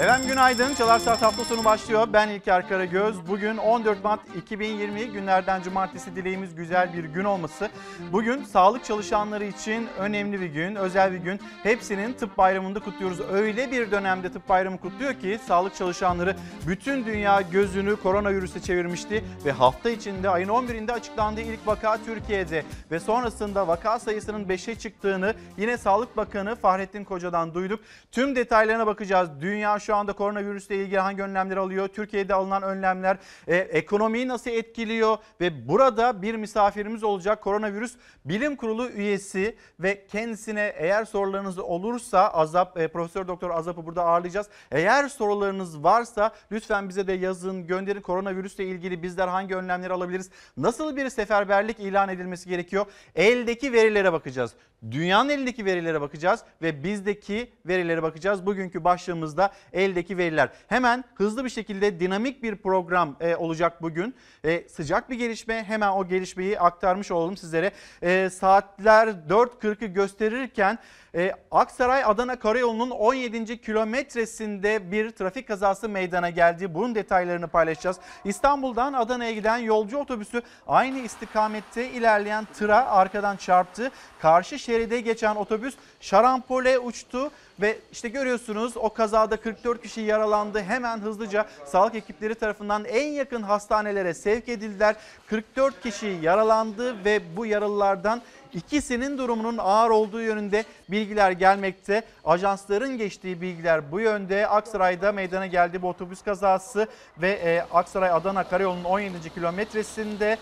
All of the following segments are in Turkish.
Efendim günaydın. Çalar Saat hafta sonu başlıyor. Ben İlker Karagöz. Bugün 14 Mart 2020 günlerden cumartesi dileğimiz güzel bir gün olması. Bugün sağlık çalışanları için önemli bir gün, özel bir gün. Hepsinin tıp bayramında kutluyoruz. Öyle bir dönemde tıp bayramı kutluyor ki sağlık çalışanları bütün dünya gözünü koronavirüse çevirmişti ve hafta içinde ayın 11'inde açıklandığı ilk vaka Türkiye'de ve sonrasında vaka sayısının 5'e çıktığını yine Sağlık Bakanı Fahrettin Koca'dan duyduk. Tüm detaylarına bakacağız. Dünya şu anda koronavirüsle ilgili hangi önlemler alıyor? Türkiye'de alınan önlemler e, ekonomiyi nasıl etkiliyor? Ve burada bir misafirimiz olacak koronavirüs bilim kurulu üyesi ve kendisine eğer sorularınız olursa Azap e, Profesör Doktor Azap'ı burada ağırlayacağız. Eğer sorularınız varsa lütfen bize de yazın, gönderin. Koronavirüsle ilgili bizler hangi önlemleri alabiliriz? Nasıl bir seferberlik ilan edilmesi gerekiyor? Eldeki verilere bakacağız. Dünyanın elindeki verilere bakacağız ve bizdeki verilere bakacağız. Bugünkü başlığımızda eldeki veriler. Hemen hızlı bir şekilde dinamik bir program e, olacak bugün. E, sıcak bir gelişme hemen o gelişmeyi aktarmış olalım sizlere. E, saatler 4.40'ı gösterirken e, Aksaray Adana Karayolu'nun 17. kilometresinde bir trafik kazası meydana geldi. Bunun detaylarını paylaşacağız. İstanbul'dan Adana'ya giden yolcu otobüsü aynı istikamette ilerleyen tıra arkadan çarptı. Karşı şeride geçen otobüs şarampole uçtu ve işte görüyorsunuz o kazada 44 kişi yaralandı. Hemen hızlıca sağlık ekipleri tarafından en yakın hastanelere sevk edildiler. 44 kişi yaralandı ve bu yaralılardan İkisinin durumunun ağır olduğu yönünde bilgiler gelmekte. Ajansların geçtiği bilgiler bu yönde. Aksaray'da meydana geldi bu otobüs kazası ve e, Aksaray Adana Karayolu'nun 17. kilometresinde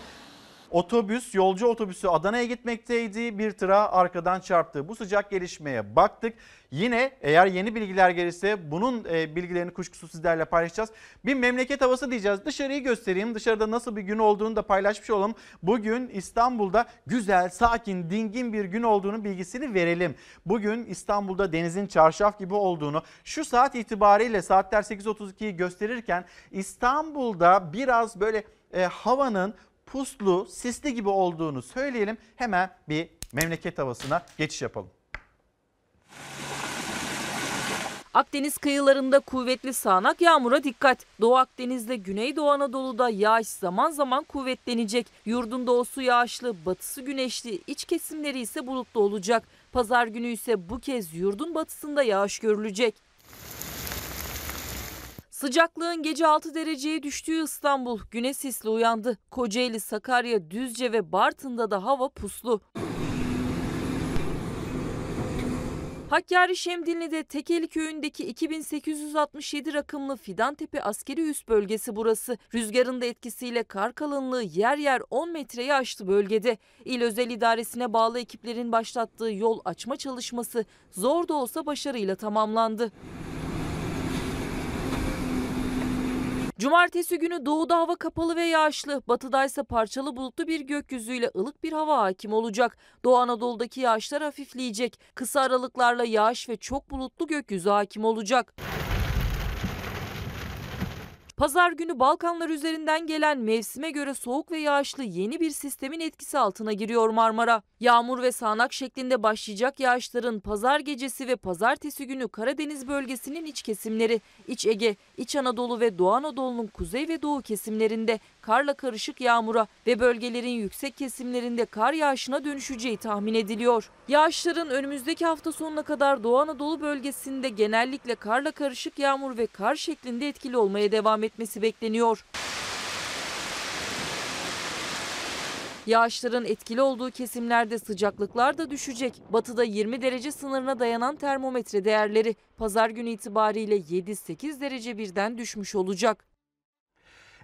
Otobüs, yolcu otobüsü Adana'ya gitmekteydi. Bir tıra arkadan çarptı. Bu sıcak gelişmeye baktık. Yine eğer yeni bilgiler gelirse bunun e, bilgilerini kuşkusuz sizlerle paylaşacağız. Bir memleket havası diyeceğiz. Dışarıyı göstereyim. Dışarıda nasıl bir gün olduğunu da paylaşmış olalım. Bugün İstanbul'da güzel, sakin, dingin bir gün olduğunu bilgisini verelim. Bugün İstanbul'da denizin çarşaf gibi olduğunu, şu saat itibariyle saatler 8.32'yi gösterirken İstanbul'da biraz böyle e, havanın puslu, sisli gibi olduğunu söyleyelim. Hemen bir memleket havasına geçiş yapalım. Akdeniz kıyılarında kuvvetli sağanak yağmura dikkat. Doğu Akdeniz'de Güneydoğu Anadolu'da yağış zaman zaman kuvvetlenecek. Yurdun doğusu yağışlı, batısı güneşli, iç kesimleri ise bulutlu olacak. Pazar günü ise bu kez yurdun batısında yağış görülecek. Sıcaklığın gece 6 dereceye düştüğü İstanbul güne sisli uyandı. Kocaeli, Sakarya, Düzce ve Bartın'da da hava puslu. Hakkari Şemdinli'de Tekeli köyündeki 2867 rakımlı Fidantepe askeri üst bölgesi burası. Rüzgarın da etkisiyle kar kalınlığı yer yer 10 metreyi aştı bölgede. İl özel idaresine bağlı ekiplerin başlattığı yol açma çalışması zor da olsa başarıyla tamamlandı. Cumartesi günü doğuda hava kapalı ve yağışlı, batıda ise parçalı bulutlu bir gökyüzüyle ılık bir hava hakim olacak. Doğu Anadolu'daki yağışlar hafifleyecek. Kısa aralıklarla yağış ve çok bulutlu gökyüzü hakim olacak. Pazar günü Balkanlar üzerinden gelen mevsime göre soğuk ve yağışlı yeni bir sistemin etkisi altına giriyor Marmara. Yağmur ve sağanak şeklinde başlayacak yağışların pazar gecesi ve pazartesi günü Karadeniz bölgesinin iç kesimleri, İç Ege, İç Anadolu ve Doğu Anadolu'nun kuzey ve doğu kesimlerinde karla karışık yağmura ve bölgelerin yüksek kesimlerinde kar yağışına dönüşeceği tahmin ediliyor. Yağışların önümüzdeki hafta sonuna kadar Doğu Anadolu bölgesinde genellikle karla karışık yağmur ve kar şeklinde etkili olmaya devam etmesi bekleniyor. Yağışların etkili olduğu kesimlerde sıcaklıklar da düşecek. Batıda 20 derece sınırına dayanan termometre değerleri pazar günü itibariyle 7-8 derece birden düşmüş olacak.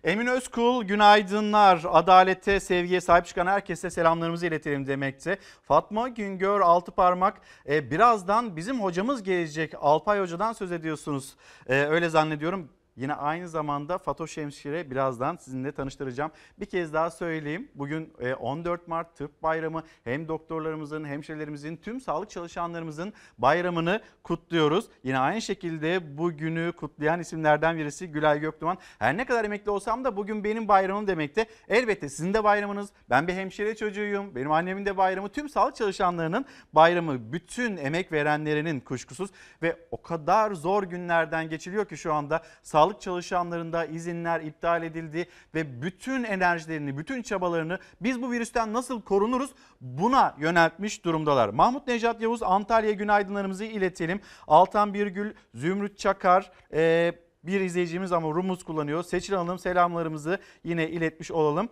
Emin Özkul günaydınlar. Adalete, sevgiye sahip çıkan herkese selamlarımızı iletelim demekte. Fatma Güngör Altıparmak e, birazdan bizim hocamız gelecek. Alpay Hoca'dan söz ediyorsunuz. E, öyle zannediyorum. Yine aynı zamanda Fatoş Hemşire birazdan sizinle tanıştıracağım. Bir kez daha söyleyeyim. Bugün e, 14 Mart Tıp Bayramı hem doktorlarımızın, hemşirelerimizin, tüm sağlık çalışanlarımızın bayramını kutluyoruz. Yine aynı şekilde bu günü kutlayan isimlerden birisi Gülay Göktuğan. Her ne kadar emekli olsam da bugün benim bayramım demekte. Elbette sizin de bayramınız. Ben bir hemşire çocuğuyum. Benim annemin de bayramı. Tüm sağlık çalışanlarının bayramı. Bütün emek verenlerinin kuşkusuz ve o kadar zor günlerden geçiliyor ki şu anda sağlık çalışanlarında izinler iptal edildi ve bütün enerjilerini, bütün çabalarını biz bu virüsten nasıl korunuruz buna yöneltmiş durumdalar. Mahmut Necat Yavuz Antalya günaydınlarımızı iletelim. Altan Birgül, Zümrüt Çakar, e, bir izleyicimiz ama Rumuz kullanıyor. Seçil Hanım selamlarımızı yine iletmiş olalım.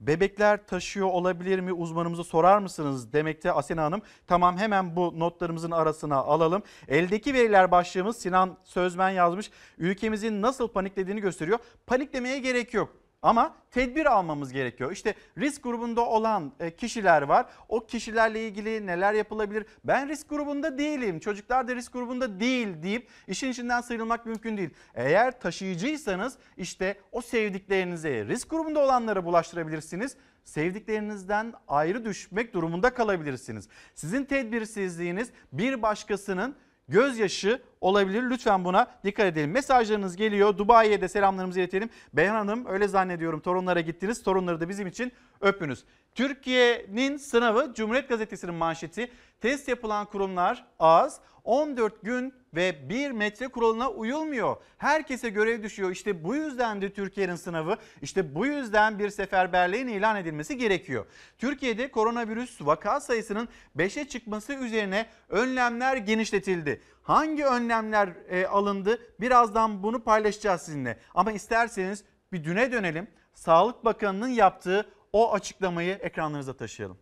Bebekler taşıyor olabilir mi uzmanımıza sorar mısınız demekte Asena Hanım. Tamam hemen bu notlarımızın arasına alalım. Eldeki veriler başlığımız Sinan Sözmen yazmış. Ülkemizin nasıl paniklediğini gösteriyor. Paniklemeye gerek yok. Ama tedbir almamız gerekiyor. İşte risk grubunda olan e, kişiler var. O kişilerle ilgili neler yapılabilir? Ben risk grubunda değilim. Çocuklar da risk grubunda değil deyip işin içinden sıyrılmak mümkün değil. Eğer taşıyıcıysanız işte o sevdiklerinize risk grubunda olanlara bulaştırabilirsiniz. Sevdiklerinizden ayrı düşmek durumunda kalabilirsiniz. Sizin tedbirsizliğiniz bir başkasının gözyaşı olabilir. Lütfen buna dikkat edelim. Mesajlarınız geliyor. Dubai'ye de selamlarımızı iletelim. Beyhan Hanım öyle zannediyorum torunlara gittiniz. Torunları da bizim için öpünüz. Türkiye'nin sınavı Cumhuriyet Gazetesi'nin manşeti. Test yapılan kurumlar az. 14 gün ve 1 metre kuralına uyulmuyor. Herkese görev düşüyor. İşte bu yüzden de Türkiye'nin sınavı, işte bu yüzden bir seferberliğin ilan edilmesi gerekiyor. Türkiye'de koronavirüs vaka sayısının 5'e çıkması üzerine önlemler genişletildi. Hangi önlemler e, alındı? Birazdan bunu paylaşacağız sizinle. Ama isterseniz bir düne dönelim. Sağlık Bakanı'nın yaptığı o açıklamayı ekranlarınıza taşıyalım.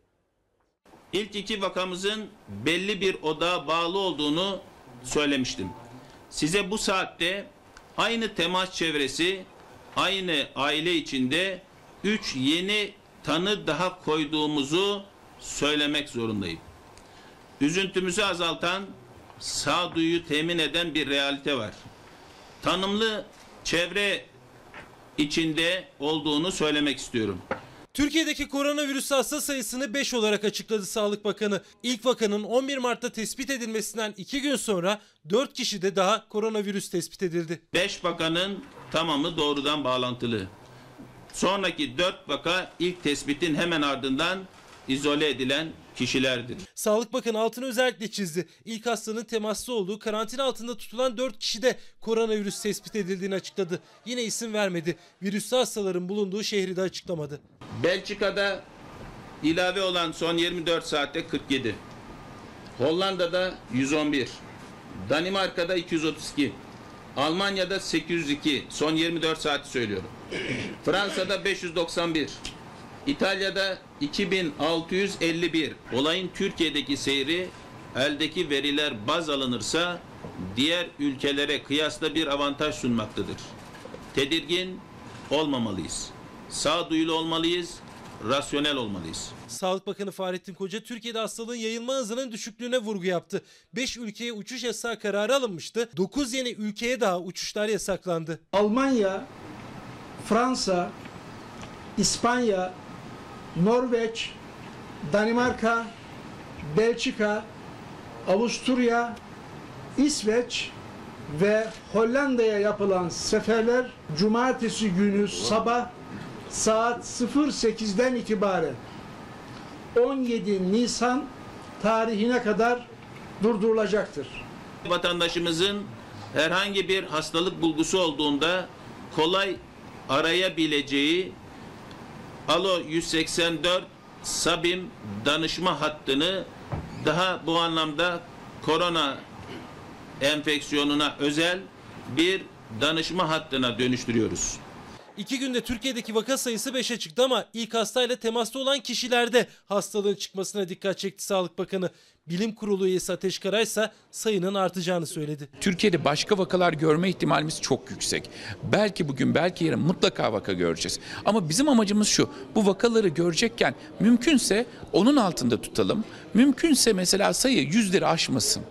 İlk iki vakamızın belli bir odağa bağlı olduğunu söylemiştim. Size bu saatte aynı temas çevresi, aynı aile içinde üç yeni tanı daha koyduğumuzu söylemek zorundayım. Üzüntümüzü azaltan, sağduyu temin eden bir realite var. Tanımlı çevre içinde olduğunu söylemek istiyorum. Türkiye'deki koronavirüs hasta sayısını 5 olarak açıkladı Sağlık Bakanı. İlk vakanın 11 Mart'ta tespit edilmesinden 2 gün sonra 4 kişide daha koronavirüs tespit edildi. 5 vakanın tamamı doğrudan bağlantılı. Sonraki 4 vaka ilk tespitin hemen ardından izole edilen kişilerdir. Sağlık Bakanı altını özellikle çizdi. İlk hastanın temaslı olduğu karantina altında tutulan 4 kişide koronavirüs tespit edildiğini açıkladı. Yine isim vermedi. Virüslü hastaların bulunduğu şehri de açıklamadı. Belçika'da ilave olan son 24 saatte 47. Hollanda'da 111. Danimarka'da 232. Almanya'da 802. Son 24 saati söylüyorum. Fransa'da 591. İtalya'da 2651. Olayın Türkiye'deki seyri eldeki veriler baz alınırsa diğer ülkelere kıyasla bir avantaj sunmaktadır. Tedirgin olmamalıyız. Sağduyulu olmalıyız, rasyonel olmalıyız. Sağlık Bakanı Fahrettin Koca Türkiye'de hastalığın yayılma hızının düşüklüğüne vurgu yaptı. 5 ülkeye uçuş yasağı kararı alınmıştı. 9 yeni ülkeye daha uçuşlar yasaklandı. Almanya, Fransa, İspanya, Norveç, Danimarka, Belçika, Avusturya, İsveç ve Hollanda'ya yapılan seferler cumartesi günü sabah saat 08'den itibaren 17 Nisan tarihine kadar durdurulacaktır. Vatandaşımızın herhangi bir hastalık bulgusu olduğunda kolay arayabileceği Alo 184 Sabim danışma hattını daha bu anlamda korona enfeksiyonuna özel bir danışma hattına dönüştürüyoruz. İki günde Türkiye'deki vaka sayısı 5'e çıktı ama ilk hastayla temasta olan kişilerde hastalığın çıkmasına dikkat çekti Sağlık Bakanı. Bilim Kurulu üyesi Ateş Karay ise sayının artacağını söyledi. Türkiye'de başka vakalar görme ihtimalimiz çok yüksek. Belki bugün belki yarın mutlaka vaka göreceğiz. Ama bizim amacımız şu. Bu vakaları görecekken mümkünse onun altında tutalım. Mümkünse mesela sayı yüzleri aşmasın.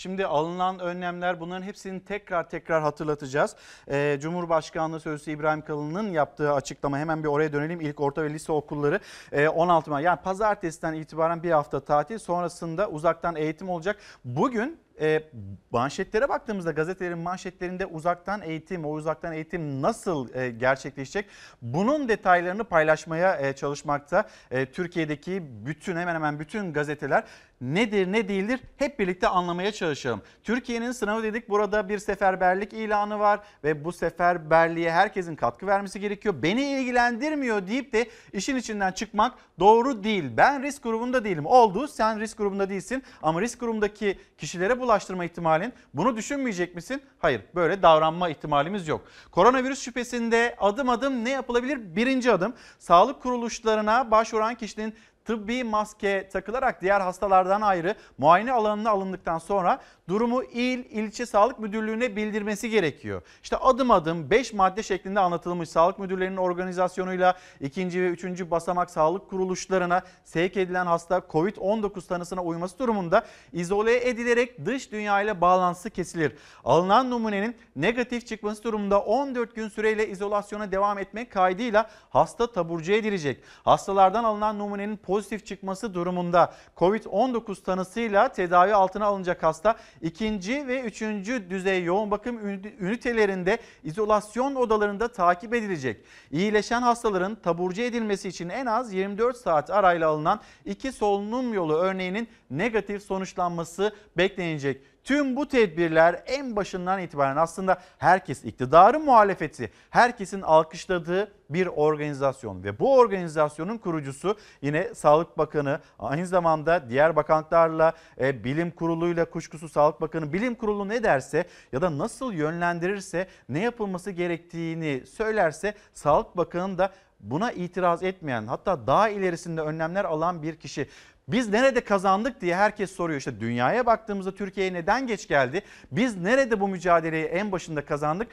Şimdi alınan önlemler bunların hepsini tekrar tekrar hatırlatacağız. Ee, Cumhurbaşkanlığı Sözcüsü İbrahim Kalın'ın yaptığı açıklama hemen bir oraya dönelim. İlk orta ve lise okulları e, 16 Mart yani pazartesiden itibaren bir hafta tatil sonrasında uzaktan eğitim olacak. Bugün e, manşetlere baktığımızda gazetelerin manşetlerinde uzaktan eğitim, o uzaktan eğitim nasıl e, gerçekleşecek? Bunun detaylarını paylaşmaya e, çalışmakta. E, Türkiye'deki bütün hemen hemen bütün gazeteler nedir ne değildir hep birlikte anlamaya çalışalım. Türkiye'nin sınavı dedik burada bir seferberlik ilanı var ve bu seferberliğe herkesin katkı vermesi gerekiyor. Beni ilgilendirmiyor deyip de işin içinden çıkmak doğru değil. Ben risk grubunda değilim. Oldu sen risk grubunda değilsin ama risk grubundaki kişilere bulaştırma ihtimalin bunu düşünmeyecek misin? Hayır böyle davranma ihtimalimiz yok. Koronavirüs şüphesinde adım adım ne yapılabilir? Birinci adım sağlık kuruluşlarına başvuran kişinin tıbbi maske takılarak diğer hastalardan ayrı muayene alanına alındıktan sonra durumu il, ilçe sağlık müdürlüğüne bildirmesi gerekiyor. İşte adım adım 5 madde şeklinde anlatılmış sağlık müdürlerinin organizasyonuyla ikinci ve üçüncü basamak sağlık kuruluşlarına sevk edilen hasta COVID-19 tanısına uyması durumunda izole edilerek dış dünya ile bağlantısı kesilir. Alınan numunenin negatif çıkması durumunda 14 gün süreyle izolasyona devam etmek kaydıyla hasta taburcu edilecek. Hastalardan alınan numunenin pozitif çıkması durumunda COVID-19 tanısıyla tedavi altına alınacak hasta ikinci ve üçüncü düzey yoğun bakım ünitelerinde izolasyon odalarında takip edilecek. İyileşen hastaların taburcu edilmesi için en az 24 saat arayla alınan iki solunum yolu örneğinin negatif sonuçlanması beklenecek. Tüm bu tedbirler en başından itibaren aslında herkes iktidarı muhalefeti, herkesin alkışladığı bir organizasyon ve bu organizasyonun kurucusu yine Sağlık Bakanı aynı zamanda diğer bakanlıklarla e, bilim kuruluyla kuşkusu Sağlık Bakanı bilim kurulu ne derse ya da nasıl yönlendirirse ne yapılması gerektiğini söylerse Sağlık Bakanı da buna itiraz etmeyen hatta daha ilerisinde önlemler alan bir kişi. Biz nerede kazandık diye herkes soruyor. İşte dünyaya baktığımızda Türkiye'ye neden geç geldi? Biz nerede bu mücadeleyi en başında kazandık?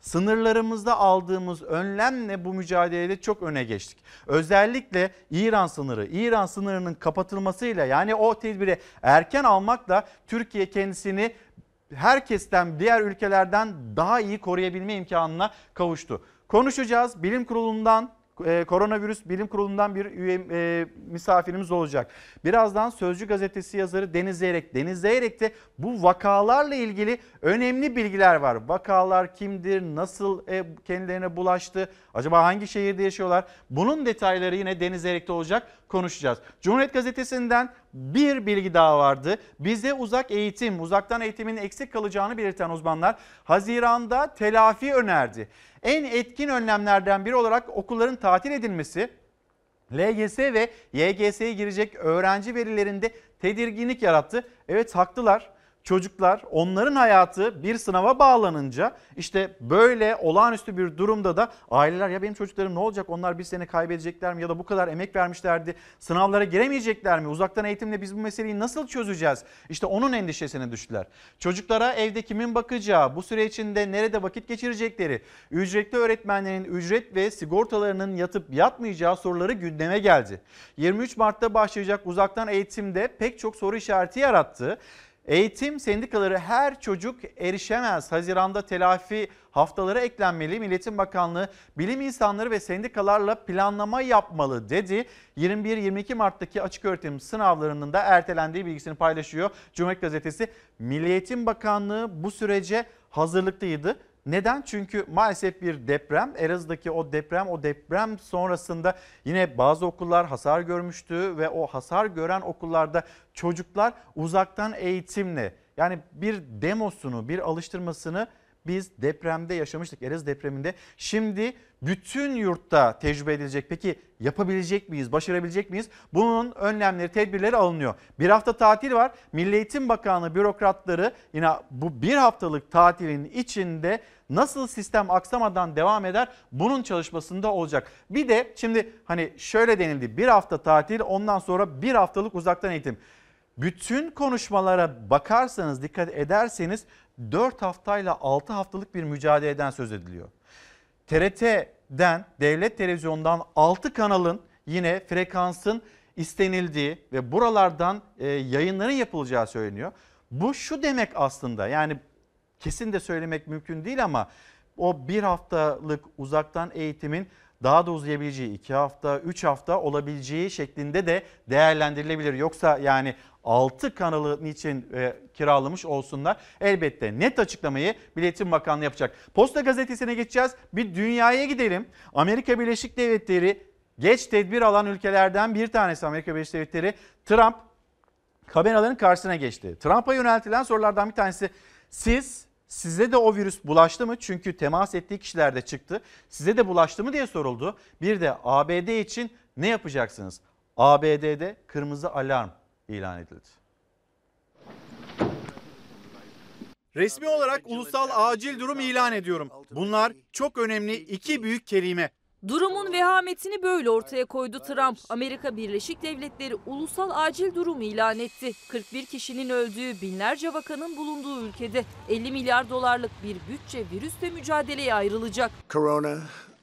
Sınırlarımızda aldığımız önlemle bu mücadelede çok öne geçtik. Özellikle İran sınırı, İran sınırının kapatılmasıyla yani o tedbiri erken almakla Türkiye kendisini herkesten diğer ülkelerden daha iyi koruyabilme imkanına kavuştu. Konuşacağız. Bilim Kurulu'ndan e, koronavirüs bilim kurulundan bir üye e, misafirimiz olacak. Birazdan Sözcü gazetesi yazarı Deniz Zeyrek. Deniz Zeyrek'te bu vakalarla ilgili önemli bilgiler var. Vakalar kimdir, nasıl e, kendilerine bulaştı, acaba hangi şehirde yaşıyorlar? Bunun detayları yine Deniz Zeyrek'te olacak konuşacağız. Cumhuriyet gazetesinden bir bilgi daha vardı. Bize uzak eğitim, uzaktan eğitimin eksik kalacağını belirten uzmanlar Haziran'da telafi önerdi. En etkin önlemlerden biri olarak okulların tatil edilmesi, LGS ve YGS'ye girecek öğrenci verilerinde tedirginlik yarattı. Evet haklılar çocuklar onların hayatı bir sınava bağlanınca işte böyle olağanüstü bir durumda da aileler ya benim çocuklarım ne olacak onlar bir sene kaybedecekler mi ya da bu kadar emek vermişlerdi sınavlara giremeyecekler mi uzaktan eğitimle biz bu meseleyi nasıl çözeceğiz işte onun endişesine düştüler. Çocuklara evde kimin bakacağı bu süre içinde nerede vakit geçirecekleri ücretli öğretmenlerin ücret ve sigortalarının yatıp yatmayacağı soruları gündeme geldi. 23 Mart'ta başlayacak uzaktan eğitimde pek çok soru işareti yarattı. Eğitim sendikaları her çocuk erişemez. Haziranda telafi haftaları eklenmeli. Milletin Bakanlığı bilim insanları ve sendikalarla planlama yapmalı dedi. 21-22 Mart'taki açık öğretim sınavlarının da ertelendiği bilgisini paylaşıyor. Cumhuriyet Gazetesi Milliyetin Bakanlığı bu sürece hazırlıklıydı. Neden? Çünkü maalesef bir deprem, Elazığ'daki o deprem, o deprem sonrasında yine bazı okullar hasar görmüştü ve o hasar gören okullarda çocuklar uzaktan eğitimle yani bir demosunu, bir alıştırmasını biz depremde yaşamıştık Elazığ depreminde. Şimdi bütün yurtta tecrübe edilecek. Peki yapabilecek miyiz? Başarabilecek miyiz? Bunun önlemleri, tedbirleri alınıyor. Bir hafta tatil var. Milli Eğitim Bakanlığı bürokratları yine bu bir haftalık tatilin içinde nasıl sistem aksamadan devam eder bunun çalışmasında olacak. Bir de şimdi hani şöyle denildi bir hafta tatil ondan sonra bir haftalık uzaktan eğitim. Bütün konuşmalara bakarsanız dikkat ederseniz 4 haftayla 6 haftalık bir mücadeleden söz ediliyor. TRT'den, devlet televizyondan 6 kanalın yine frekansın istenildiği ve buralardan e, yayınların yapılacağı söyleniyor. Bu şu demek aslında yani kesin de söylemek mümkün değil ama o bir haftalık uzaktan eğitimin daha da uzayabileceği, iki hafta, üç hafta olabileceği şeklinde de değerlendirilebilir. Yoksa yani 6 kanalı niçin e, kiralamış olsunlar? Elbette net açıklamayı Milli Eğitim Bakanlığı yapacak. Posta gazetesine geçeceğiz. Bir dünyaya gidelim. Amerika Birleşik Devletleri geç tedbir alan ülkelerden bir tanesi Amerika Birleşik Devletleri. Trump kameraların karşısına geçti. Trump'a yöneltilen sorulardan bir tanesi siz size de o virüs bulaştı mı? Çünkü temas ettiği kişilerde çıktı. Size de bulaştı mı diye soruldu. Bir de ABD için ne yapacaksınız? ABD'de kırmızı alarm ilan edildi. Resmi olarak ulusal acil durum ilan ediyorum. Bunlar çok önemli iki büyük kelime. Durumun vehametini böyle ortaya koydu Trump. Amerika Birleşik Devletleri ulusal acil durum ilan etti. 41 kişinin öldüğü, binlerce vakanın bulunduğu ülkede 50 milyar dolarlık bir bütçe virüsle mücadeleye ayrılacak. Corona.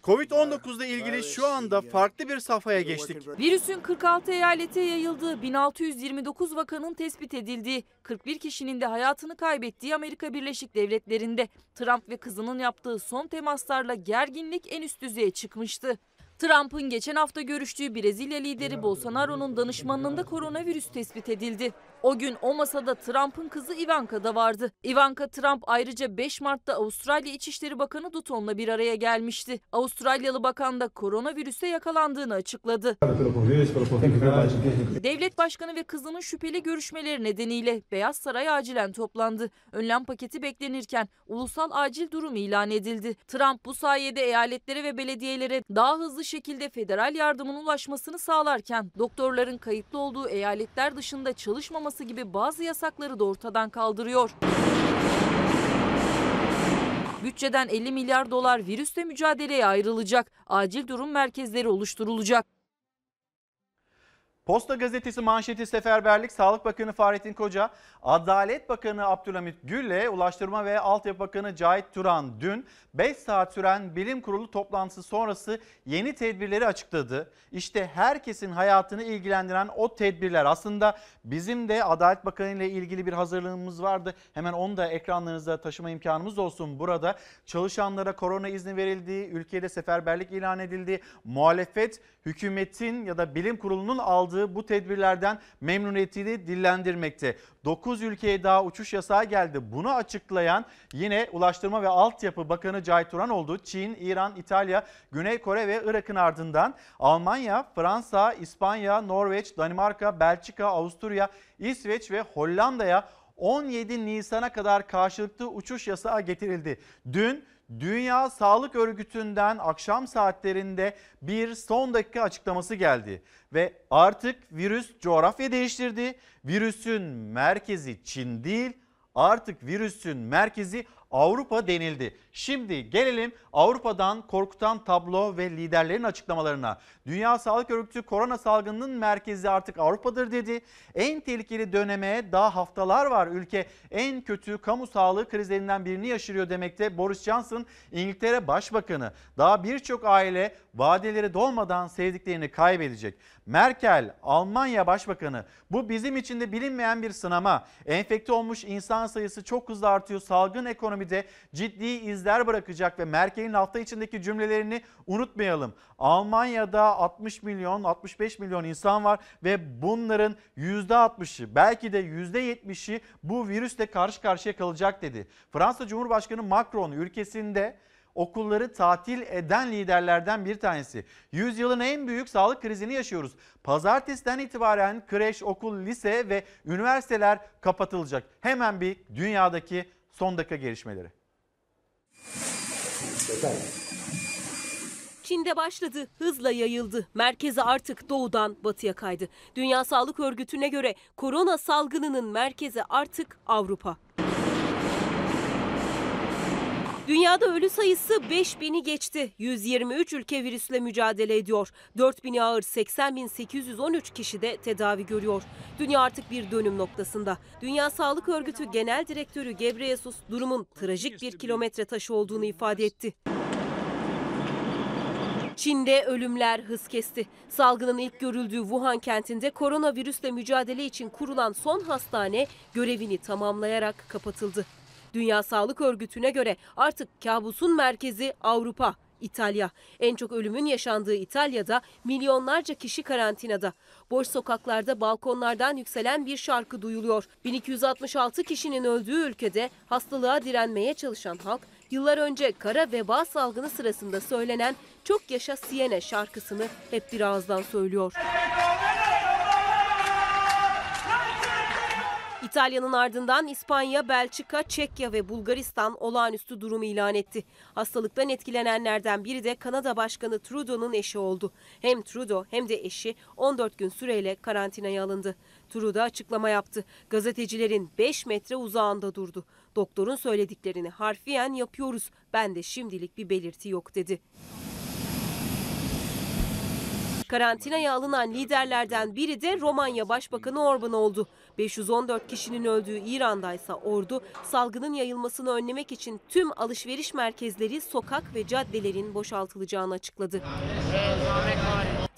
Covid-19 ile ilgili şu anda farklı bir safhaya geçtik. Virüsün 46 eyalete yayıldığı, 1629 vakanın tespit edildiği, 41 kişinin de hayatını kaybettiği Amerika Birleşik Devletleri'nde Trump ve kızının yaptığı son temaslarla gerginlik en üst düzeye çıkmıştı. Trump'ın geçen hafta görüştüğü Brezilya lideri Bolsonaro'nun danışmanlığında koronavirüs tespit edildi. O gün o masada Trump'ın kızı Ivanka da vardı. Ivanka Trump ayrıca 5 Mart'ta Avustralya İçişleri Bakanı Dutton'la bir araya gelmişti. Avustralyalı bakan da koronavirüse yakalandığını açıkladı. Devlet başkanı ve kızının şüpheli görüşmeleri nedeniyle Beyaz Saray acilen toplandı. Önlem paketi beklenirken ulusal acil durum ilan edildi. Trump bu sayede eyaletlere ve belediyelere daha hızlı şekilde federal yardımın ulaşmasını sağlarken doktorların kayıtlı olduğu eyaletler dışında çalışmaması gibi bazı yasakları da ortadan kaldırıyor. Bütçeden 50 milyar dolar virüsle mücadeleye ayrılacak. Acil durum merkezleri oluşturulacak. Posta gazetesi manşeti seferberlik Sağlık Bakanı Fahrettin Koca, Adalet Bakanı Abdülhamit Gül ile Ulaştırma ve Altyapı Bakanı Cahit Turan dün 5 saat süren bilim kurulu toplantısı sonrası yeni tedbirleri açıkladı. İşte herkesin hayatını ilgilendiren o tedbirler aslında bizim de Adalet Bakanı ile ilgili bir hazırlığımız vardı. Hemen onu da ekranlarınıza taşıma imkanımız olsun burada. Çalışanlara korona izni verildi, ülkede seferberlik ilan edildi. Muhalefet hükümetin ya da bilim kurulunun aldığı bu tedbirlerden memnuniyetini dillendirmekte. 9 ülkeye daha uçuş yasağı geldi. Bunu açıklayan yine Ulaştırma ve Altyapı Bakanı Cahit Turan oldu. Çin, İran, İtalya, Güney Kore ve Irak'ın ardından Almanya, Fransa, İspanya, Norveç, Danimarka, Belçika, Avusturya, İsveç ve Hollanda'ya 17 Nisan'a kadar karşılıklı uçuş yasağı getirildi. Dün Dünya Sağlık Örgütü'nden akşam saatlerinde bir son dakika açıklaması geldi ve artık virüs coğrafya değiştirdi. Virüsün merkezi Çin değil, artık virüsün merkezi Avrupa denildi. Şimdi gelelim Avrupa'dan korkutan tablo ve liderlerin açıklamalarına. Dünya Sağlık Örgütü korona salgınının merkezi artık Avrupa'dır dedi. En tehlikeli döneme daha haftalar var. Ülke en kötü kamu sağlığı krizlerinden birini yaşıyor demekte. Boris Johnson İngiltere Başbakanı. Daha birçok aile vadeleri dolmadan sevdiklerini kaybedecek. Merkel Almanya Başbakanı bu bizim için de bilinmeyen bir sınama. Enfekte olmuş insan sayısı çok hızlı artıyor. Salgın ekonomide ciddi izler bırakacak ve Merkel'in hafta içindeki cümlelerini unutmayalım. Almanya'da 60 milyon 65 milyon insan var ve bunların %60'ı belki de %70'i bu virüsle karşı karşıya kalacak dedi. Fransa Cumhurbaşkanı Macron ülkesinde okulları tatil eden liderlerden bir tanesi. Yüzyılın en büyük sağlık krizini yaşıyoruz. Pazartesiden itibaren kreş, okul, lise ve üniversiteler kapatılacak. Hemen bir dünyadaki son dakika gelişmeleri. Çin'de başladı, hızla yayıldı. Merkezi artık doğudan batıya kaydı. Dünya Sağlık Örgütü'ne göre korona salgınının merkezi artık Avrupa. Dünyada ölü sayısı 5000'i geçti. 123 ülke virüsle mücadele ediyor. 4000'i ağır 80.813 kişi de tedavi görüyor. Dünya artık bir dönüm noktasında. Dünya Sağlık Örgütü Genel Direktörü Gebreyesus durumun trajik bir kilometre taşı olduğunu ifade etti. Çin'de ölümler hız kesti. Salgının ilk görüldüğü Wuhan kentinde koronavirüsle mücadele için kurulan son hastane görevini tamamlayarak kapatıldı. Dünya Sağlık Örgütü'ne göre artık kabusun merkezi Avrupa. İtalya. En çok ölümün yaşandığı İtalya'da milyonlarca kişi karantinada. Boş sokaklarda balkonlardan yükselen bir şarkı duyuluyor. 1266 kişinin öldüğü ülkede hastalığa direnmeye çalışan halk yıllar önce kara veba salgını sırasında söylenen Çok Yaşa Siene şarkısını hep bir ağızdan söylüyor. İtalya'nın ardından İspanya, Belçika, Çekya ve Bulgaristan olağanüstü durum ilan etti. Hastalıktan etkilenenlerden biri de Kanada Başkanı Trudeau'nun eşi oldu. Hem Trudeau hem de eşi 14 gün süreyle karantinaya alındı. Trudeau açıklama yaptı. Gazetecilerin 5 metre uzağında durdu. Doktorun söylediklerini harfiyen yapıyoruz. Ben de şimdilik bir belirti yok dedi. Karantinaya alınan liderlerden biri de Romanya Başbakanı Orban oldu. 514 kişinin öldüğü İran'daysa ordu salgının yayılmasını önlemek için tüm alışveriş merkezleri, sokak ve caddelerin boşaltılacağını açıkladı.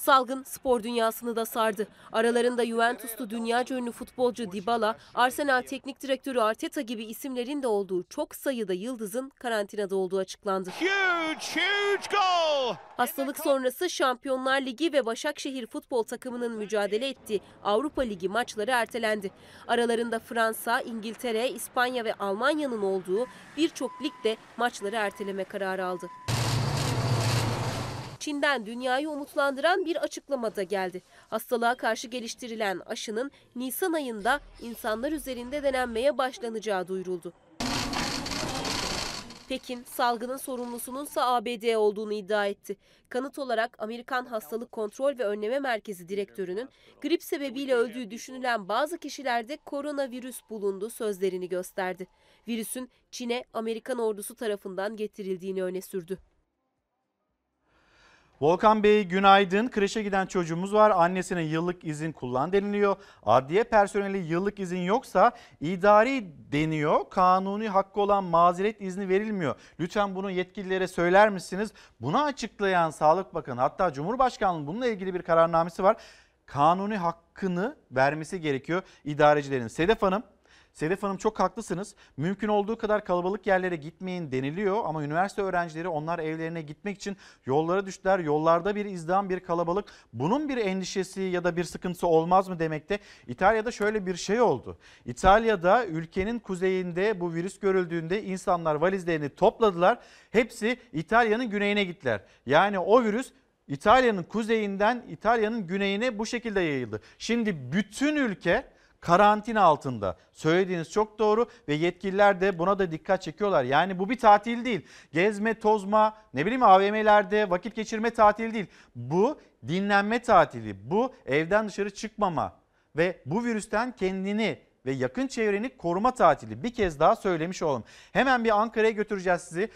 Salgın spor dünyasını da sardı. Aralarında Juventus'tu dünyaca ünlü futbolcu Dybala, Arsenal teknik direktörü Arteta gibi isimlerin de olduğu çok sayıda yıldızın karantinada olduğu açıklandı. Huge, huge goal! Hastalık sonrası Şampiyonlar Ligi ve Başakşehir futbol takımının mücadele ettiği Avrupa Ligi maçları ertelendi. Aralarında Fransa, İngiltere, İspanya ve Almanya'nın olduğu birçok lig de maçları erteleme kararı aldı. Çin'den dünyayı umutlandıran bir açıklama da geldi. Hastalığa karşı geliştirilen aşının Nisan ayında insanlar üzerinde denenmeye başlanacağı duyuruldu. Pekin, salgının sorumlusunun ise ABD olduğunu iddia etti. Kanıt olarak Amerikan Hastalık Kontrol ve Önleme Merkezi direktörünün grip sebebiyle öldüğü düşünülen bazı kişilerde koronavirüs bulundu sözlerini gösterdi. Virüsün Çin'e Amerikan ordusu tarafından getirildiğini öne sürdü. Volkan Bey günaydın. Kreşe giden çocuğumuz var. Annesine yıllık izin kullan deniliyor. Adliye personeli yıllık izin yoksa idari deniyor. Kanuni hakkı olan mazeret izni verilmiyor. Lütfen bunu yetkililere söyler misiniz? Bunu açıklayan Sağlık Bakanı hatta Cumhurbaşkanlığı bununla ilgili bir kararnamesi var. Kanuni hakkını vermesi gerekiyor idarecilerin. Sedef Hanım Sedef Hanım çok haklısınız. Mümkün olduğu kadar kalabalık yerlere gitmeyin deniliyor ama üniversite öğrencileri onlar evlerine gitmek için yollara düştüler. Yollarda bir izdiham, bir kalabalık. Bunun bir endişesi ya da bir sıkıntısı olmaz mı demekte? İtalya'da şöyle bir şey oldu. İtalya'da ülkenin kuzeyinde bu virüs görüldüğünde insanlar valizlerini topladılar. Hepsi İtalya'nın güneyine gittiler. Yani o virüs İtalya'nın kuzeyinden İtalya'nın güneyine bu şekilde yayıldı. Şimdi bütün ülke karantina altında. Söylediğiniz çok doğru ve yetkililer de buna da dikkat çekiyorlar. Yani bu bir tatil değil. Gezme, tozma, ne bileyim AVM'lerde vakit geçirme tatili değil. Bu dinlenme tatili. Bu evden dışarı çıkmama ve bu virüsten kendini ve yakın çevreni koruma tatili. Bir kez daha söylemiş olalım. Hemen bir Ankara'ya götüreceğiz sizi.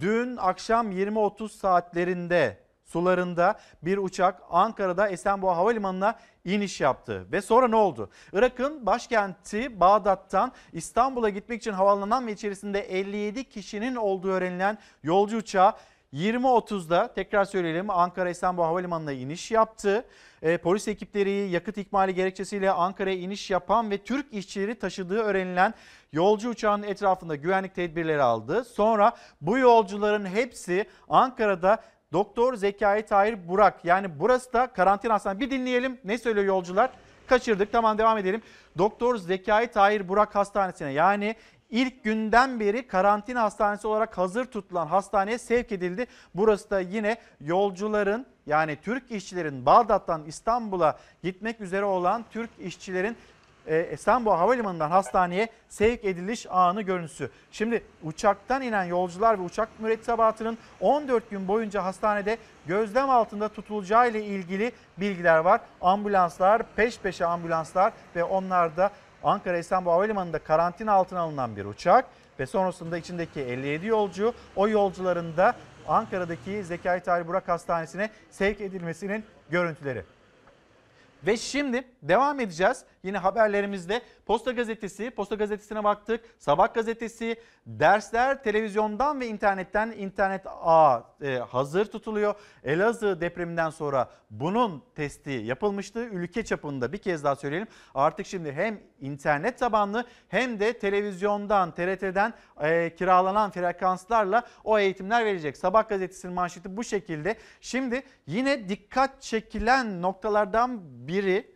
Dün akşam 20.30 saatlerinde sularında bir uçak Ankara'da Esenboğa Havalimanı'na iniş yaptı. Ve sonra ne oldu? Irak'ın başkenti Bağdat'tan İstanbul'a gitmek için havalanan ve içerisinde 57 kişinin olduğu öğrenilen yolcu uçağı 20.30'da tekrar söyleyelim Ankara Esenboğa Havalimanı'na iniş yaptı. E, polis ekipleri yakıt ikmali gerekçesiyle Ankara'ya iniş yapan ve Türk işçileri taşıdığı öğrenilen yolcu uçağının etrafında güvenlik tedbirleri aldı. Sonra bu yolcuların hepsi Ankara'da Doktor Zekai Tahir Burak yani burası da karantina hastanesi. Bir dinleyelim ne söylüyor yolcular? Kaçırdık tamam devam edelim. Doktor Zekai Tahir Burak Hastanesi'ne yani ilk günden beri karantina hastanesi olarak hazır tutulan hastaneye sevk edildi. Burası da yine yolcuların yani Türk işçilerin Bağdat'tan İstanbul'a gitmek üzere olan Türk işçilerin e, Esenboğa Havalimanı'ndan hastaneye sevk ediliş anı görüntüsü. Şimdi uçaktan inen yolcular ve uçak mürettebatının 14 gün boyunca hastanede gözlem altında tutulacağı ile ilgili bilgiler var. Ambulanslar, peş peşe ambulanslar ve onlar da Ankara Esenboğa Havalimanı'nda karantina altına alınan bir uçak ve sonrasında içindeki 57 yolcu o yolcuların da Ankara'daki Zekai Tahir Burak Hastanesi'ne sevk edilmesinin görüntüleri. Ve şimdi devam edeceğiz. Yine haberlerimizde Posta Gazetesi, Posta Gazetesi'ne baktık. Sabah Gazetesi, dersler televizyondan ve internetten internet ağ e, hazır tutuluyor. Elazığ depreminden sonra bunun testi yapılmıştı. Ülke çapında bir kez daha söyleyelim. Artık şimdi hem internet tabanlı hem de televizyondan, TRT'den e, kiralanan frekanslarla o eğitimler verecek. Sabah gazetesinin manşeti bu şekilde. Şimdi yine dikkat çekilen noktalardan biri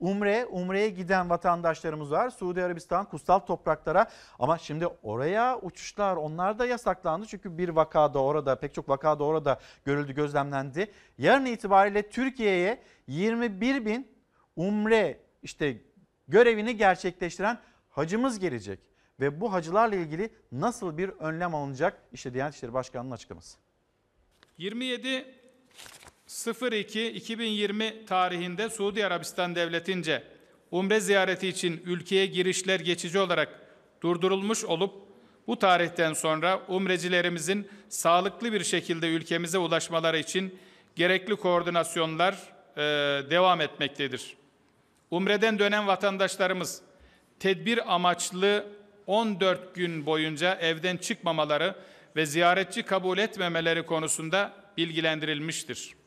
Umre, Umre'ye giden vatandaşlarımız var. Suudi Arabistan kutsal topraklara ama şimdi oraya uçuşlar onlar da yasaklandı. Çünkü bir vakada orada pek çok vakada orada görüldü gözlemlendi. Yarın itibariyle Türkiye'ye 21 bin Umre işte görevini gerçekleştiren hacımız gelecek. Ve bu hacılarla ilgili nasıl bir önlem alınacak? İşte Diyanet İşleri Başkanı'nın açıklaması. 27 02-2020 tarihinde Suudi Arabistan Devleti'nce umre ziyareti için ülkeye girişler geçici olarak durdurulmuş olup bu tarihten sonra umrecilerimizin sağlıklı bir şekilde ülkemize ulaşmaları için gerekli koordinasyonlar e, devam etmektedir. Umreden dönen vatandaşlarımız tedbir amaçlı 14 gün boyunca evden çıkmamaları ve ziyaretçi kabul etmemeleri konusunda bilgilendirilmiştir.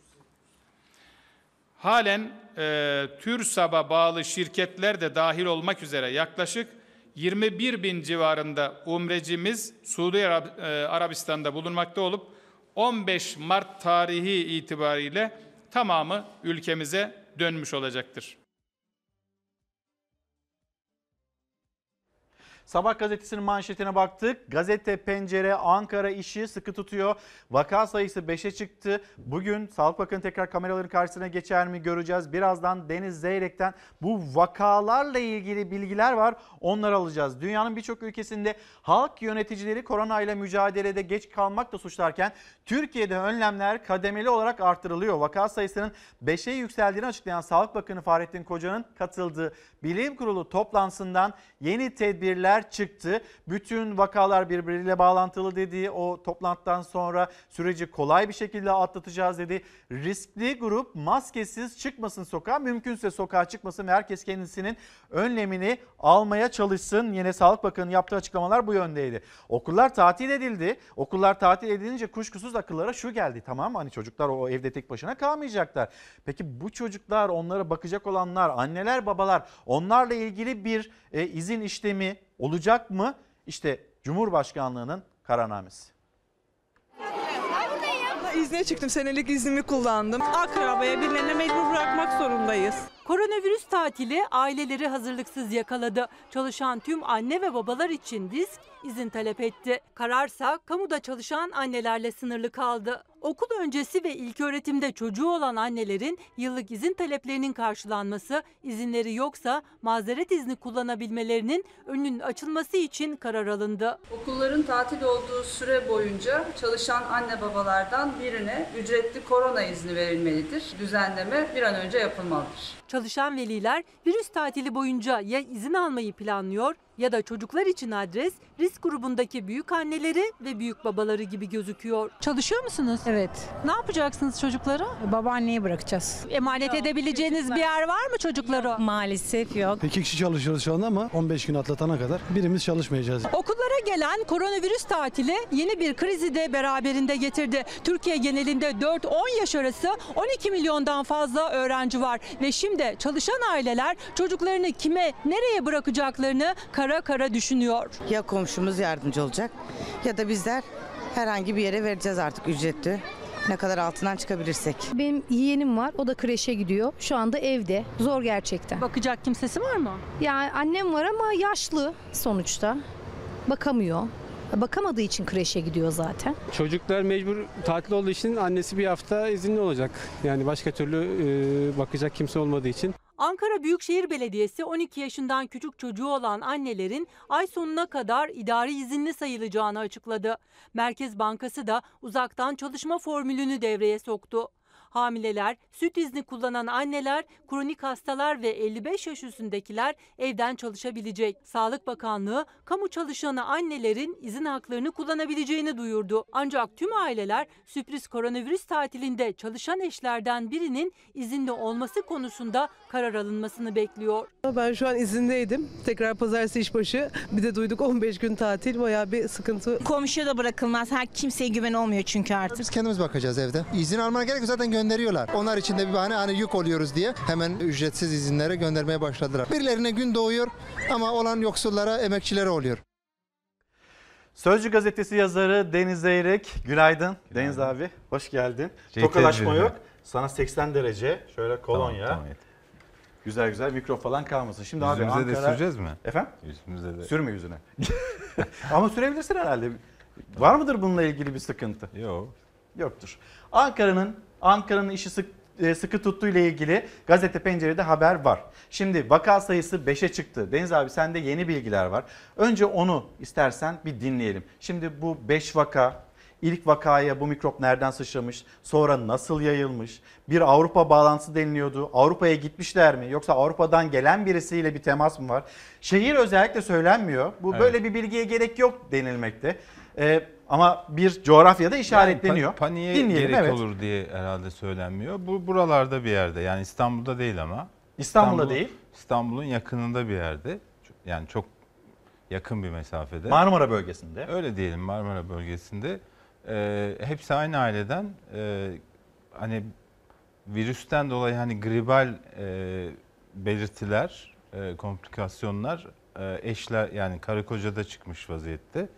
Halen e, TÜRSAB'a bağlı şirketler de dahil olmak üzere yaklaşık 21 bin civarında umrecimiz Suudi e, Arabistan'da bulunmakta olup 15 Mart tarihi itibariyle tamamı ülkemize dönmüş olacaktır. Sabah gazetesinin manşetine baktık. Gazete pencere Ankara işi sıkı tutuyor. Vaka sayısı 5'e çıktı. Bugün Sağlık Bakanı tekrar kameraların karşısına geçer mi göreceğiz. Birazdan Deniz Zeyrek'ten bu vakalarla ilgili bilgiler var. Onları alacağız. Dünyanın birçok ülkesinde halk yöneticileri koronayla mücadelede geç kalmakla suçlarken Türkiye'de önlemler kademeli olarak artırılıyor. Vaka sayısının 5'e yükseldiğini açıklayan Sağlık Bakanı Fahrettin Koca'nın katıldığı bilim kurulu toplantısından yeni tedbirler çıktı. Bütün vakalar birbiriyle bağlantılı dediği o toplantıdan sonra süreci kolay bir şekilde atlatacağız dedi. Riskli grup maskesiz çıkmasın sokağa mümkünse sokağa çıkmasın ve herkes kendisinin önlemini almaya çalışsın. Yine Sağlık Bakanı yaptığı açıklamalar bu yöndeydi. Okullar tatil edildi. Okullar tatil edilince kuşkusuz akıllara şu geldi tamam? Hani çocuklar o evde tek başına kalmayacaklar. Peki bu çocuklar onlara bakacak olanlar anneler babalar onlarla ilgili bir e, izin işlemi olacak mı? İşte Cumhurbaşkanlığının kararnamesi. İzne çıktım. Senelik iznimi kullandım. Akrabaya birilerine mecbur bırakmak zorundayız. Koronavirüs tatili aileleri hazırlıksız yakaladı. Çalışan tüm anne ve babalar için disk izin talep etti. Kararsa kamuda çalışan annelerle sınırlı kaldı. Okul öncesi ve ilk öğretimde çocuğu olan annelerin yıllık izin taleplerinin karşılanması, izinleri yoksa mazeret izni kullanabilmelerinin önünün açılması için karar alındı. Okulların tatil olduğu süre boyunca çalışan anne babalardan birine ücretli korona izni verilmelidir. Düzenleme bir an önce yapılmalıdır. Çalışan veliler virüs tatili boyunca ya izin almayı planlıyor ya da çocuklar için adres risk grubundaki büyük anneleri ve büyük babaları gibi gözüküyor. Çalışıyor musunuz? Evet. Ne yapacaksınız çocuklara? Babaanneye bırakacağız. Emanet edebileceğiniz bir yer var mı çocukları? Maalesef yok. İki kişi çalışıyoruz şu anda ama 15 gün atlatana kadar birimiz çalışmayacağız. Okullara gelen koronavirüs tatili yeni bir krizi de beraberinde getirdi. Türkiye genelinde 4-10 yaş arası 12 milyondan fazla öğrenci var ve şimdi çalışan aileler çocuklarını kime, nereye bırakacaklarını kara kara düşünüyor. Ya komşumuz yardımcı olacak ya da bizler herhangi bir yere vereceğiz artık ücretli. Ne kadar altından çıkabilirsek. Benim yeğenim var. O da kreşe gidiyor. Şu anda evde. Zor gerçekten. Bakacak kimsesi var mı? Yani annem var ama yaşlı sonuçta. Bakamıyor. Bakamadığı için kreşe gidiyor zaten. Çocuklar mecbur tatil olduğu için annesi bir hafta izinli olacak. Yani başka türlü e, bakacak kimse olmadığı için. Ankara Büyükşehir Belediyesi 12 yaşından küçük çocuğu olan annelerin ay sonuna kadar idari izinli sayılacağını açıkladı. Merkez Bankası da uzaktan çalışma formülünü devreye soktu. Hamileler, süt izni kullanan anneler, kronik hastalar ve 55 yaş üstündekiler evden çalışabilecek. Sağlık Bakanlığı, kamu çalışanı annelerin izin haklarını kullanabileceğini duyurdu. Ancak tüm aileler sürpriz koronavirüs tatilinde çalışan eşlerden birinin izinli olması konusunda karar alınmasını bekliyor. Ben şu an izindeydim. Tekrar pazartesi işbaşı. Bir de duyduk 15 gün tatil. Bayağı bir sıkıntı. Komşuya da bırakılmaz. Her kimseye güven olmuyor çünkü artık. Biz kendimiz bakacağız evde. İzin almana gerek yok zaten gönderiyorlar. Onlar için de bir bahane hani yük oluyoruz diye hemen ücretsiz izinlere göndermeye başladılar. Birilerine gün doğuyor ama olan yoksullara, emekçilere oluyor. Sözcü gazetesi yazarı Deniz Zeyrek. Günaydın. Deniz abi hoş geldin. Şey, Tokalaşma yok. Sana 80 derece şöyle kolonya. Tamam, tamam. Güzel güzel mikro falan kalmasın. Şimdi abi Yüzümüze de Ankara... süreceğiz mi? Efendim? Yüzümüze de. Sürme yüzüne. Ama sürebilirsin herhalde. Var mıdır bununla ilgili bir sıkıntı? Yok. Yoktur. Ankara'nın Ankara'nın işi sık, e, sıkı tuttuğu ile ilgili gazete pencerede haber var. Şimdi vaka sayısı 5'e çıktı. Deniz abi sende yeni bilgiler var. Önce onu istersen bir dinleyelim. Şimdi bu 5 vaka ilk vakaya bu mikrop nereden sıçramış? Sonra nasıl yayılmış? Bir Avrupa bağlantısı deniliyordu. Avrupa'ya gitmişler mi? Yoksa Avrupa'dan gelen birisiyle bir temas mı var? Şehir özellikle söylenmiyor. Bu Evet. böyle bir bilgiye gerek yok denilmekte. Ee, ama bir coğrafyada işaretleniyor. Yani pa- paniğe Dinleyelim, gerek evet. olur diye herhalde söylenmiyor. Bu buralarda bir yerde. Yani İstanbul'da değil ama. İstanbul'da İstanbul- değil. İstanbul'un yakınında bir yerde. Yani çok yakın bir mesafede. Marmara bölgesinde. Öyle diyelim Marmara bölgesinde. Ee, hepsi aynı aileden. Ee, hani virüsten dolayı hani gribal e, belirtiler, e, komplikasyonlar e, eşler yani karı kocada çıkmış vaziyette.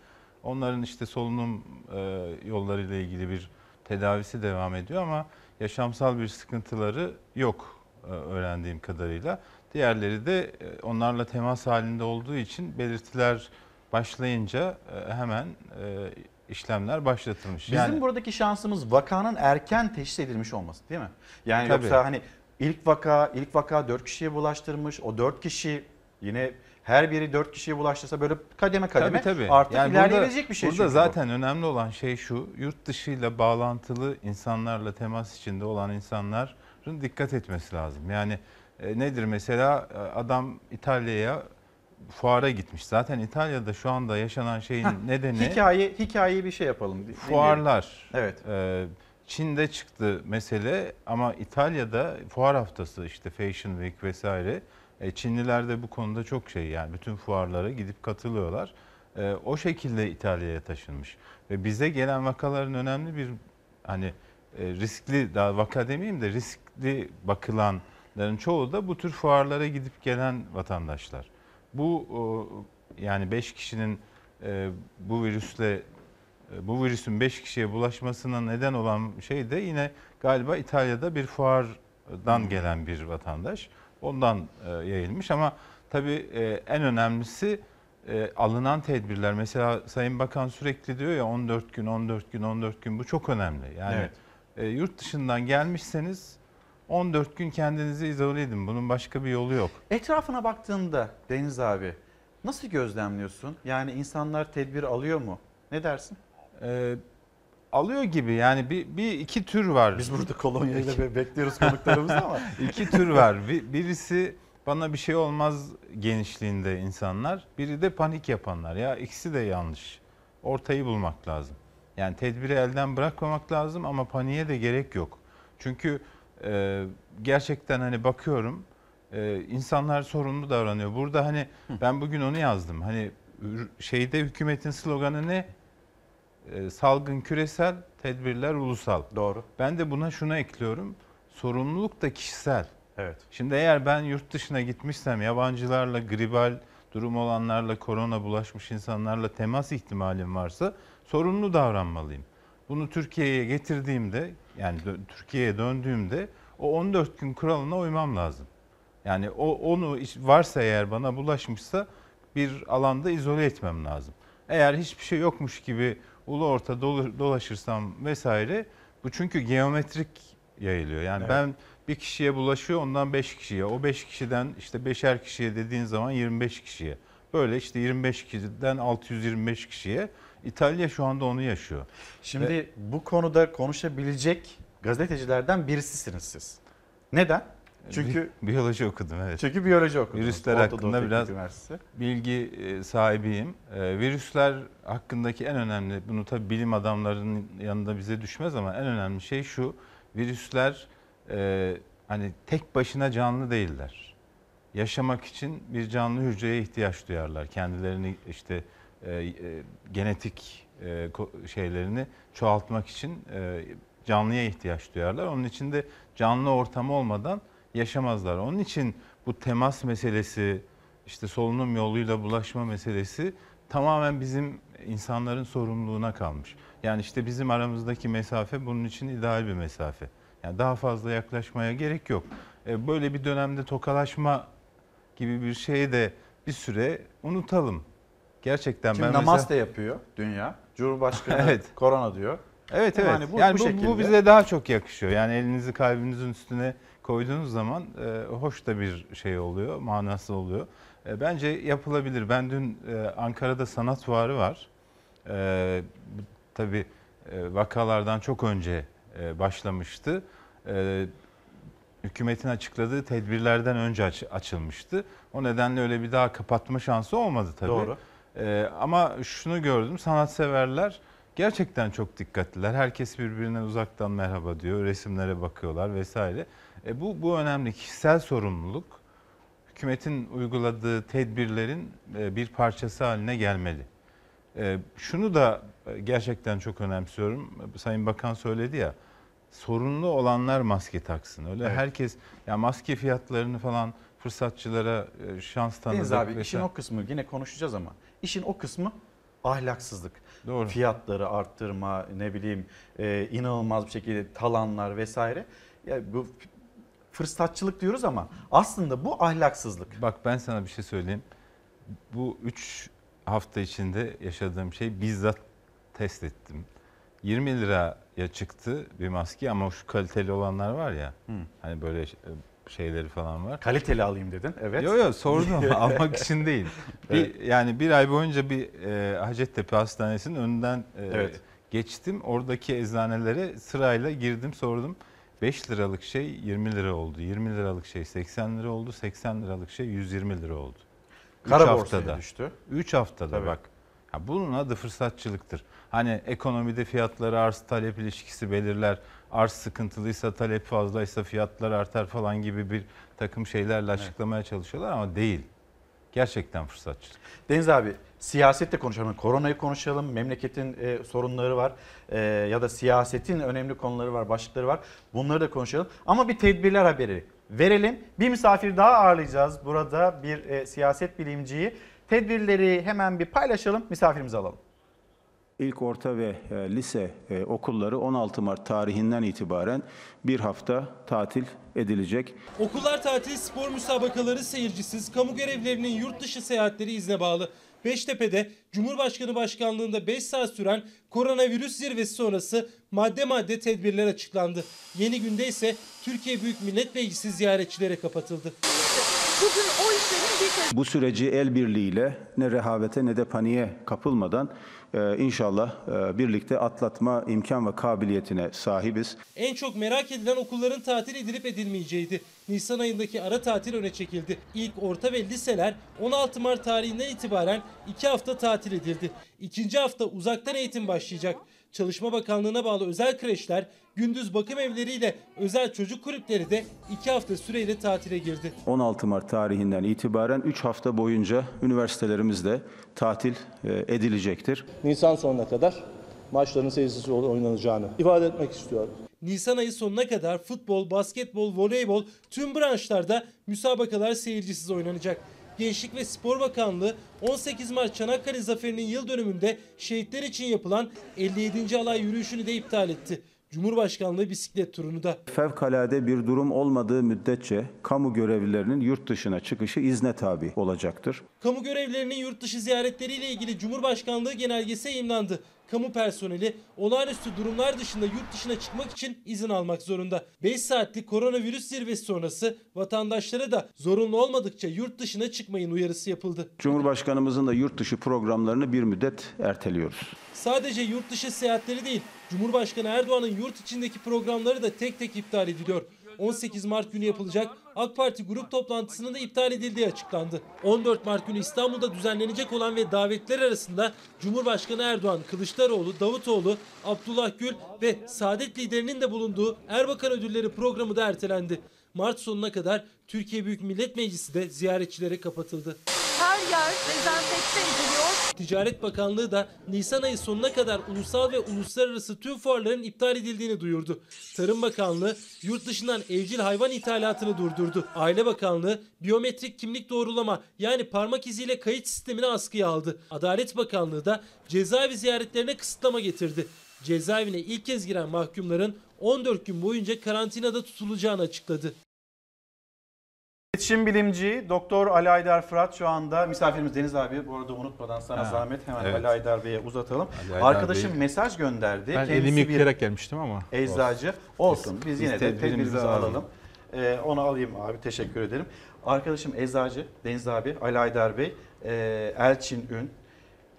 Onların işte solunum e, yollarıyla ilgili bir tedavisi devam ediyor ama yaşamsal bir sıkıntıları yok e, öğrendiğim kadarıyla. Diğerleri de e, onlarla temas halinde olduğu için belirtiler başlayınca e, hemen e, işlemler başlatılmış. Bizim buradaki şansımız vakanın erken teşhis edilmiş olması değil mi? Yani Tabii. yoksa hani ilk vaka ilk vaka 4 kişiye bulaştırmış. O 4 kişi yine her biri 4 kişiye bulaştırsa böyle kademe kademe Tabii, tabii. artık Yani ilerleyebilecek burada, bir şey. Burada çünkü bu. zaten önemli olan şey şu, yurt dışıyla bağlantılı insanlarla temas içinde olan insanların dikkat etmesi lazım. Yani e, nedir mesela e, adam İtalya'ya fuara gitmiş. Zaten İtalya'da şu anda yaşanan şeyin Heh, nedeni Hikaye hikayeyi bir şey yapalım. fuarlar. Evet. Ee, Çin'de çıktı mesele ama İtalya'da fuar haftası işte Fashion Week vesaire. E, Çinliler de bu konuda çok şey yani bütün fuarlara gidip katılıyorlar. E, o şekilde İtalya'ya taşınmış. Ve bize gelen vakaların önemli bir hani e, riskli daha vaka demeyeyim de riskli bakılanların çoğu da bu tür fuarlara gidip gelen vatandaşlar. Bu o, yani 5 kişinin e, bu virüsle e, bu virüsün 5 kişiye bulaşmasına neden olan şey de yine galiba İtalya'da bir fuardan gelen bir vatandaş. Ondan e, yayılmış ama tabii e, en önemlisi e, alınan tedbirler. Mesela Sayın Bakan sürekli diyor ya 14 gün, 14 gün, 14 gün bu çok önemli. Yani Evet. e, yurt dışından gelmişseniz 14 gün kendinizi izole edin. Bunun başka bir yolu yok. Etrafına baktığında Deniz abi nasıl gözlemliyorsun? Yani insanlar tedbir alıyor mu? Ne dersin? Ee, alıyor gibi yani bir, bir iki tür var. Biz burada kolonyayla be- bekliyoruz konuklarımızı ama. iki tür var. Bir- Birisi bana bir şey olmaz genişliğinde insanlar. Biri de panik yapanlar. Ya ikisi de yanlış. Ortayı bulmak lazım. Yani tedbiri elden bırakmamak lazım ama paniğe de gerek yok. Çünkü e, gerçekten hani bakıyorum e, insanlar sorumlu davranıyor. Burada hani ben bugün onu yazdım. Hani şeyde hükümetin sloganı ne? E, salgın küresel, tedbirler ulusal. Doğru. Ben de buna şunu ekliyorum. Sorumluluk da kişisel. Evet. Şimdi eğer ben yurt dışına gitmişsem yabancılarla, gribal durum olanlarla, korona bulaşmış insanlarla temas ihtimalim varsa sorumlu davranmalıyım. Bunu Türkiye'ye getirdiğimde yani dö- Türkiye'ye döndüğümde o 14 gün kuralına uymam lazım. Yani o onu varsa eğer bana bulaşmışsa bir alanda izole etmem lazım. Eğer hiçbir şey yokmuş gibi ulu orta dolaşırsam vesaire bu çünkü geometrik yayılıyor. Yani Evet. ben bir kişiye bulaşıyor ondan 5 kişiye. O 5 kişiden işte beşer kişiye dediğin zaman 25 kişiye. Böyle işte 25 kişiden 625 kişiye. İtalya şu anda onu yaşıyor. Şimdi bu konuda konuşabilecek gazetecilerden birisisiniz siz. Neden? Çünkü Bi- biyoloji okudum evet. Çünkü biyoloji okudunuz. Virüsler Orta Doğu hakkında Teknik biraz Üniversitesi. bilgi e, sahibiyim. E, Virüsler hakkındaki en önemli, bunu tabii bilim adamlarının yanında bize düşmez ama en önemli şey şu. Virüsler e, hani tek başına canlı değiller. Yaşamak için bir canlı hücreye ihtiyaç duyarlar. Kendilerini işte e, e, genetik e, şeylerini çoğaltmak için e, canlıya ihtiyaç duyarlar. Onun için de canlı ortamı olmadan yaşamazlar. Onun için bu temas meselesi, işte solunum yoluyla bulaşma meselesi tamamen bizim insanların sorumluluğuna kalmış. Yani işte bizim aramızdaki mesafe bunun için ideal bir mesafe. Yani daha fazla yaklaşmaya gerek yok. E, Böyle bir dönemde tokalaşma gibi bir şeyi de bir süre unutalım. Gerçekten Şimdi ben namaste mesela- yapıyor dünya. Cumhurbaşkanı Evet. korona diyor. Evet evet. Yani Yani bu, bu, bu bu, şekilde. bize daha çok yakışıyor. Yani elinizi kalbinizin üstüne koyduğunuz zaman e, hoş da bir şey oluyor, manası oluyor. E, bence yapılabilir. Ben dün e, Ankara'da sanat fuarı var. E, tabii e, vakalardan çok önce e, başlamıştı. E, hükümetin açıkladığı tedbirlerden önce aç- açılmıştı. O nedenle öyle bir daha kapatma şansı olmadı tabii. Doğru. Ee, ama şunu gördüm sanatseverler gerçekten çok dikkatliler. Herkes birbirine uzaktan merhaba diyor, resimlere bakıyorlar vesaire. E, bu bu önemli kişisel sorumluluk. Hükümetin uyguladığı tedbirlerin e, bir parçası haline gelmeli. E, şunu da e, gerçekten çok önemsiyorum. Sayın Bakan söyledi ya. Sorunlu olanlar maske taksın. Öyle Evet. herkes ya maske fiyatlarını falan fırsatçılara şans tanıdık. Deniz abi vesaire. işin o kısmı yine konuşacağız ama işin o kısmı ahlaksızlık. Doğru. Fiyatları arttırma ne bileyim e, inanılmaz bir şekilde talanlar vesaire. Ya bu fırsatçılık diyoruz ama aslında bu ahlaksızlık. Bak ben sana bir şey söyleyeyim. Bu 3 hafta içinde yaşadığım şey bizzat test ettim. 20 liraya çıktı bir maske ama şu kaliteli olanlar var ya. Hani böyle şeyleri falan var. Kaliteli alayım dedin. Evet. Yok yok sordum almak için değil. Bir, Evet. Yani bir ay boyunca bir e, Hacettepe Hastanesi'nin önünden e, Evet. geçtim. Oradaki eczanelere sırayla girdim sordum. 5 liralık şey 20 lira oldu. 20 liralık şey 80 lira oldu. 80 liralık şey 120 lira oldu. Üç Kara borsaya düştü. 3 haftada Tabii. bak. Ya bunun adı fırsatçılıktır. Hani ekonomide fiyatları arz talep ilişkisi belirler. Arz sıkıntılıysa talep fazlaysa fiyatlar artar falan gibi bir takım şeylerle açıklamaya çalışıyorlar ama değil. Gerçekten fırsatçılık. Deniz abi siyasette konuşalım. Koronayı konuşalım. Memleketin e, sorunları var. E, ya da siyasetin önemli konuları var, başlıkları var. Bunları da konuşalım. Ama bir tedbirler haberi verelim. Bir misafir daha ağırlayacağız. Burada bir e, siyaset bilimciyi. Tedbirleri hemen bir paylaşalım. Misafirimizi alalım. İlk orta ve e, lise e, okulları 16 Mart tarihinden itibaren bir hafta tatil edilecek. Okullar tatil, spor müsabakaları seyircisiz, kamu görevlerinin yurt dışı seyahatleri izne bağlı. Beştepe'de Cumhurbaşkanı Başkanlığında 5 saat süren koronavirüs zirvesi sonrası madde madde tedbirler açıklandı. Yeni günde ise Türkiye Büyük Millet Meclisi ziyaretçilere kapatıldı. Bugün o işlerin bir Bu süreci el birliğiyle ne rehavete ne de paniğe kapılmadan e, inşallah birlikte atlatma imkan ve kabiliyetine sahibiz. En çok merak edilen okulların tatil edilip edilmeyeceğiydi. Nisan ayındaki ara tatil öne çekildi. İlk orta ve liseler 16 Mart tarihinden itibaren 2 hafta tatil edildi. İkinci hafta uzaktan eğitim başlayacak. Çalışma Bakanlığı'na bağlı özel kreşler, gündüz bakım evleriyle özel çocuk kulüpleri de 2 hafta süreyle tatile girdi. 16 Mart tarihinden itibaren 3 hafta boyunca üniversitelerimizde tatil e, edilecektir. Nisan sonuna kadar maçların seyircisiz oynanacağını ifade etmek istiyorum. Nisan ayı sonuna kadar futbol, basketbol, voleybol tüm branşlarda müsabakalar seyircisiz oynanacak. Gençlik ve Spor Bakanlığı 18 Mart Çanakkale Zaferi'nin yıl dönümünde şehitler için yapılan 57. alay yürüyüşünü de iptal etti. Cumhurbaşkanlığı bisiklet turunu da. Fevkalade bir durum olmadığı müddetçe kamu görevlilerinin yurt dışına çıkışı izne tabi olacaktır. Kamu görevlilerinin yurt dışı ziyaretleriyle ilgili Cumhurbaşkanlığı genelgesi yayımlandı. Kamu personeli olağanüstü durumlar dışında yurt dışına çıkmak için izin almak zorunda. 5 saatlik koronavirüs zirvesi sonrası vatandaşlara da zorunlu olmadıkça yurt dışına çıkmayın uyarısı yapıldı. Cumhurbaşkanımızın da yurt dışı programlarını bir müddet erteliyoruz. Sadece yurt dışı seyahatleri değil, Cumhurbaşkanı Erdoğan'ın yurt içindeki programları da tek tek iptal ediliyor. 18 Mart günü yapılacak AK Parti grup toplantısının da iptal edildiği açıklandı. 14 Mart günü İstanbul'da düzenlenecek olan ve davetler arasında Cumhurbaşkanı Erdoğan, Kılıçdaroğlu, Davutoğlu, Abdullah Gül ve Saadet liderinin de bulunduğu Erbakan Ödülleri programı da ertelendi. Mart sonuna kadar Türkiye Büyük Millet Meclisi de ziyaretçilere kapatıldı. Her yer dezenfekte ediliyor. Ticaret Bakanlığı da Nisan ayı sonuna kadar ulusal ve uluslararası tüm fuarların iptal edildiğini duyurdu. Tarım Bakanlığı yurt dışından evcil hayvan ithalatını durdurdu. Aile Bakanlığı biyometrik kimlik doğrulama yani parmak iziyle kayıt sistemini askıya aldı. Adalet Bakanlığı da cezaevi ziyaretlerine kısıtlama getirdi. Cezaevine ilk kez giren mahkumların 14 gün boyunca karantinada tutulacağını açıkladı. İletişim bilimci Doktor Ali Aydar Fırat şu anda misafirimiz Deniz abi. Bu arada unutmadan sana Ha, zahmet hemen evet. Ali Aydar Bey'e uzatalım. Ali Aydar Arkadaşım Bey- mesaj gönderdi. Ben Kendisi elimi yıkayarak gelmiştim ama. Eczacı. Olsun biz yine de tedbirimizi alalım. Ee, onu alayım abi teşekkür ederim. Arkadaşım eczacı Deniz abi Ali Aydar Bey e, Elçin Ün.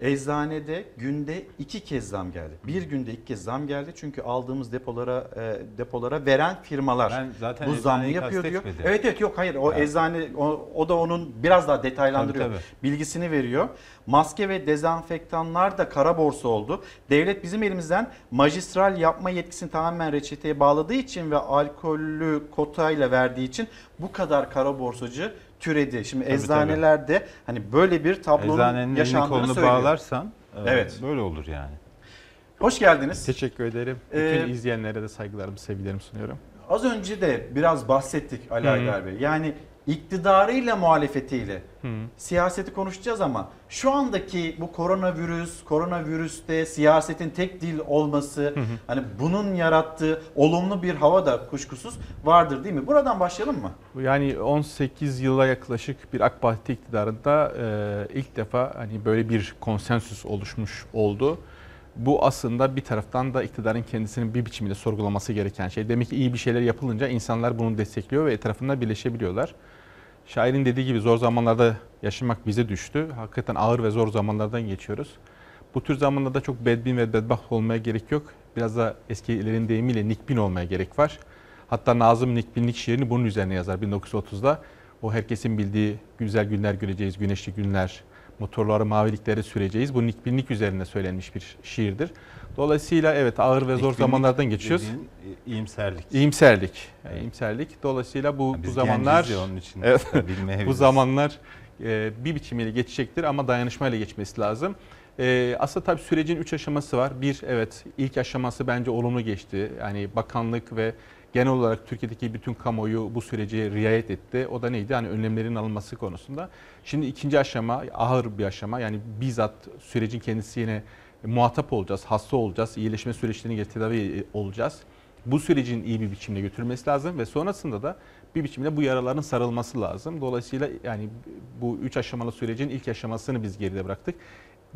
Eczanede günde iki kez zam geldi. Bir günde iki kez zam geldi çünkü aldığımız depolara e, depolara veren firmalar Ben zaten bu zammı yapıyor diyor. Evet evet yok hayır o Yani. eczane o, o da onun biraz daha detaylandırıyor. Tabii, Bilgisini veriyor. Maske ve dezenfektanlar da kara borsa oldu. Devlet bizim elimizden magistral yapma yetkisini tamamen reçeteye bağladığı için ve alkollü kotayla verdiği için bu kadar kara borsacı türedi. Şimdi Tabii, eczanelerde hani böyle bir tablonun Eczanenin yaşandığını kolunu söylüyor. bağlarsan Evet. böyle olur yani. Hoş geldiniz. Teşekkür ederim. Bütün Ee, izleyenlere de saygılarımı, sevgilerimi sunuyorum. Az önce de biraz bahsettik Ali. Aydar Bey. Yani iktidarıyla muhalefetiyle Hı. siyaseti konuşacağız ama şu andaki bu koronavirüs, koronavirüste siyasetin tek dil olması, hı. hani bunun yarattığı olumlu bir hava da kuşkusuz vardır değil mi? Buradan başlayalım mı? Yani 18 yıla yaklaşık bir AK Parti iktidarında e, ilk defa hani böyle bir konsensüs oluşmuş oldu. Bu aslında bir taraftan da iktidarın kendisinin bir biçimde sorgulaması gereken şey. Demek ki iyi bir şeyler yapılınca insanlar bunu destekliyor ve etrafında birleşebiliyorlar. Şairin dediği gibi zor zamanlarda yaşamak bize düştü. Hakikaten ağır ve zor zamanlardan geçiyoruz. Bu tür zamanlarda çok bedbin ve bedbaht olmaya gerek yok. Biraz da eskilerin deyimiyle nikbin olmaya gerek var. Hatta Nazım Nikbinlik şiirini bunun üzerine yazar 1930'da. O herkesin bildiği güzel günler göreceğiz, güneşli günler, motorları, mavilikleri süreceğiz. Bu nikbinlik üzerine söylenmiş bir şiirdir. Dolayısıyla evet ağır ve zor zamanlardan geçiyoruz. dediğin, e, iyimserlik. İyimserlik. Yani iyimserlik. Dolayısıyla bu, biz bu zamanlar onun için Evet, bu zamanlar e, bir biçimiyle geçecektir ama dayanışmayla geçmesi lazım. E, aslında tabii sürecin üç aşaması var. Bir evet ilk aşaması bence olumlu geçti. Yani bakanlık ve genel olarak Türkiye'deki bütün kamuoyu bu süreci riayet etti. O da neydi? Yani önlemlerin alınması konusunda. Şimdi ikinci aşama ağır bir aşama. Yani bizzat sürecin kendisine muhatap olacağız, hasta olacağız, iyileşme süreçlerine tedavi olacağız. Bu sürecin iyi bir biçimde götürülmesi lazım ve sonrasında da bir biçimde bu yaraların sarılması lazım. Dolayısıyla yani bu üç aşamalı sürecin ilk aşamasını biz geride bıraktık.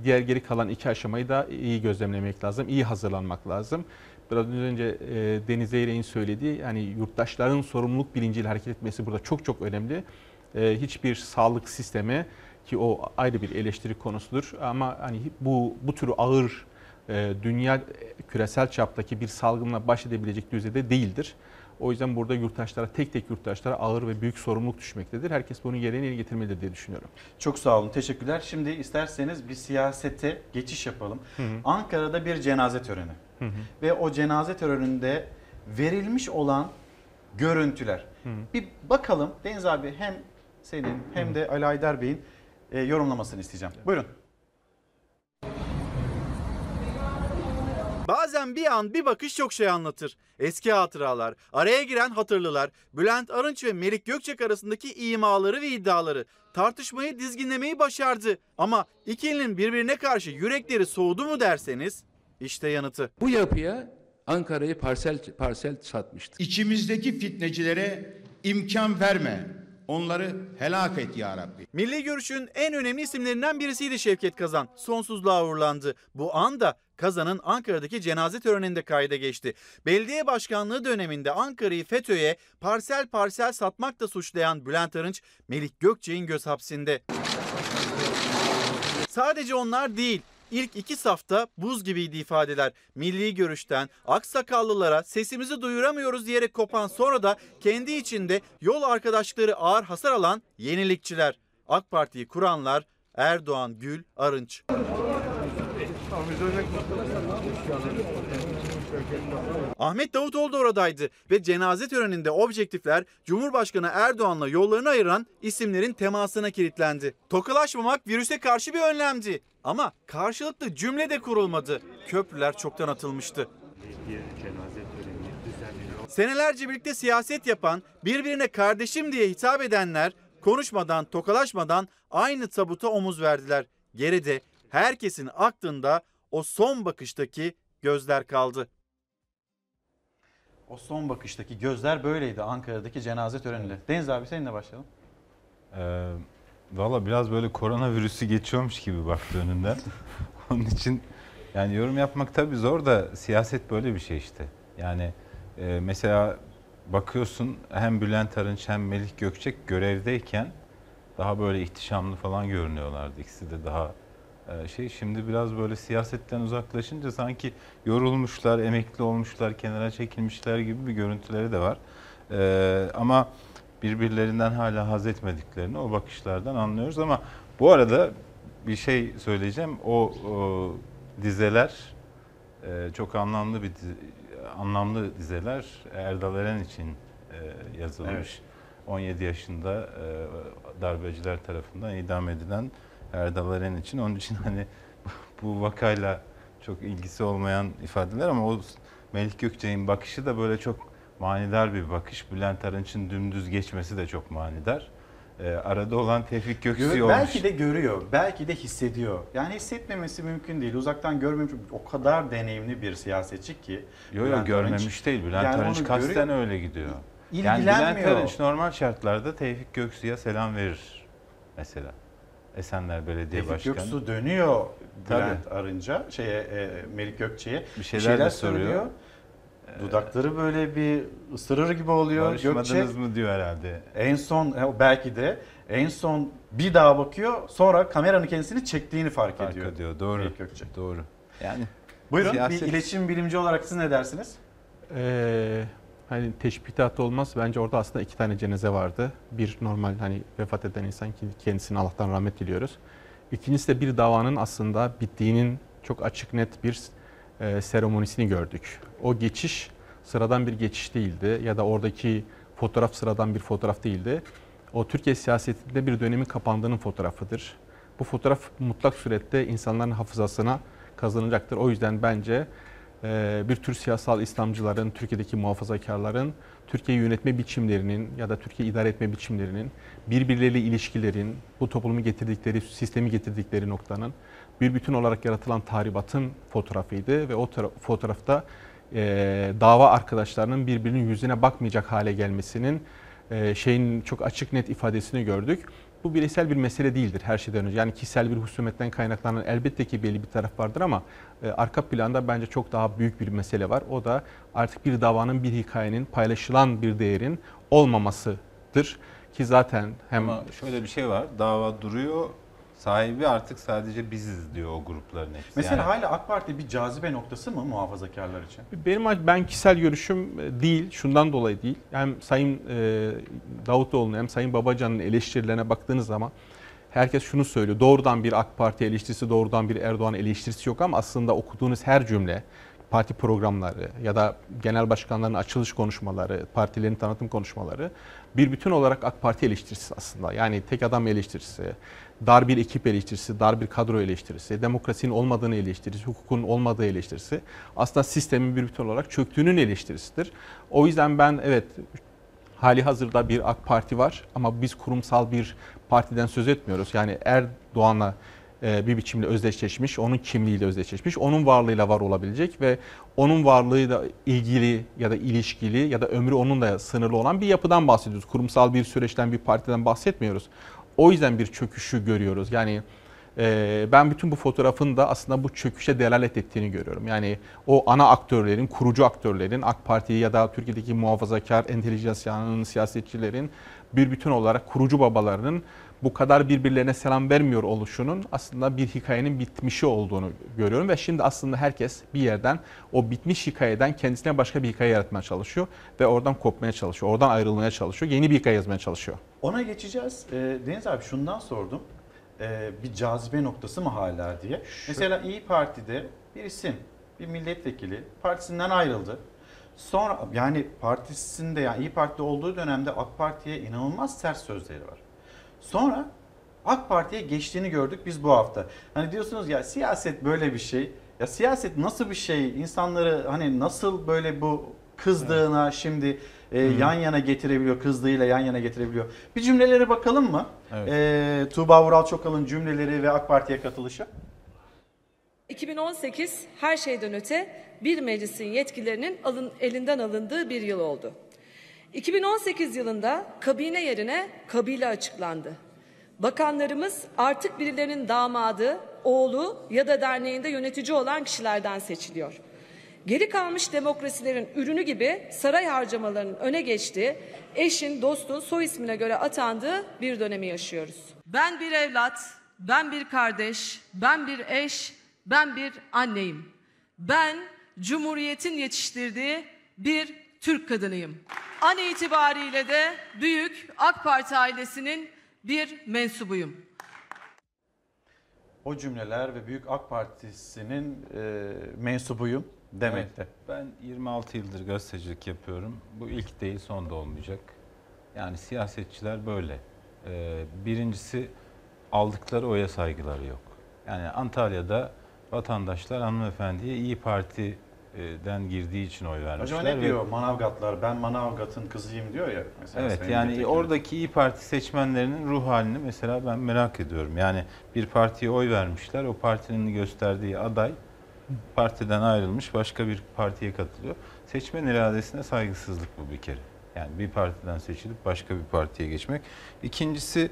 Diğer geri kalan iki aşamayı da iyi gözlemlemek lazım, iyi hazırlanmak lazım. Biraz önce e, Deniz Zeyrek'in söylediği yani yurttaşların sorumluluk bilinciyle hareket etmesi burada çok çok önemli. E, hiçbir sağlık sistemi ki o ayrı bir eleştiri konusudur ama hani bu bu tür ağır e, dünya küresel çaptaki bir salgınla baş edebilecek düzeyde değildir. O yüzden burada yurttaşlara, tek tek yurttaşlara ağır ve büyük sorumluluk düşmektedir. Herkes bunun gereğini yerine getirmelidir diye düşünüyorum. Çok sağ olun, teşekkürler. Şimdi isterseniz bir siyasete geçiş yapalım. Hı hı. Ankara'da bir cenaze töreni. Hı hı. Ve o cenaze töreninde verilmiş olan görüntüler. Hı hı. Bir bakalım Deniz abi hem senin hem de Ali Aydar Bey'in e, yorumlamasını isteyeceğim. Buyurun. Bazen bir an bir bakış çok şey anlatır. Eski hatıralar, araya giren hatırlılar, Bülent Arınç ve Melik Gökçek arasındaki imaları ve iddiaları tartışmayı dizginlemeyi başardı. Ama ikilinin birbirine karşı yürekleri soğudu mu derseniz işte yanıtı. Bu yapıya Ankara'yı parsel parsel satmıştı. İçimizdeki fitnecilere imkan verme. Onları helak et ya Rabbi. Milli Görüş'ün en önemli isimlerinden birisiydi Şevket Kazan. Sonsuzluğa uğurlandı. Bu anda Kazan'ın Ankara'daki cenaze töreninde kayda geçti. Belediye başkanlığı döneminde Ankara'yı FETÖ'ye parsel parsel satmakla suçlayan Bülent Arınç, Melik Gökçek'in göz hapsinde. Sadece onlar değil. İlk iki safta buz gibiydi ifadeler. Milli görüşten aksakallılara sesimizi duyuramıyoruz diyerek kopan sonra da kendi içinde yol arkadaşlıkları ağır hasar alan yenilikçiler. AK Parti'yi kuranlar Erdoğan, Gül, Arınç. Ahmet Davutoğlu da oradaydı ve cenaze töreninde objektifler Cumhurbaşkanı Erdoğan'la yollarını ayıran isimlerin temasına kilitlendi. Tokalaşmamak virüse karşı bir önlemdi. Ama karşılıklı cümle de kurulmadı. Köprüler çoktan atılmıştı. Senelerce birlikte siyaset yapan, birbirine kardeşim diye hitap edenler konuşmadan, tokalaşmadan aynı tabuta omuz verdiler. Geride herkesin aklında o son bakıştaki gözler kaldı. O son bakıştaki gözler böyleydi Ankara'daki cenaze töreninde. Deniz abi seninle başlayalım. Ee, Valla biraz böyle koronavirüsü geçiyormuş gibi baktı önünden. Onun için yani yorum yapmak tabii zor da siyaset böyle bir şey işte. Yani e, mesela bakıyorsun hem Bülent Arınç hem Melih Gökçek görevdeyken daha böyle ihtişamlı falan görünüyorlardı. İkisi de daha şey şimdi biraz böyle siyasetten uzaklaşınca sanki yorulmuşlar, emekli olmuşlar, kenara çekilmişler gibi bir görüntüleri de var. E, ama birbirlerinden hala haz etmediklerini o bakışlardan anlıyoruz ama bu arada bir şey söyleyeceğim. O, o dizeler e, çok anlamlı bir dizi, anlamlı dizeler Erdal Eren için e, yazılmış. Evet. 17 yaşında e, darbeciler tarafından idam edilen Erdal Eren için. Onun için hani bu vakayla çok ilgisi olmayan ifadeler ama o Melih Gökçek'in bakışı da böyle çok manidar bir bakış. Bülent Arınç'ın dümdüz geçmesi de çok manidar. Ee, arada olan Tevfik Göksu Gör- olmuş. belki de görüyor, belki de hissediyor. Yani hissetmemesi mümkün değil. Uzaktan görmemiş o kadar deneyimli bir siyasetçi ki. Yok yok görmemiş Arınç. değil. Bülent Yani Arınç kasten görüyor- öyle gidiyor. Yani İlgilenmiyor. Bülent Arınç normal şartlarda Tevfik Göksu'ya selam verir mesela. Esenler Belediye Tevfik Başkanı. Göksu dönüyor Tabii. Bülent Arınç'a, şeye e, Melik Gökçe'ye Bir şeyler de soruyor. Dudakları böyle bir ısırır gibi oluyor. Barışmadınız Gökçe mı diyor herhalde. en son belki de en son bir daha bakıyor sonra kameranın kendisini çektiğini fark, Fark ediyor. ediyor. Doğru. Melik Gökçe. Doğru. Yani Buyurun Siyaset- bir iletişim bilimci olarak siz ne dersiniz? Ee, hani teşbihat olmaz. Bence orada aslında iki tane cenaze vardı. Bir normal hani vefat eden insan ki kendisine Allah'tan rahmet diliyoruz. İkincisi de bir davanın aslında bittiğinin çok açık net bir e, seremonisini gördük. O geçiş sıradan bir geçiş değildi ya da oradaki fotoğraf sıradan bir fotoğraf değildi. O Türkiye siyasetinde bir dönemin kapandığının fotoğrafıdır. Bu fotoğraf mutlak surette insanların hafızasına kazanacaktır. O yüzden bence bir tür siyasal İslamcıların, Türkiye'deki muhafazakarların Türkiye yönetme biçimlerinin ya da Türkiye idare etme biçimlerinin birbirleriyle ilişkilerin, bu toplumu getirdikleri, sistemi getirdikleri noktanın bir bütün olarak yaratılan tahribatın fotoğrafıydı ve o fotoğrafta e, dava arkadaşlarının birbirinin yüzüne bakmayacak hale gelmesinin e, şeyin çok açık net ifadesini gördük. Bu bireysel bir mesele değildir her şeyden önce. Yani kişisel bir husumetten kaynaklanan elbette ki belli bir taraf vardır ama e, arka planda bence çok daha büyük bir mesele var. O da artık bir davanın, bir hikayenin, paylaşılan bir değerin olmamasıdır. Ki zaten hem Ama şöyle bir şey var. Dava duruyor. Sahibi artık sadece biziz diyor o grupların hepsi. Mesela Yani- hala AK Parti bir cazibe noktası mı muhafazakarlar için? Benim ben kişisel görüşüm e, değil, şundan dolayı değil. Hem Sayın e, Davutoğlu'nun hem Sayın Babacan'ın eleştirilerine baktığınız zaman herkes şunu söylüyor. Doğrudan bir AK Parti eleştirisi, doğrudan bir Erdoğan eleştirisi yok ama aslında okuduğunuz her cümle, parti programları ya da genel başkanların açılış konuşmaları, partilerin tanıtım konuşmaları bir bütün olarak AK Parti eleştirisi aslında. Yani tek adam eleştirisi, dar bir ekip eleştirisi, dar bir kadro eleştirisi, demokrasinin olmadığını eleştirisi, hukukun olmadığı eleştirisi aslında sistemin bir bütün olarak çöktüğünün eleştirisidir. O yüzden ben evet hali hazırda bir AK Parti var ama biz kurumsal bir partiden söz etmiyoruz. Yani Erdoğan'a bir biçimde özdeşleşmiş, onun kimliğiyle özdeşleşmiş, onun varlığıyla var olabilecek ve onun varlığıyla ilgili ya da ilişkili ya da ömrü onunla sınırlı olan bir yapıdan bahsediyoruz. Kurumsal bir süreçten, bir partiden bahsetmiyoruz. O yüzden bir çöküşü görüyoruz. Yani e, ben bütün bu fotoğrafın da aslında bu çöküşe delalet ettiğini görüyorum. Yani o ana aktörlerin, kurucu aktörlerin, AK Parti ya da Türkiye'deki muhafazakar entelijansiyanın, siyasetçilerin bir bütün olarak kurucu babalarının bu kadar birbirlerine selam vermiyor oluşunun aslında bir hikayenin bitmişi olduğunu görüyorum ve şimdi aslında herkes bir yerden o bitmiş hikayeden kendisine başka bir hikaye yaratmaya çalışıyor ve oradan kopmaya çalışıyor, oradan ayrılmaya çalışıyor, yeni bir hikaye yazmaya çalışıyor. Ona geçeceğiz. Ee, Deniz abi şundan sordum. Ee, bir cazibe noktası mı hala diye. Mesela İyi Parti'de bir isim, bir milletvekili partisinden ayrıldı. Sonra yani partisinde yani İyi Parti'de olduğu dönemde AK Parti'ye inanılmaz sert sözleri var. Sonra AK Parti'ye geçtiğini gördük biz bu hafta. Hani diyorsunuz ya siyaset böyle bir şey. Ya siyaset nasıl bir şey? İnsanları hani nasıl böyle bu kızdığına şimdi e, yan yana getirebiliyor, kızdığıyla yan yana getirebiliyor. Bir cümlelere bakalım mı? Evet. E, Tuğba Vural Çokal'ın cümleleri ve AK Parti'ye katılışı. 2018 her şeyden öte bir meclisin yetkilerinin alın, elinden alındığı bir yıl oldu. 2018 yılında kabine yerine kabile açıklandı. Bakanlarımız artık birilerinin damadı, oğlu ya da derneğinde yönetici olan kişilerden seçiliyor. Geri kalmış demokrasilerin ürünü gibi saray harcamalarının öne geçtiği, eşin, dostun soy ismine göre atandığı bir dönemi yaşıyoruz. Ben bir evlat, ben bir kardeş, ben bir eş, ben bir anneyim. Ben Cumhuriyet'in yetiştirdiği bir Türk kadınıyım. An itibariyle de büyük AK Parti ailesinin bir mensubuyum. O cümleler ve Büyük AK Partisi'nin e, mensubuyum demekte. Evet, ben 26 yıldır gazetecilik yapıyorum. Bu ilk değil son da olmayacak. Yani siyasetçiler böyle. Ee, birincisi aldıkları oya saygıları yok. Yani Antalya'da vatandaşlar hanımefendiye İyi Parti'den girdiği için oy vermişler. Acaba ne diyor Manavgatlar? Ben Manavgat'ın kızıyım diyor ya. Mesela Evet yani Milletvekili. oradaki İyi Parti seçmenlerinin ruh halini mesela ben merak ediyorum. Yani bir partiye oy vermişler. O partinin gösterdiği aday partiden ayrılmış başka bir partiye katılıyor. Seçmen iradesine saygısızlık bu bir kere. Yani bir partiden seçilip başka bir partiye geçmek. İkincisi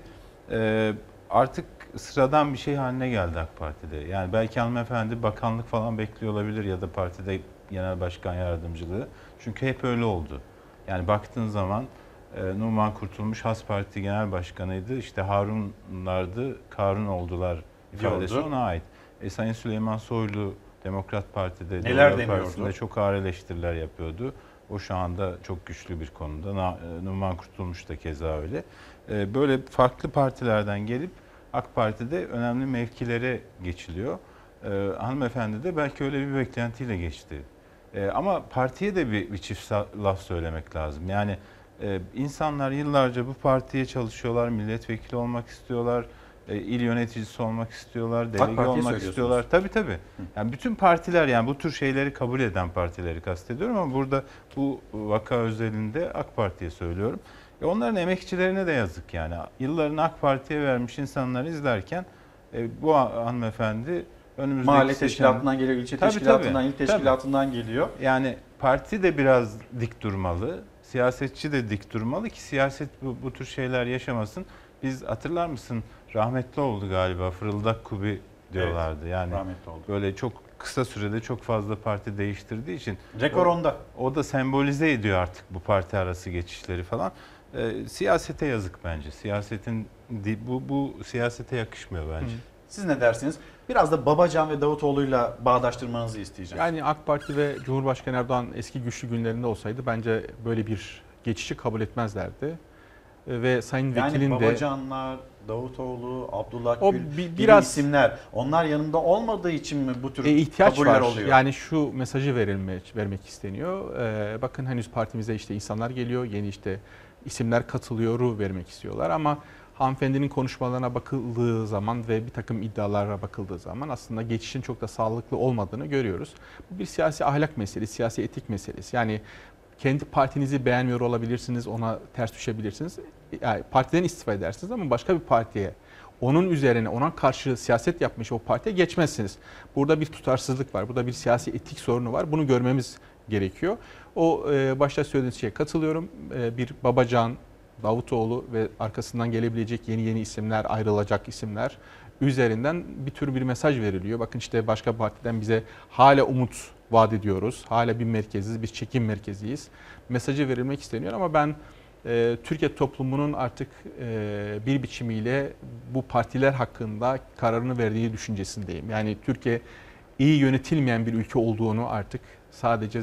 artık sıradan bir şey haline geldi AK Parti'de. Yani belki hanımefendi bakanlık falan bekliyor olabilir ya da partide genel başkan yardımcılığı. Çünkü hep öyle oldu. Yani baktığın zaman e, Numan Kurtulmuş Has Parti Genel Başkanıydı. İşte Harunlardı, Karun oldular ifadesi Diyordu. ona ait. E, Sayın Süleyman Soylu Demokrat Parti'de, Neler? Partisi'nde çok ağır eleştiriler yapıyordu. O şu anda çok güçlü bir konuda. E, Numan Kurtulmuş da keza öyle. E, Böyle farklı partilerden gelip AK Parti'de önemli mevkilere geçiliyor. E, Hanımefendi de belki öyle bir beklentiyle geçti. E, Ama partiye de bir, bir çift laf söylemek lazım. Yani e, insanlar yıllarca bu partiye çalışıyorlar, milletvekili olmak istiyorlar, e, il yöneticisi olmak istiyorlar, delege olmak istiyorlar. Tabii tabii. Yani bütün partiler yani bu tür şeyleri kabul eden partileri kastediyorum ama burada bu vaka özelinde AK Parti'ye söylüyorum. E onların emekçilerine de yazık yani. Yıllarını AK Parti'ye vermiş insanları izlerken e, bu ha- hanımefendi önümüzdeki Mahalle seçim- teşkilatından geliyor, ilçe Tabii, teşkilatından, tabii. il teşkilatından geliyor. Yani parti de biraz dik durmalı, siyasetçi de dik durmalı ki siyaset bu, bu tür şeyler yaşamasın. Biz hatırlar mısın rahmetli oldu galiba Fırıldak Kubi diyorlardı. yani rahmetli oldu. böyle çok kısa sürede çok fazla parti değiştirdiği için Rekor o- onda. O da sembolize ediyor artık bu parti arası geçişleri falan. Ee, siyasete yazık bence. Siyasetin bu bu siyasete yakışmıyor bence. Siz ne dersiniz? Biraz da Babacan ve Davutoğlu'yla bağdaştırmanızı isteyeceğim. Yani AK Parti ve Cumhurbaşkanı Erdoğan eski güçlü günlerinde olsaydı bence böyle bir geçişi kabul etmezlerdi. E, Ve Sayın yani Vekil'in de Babacanlar, Davutoğlu, Abdullah O Gül bi- gibi biraz- isimler onlar yanında olmadığı için mi bu tür E, ihtiyaç kabuller var. oluyor? Yani şu mesajı verilmek vermek isteniyor. Ee, bakın henüz partimize işte insanlar geliyor, yeni işte isimler katılıyor vermek istiyorlar ama hanımefendinin konuşmalarına bakıldığı zaman ve bir takım iddialara bakıldığı zaman aslında geçişin çok da sağlıklı olmadığını görüyoruz. Bu bir siyasi ahlak meselesi, siyasi etik meselesi. Yani kendi partinizi beğenmiyor olabilirsiniz, ona ters düşebilirsiniz. Yani partiden istifa edersiniz ama başka bir partiye onun üzerine ona karşı siyaset yapmış o partiye geçmezsiniz. Burada bir tutarsızlık var. Burada bir siyasi etik sorunu var. Bunu görmemiz gerekiyor. O e, başta söylediğiniz şeye katılıyorum. E, bir Babacan, Davutoğlu ve arkasından gelebilecek yeni yeni isimler, ayrılacak isimler üzerinden bir tür bir mesaj veriliyor. Bakın işte başka partiden bize hala umut vaat ediyoruz. Hala bir merkeziz, bir çekim merkeziyiz. Mesajı verilmek isteniyor ama ben e, Türkiye toplumunun artık e, bir biçimiyle bu partiler hakkında kararını verdiği düşüncesindeyim. Yani Türkiye iyi yönetilmeyen bir ülke olduğunu artık sadece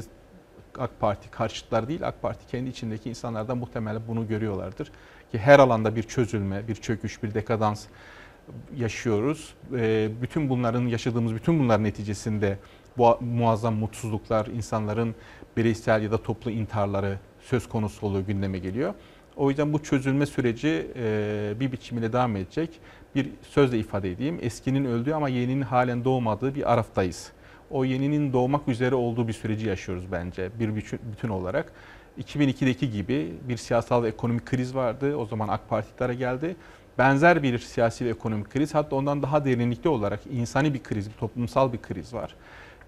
AK Parti karşıtlar değil, AK Parti kendi içindeki insanlar da muhtemelen bunu görüyorlardır. Ki her alanda bir çözülme, bir çöküş, bir dekadans yaşıyoruz. E, bütün bunların yaşadığımız bütün bunların neticesinde bu muazzam mutsuzluklar, insanların bireysel ya da toplu intiharları söz konusu oluyor, gündeme geliyor. O yüzden bu çözülme süreci e, bir biçimiyle devam edecek. Bir sözle ifade edeyim. Eskinin öldüğü ama yeninin halen doğmadığı bir araftayız. O yeninin doğmak üzere olduğu bir süreci yaşıyoruz bence bir bütün, bütün olarak. 2002'deki gibi bir siyasal ve ekonomik kriz vardı. O zaman AK Parti iktidara geldi. Benzer bir siyasi ve ekonomik kriz hatta ondan daha derinlikli olarak insani bir kriz, bir toplumsal bir kriz var.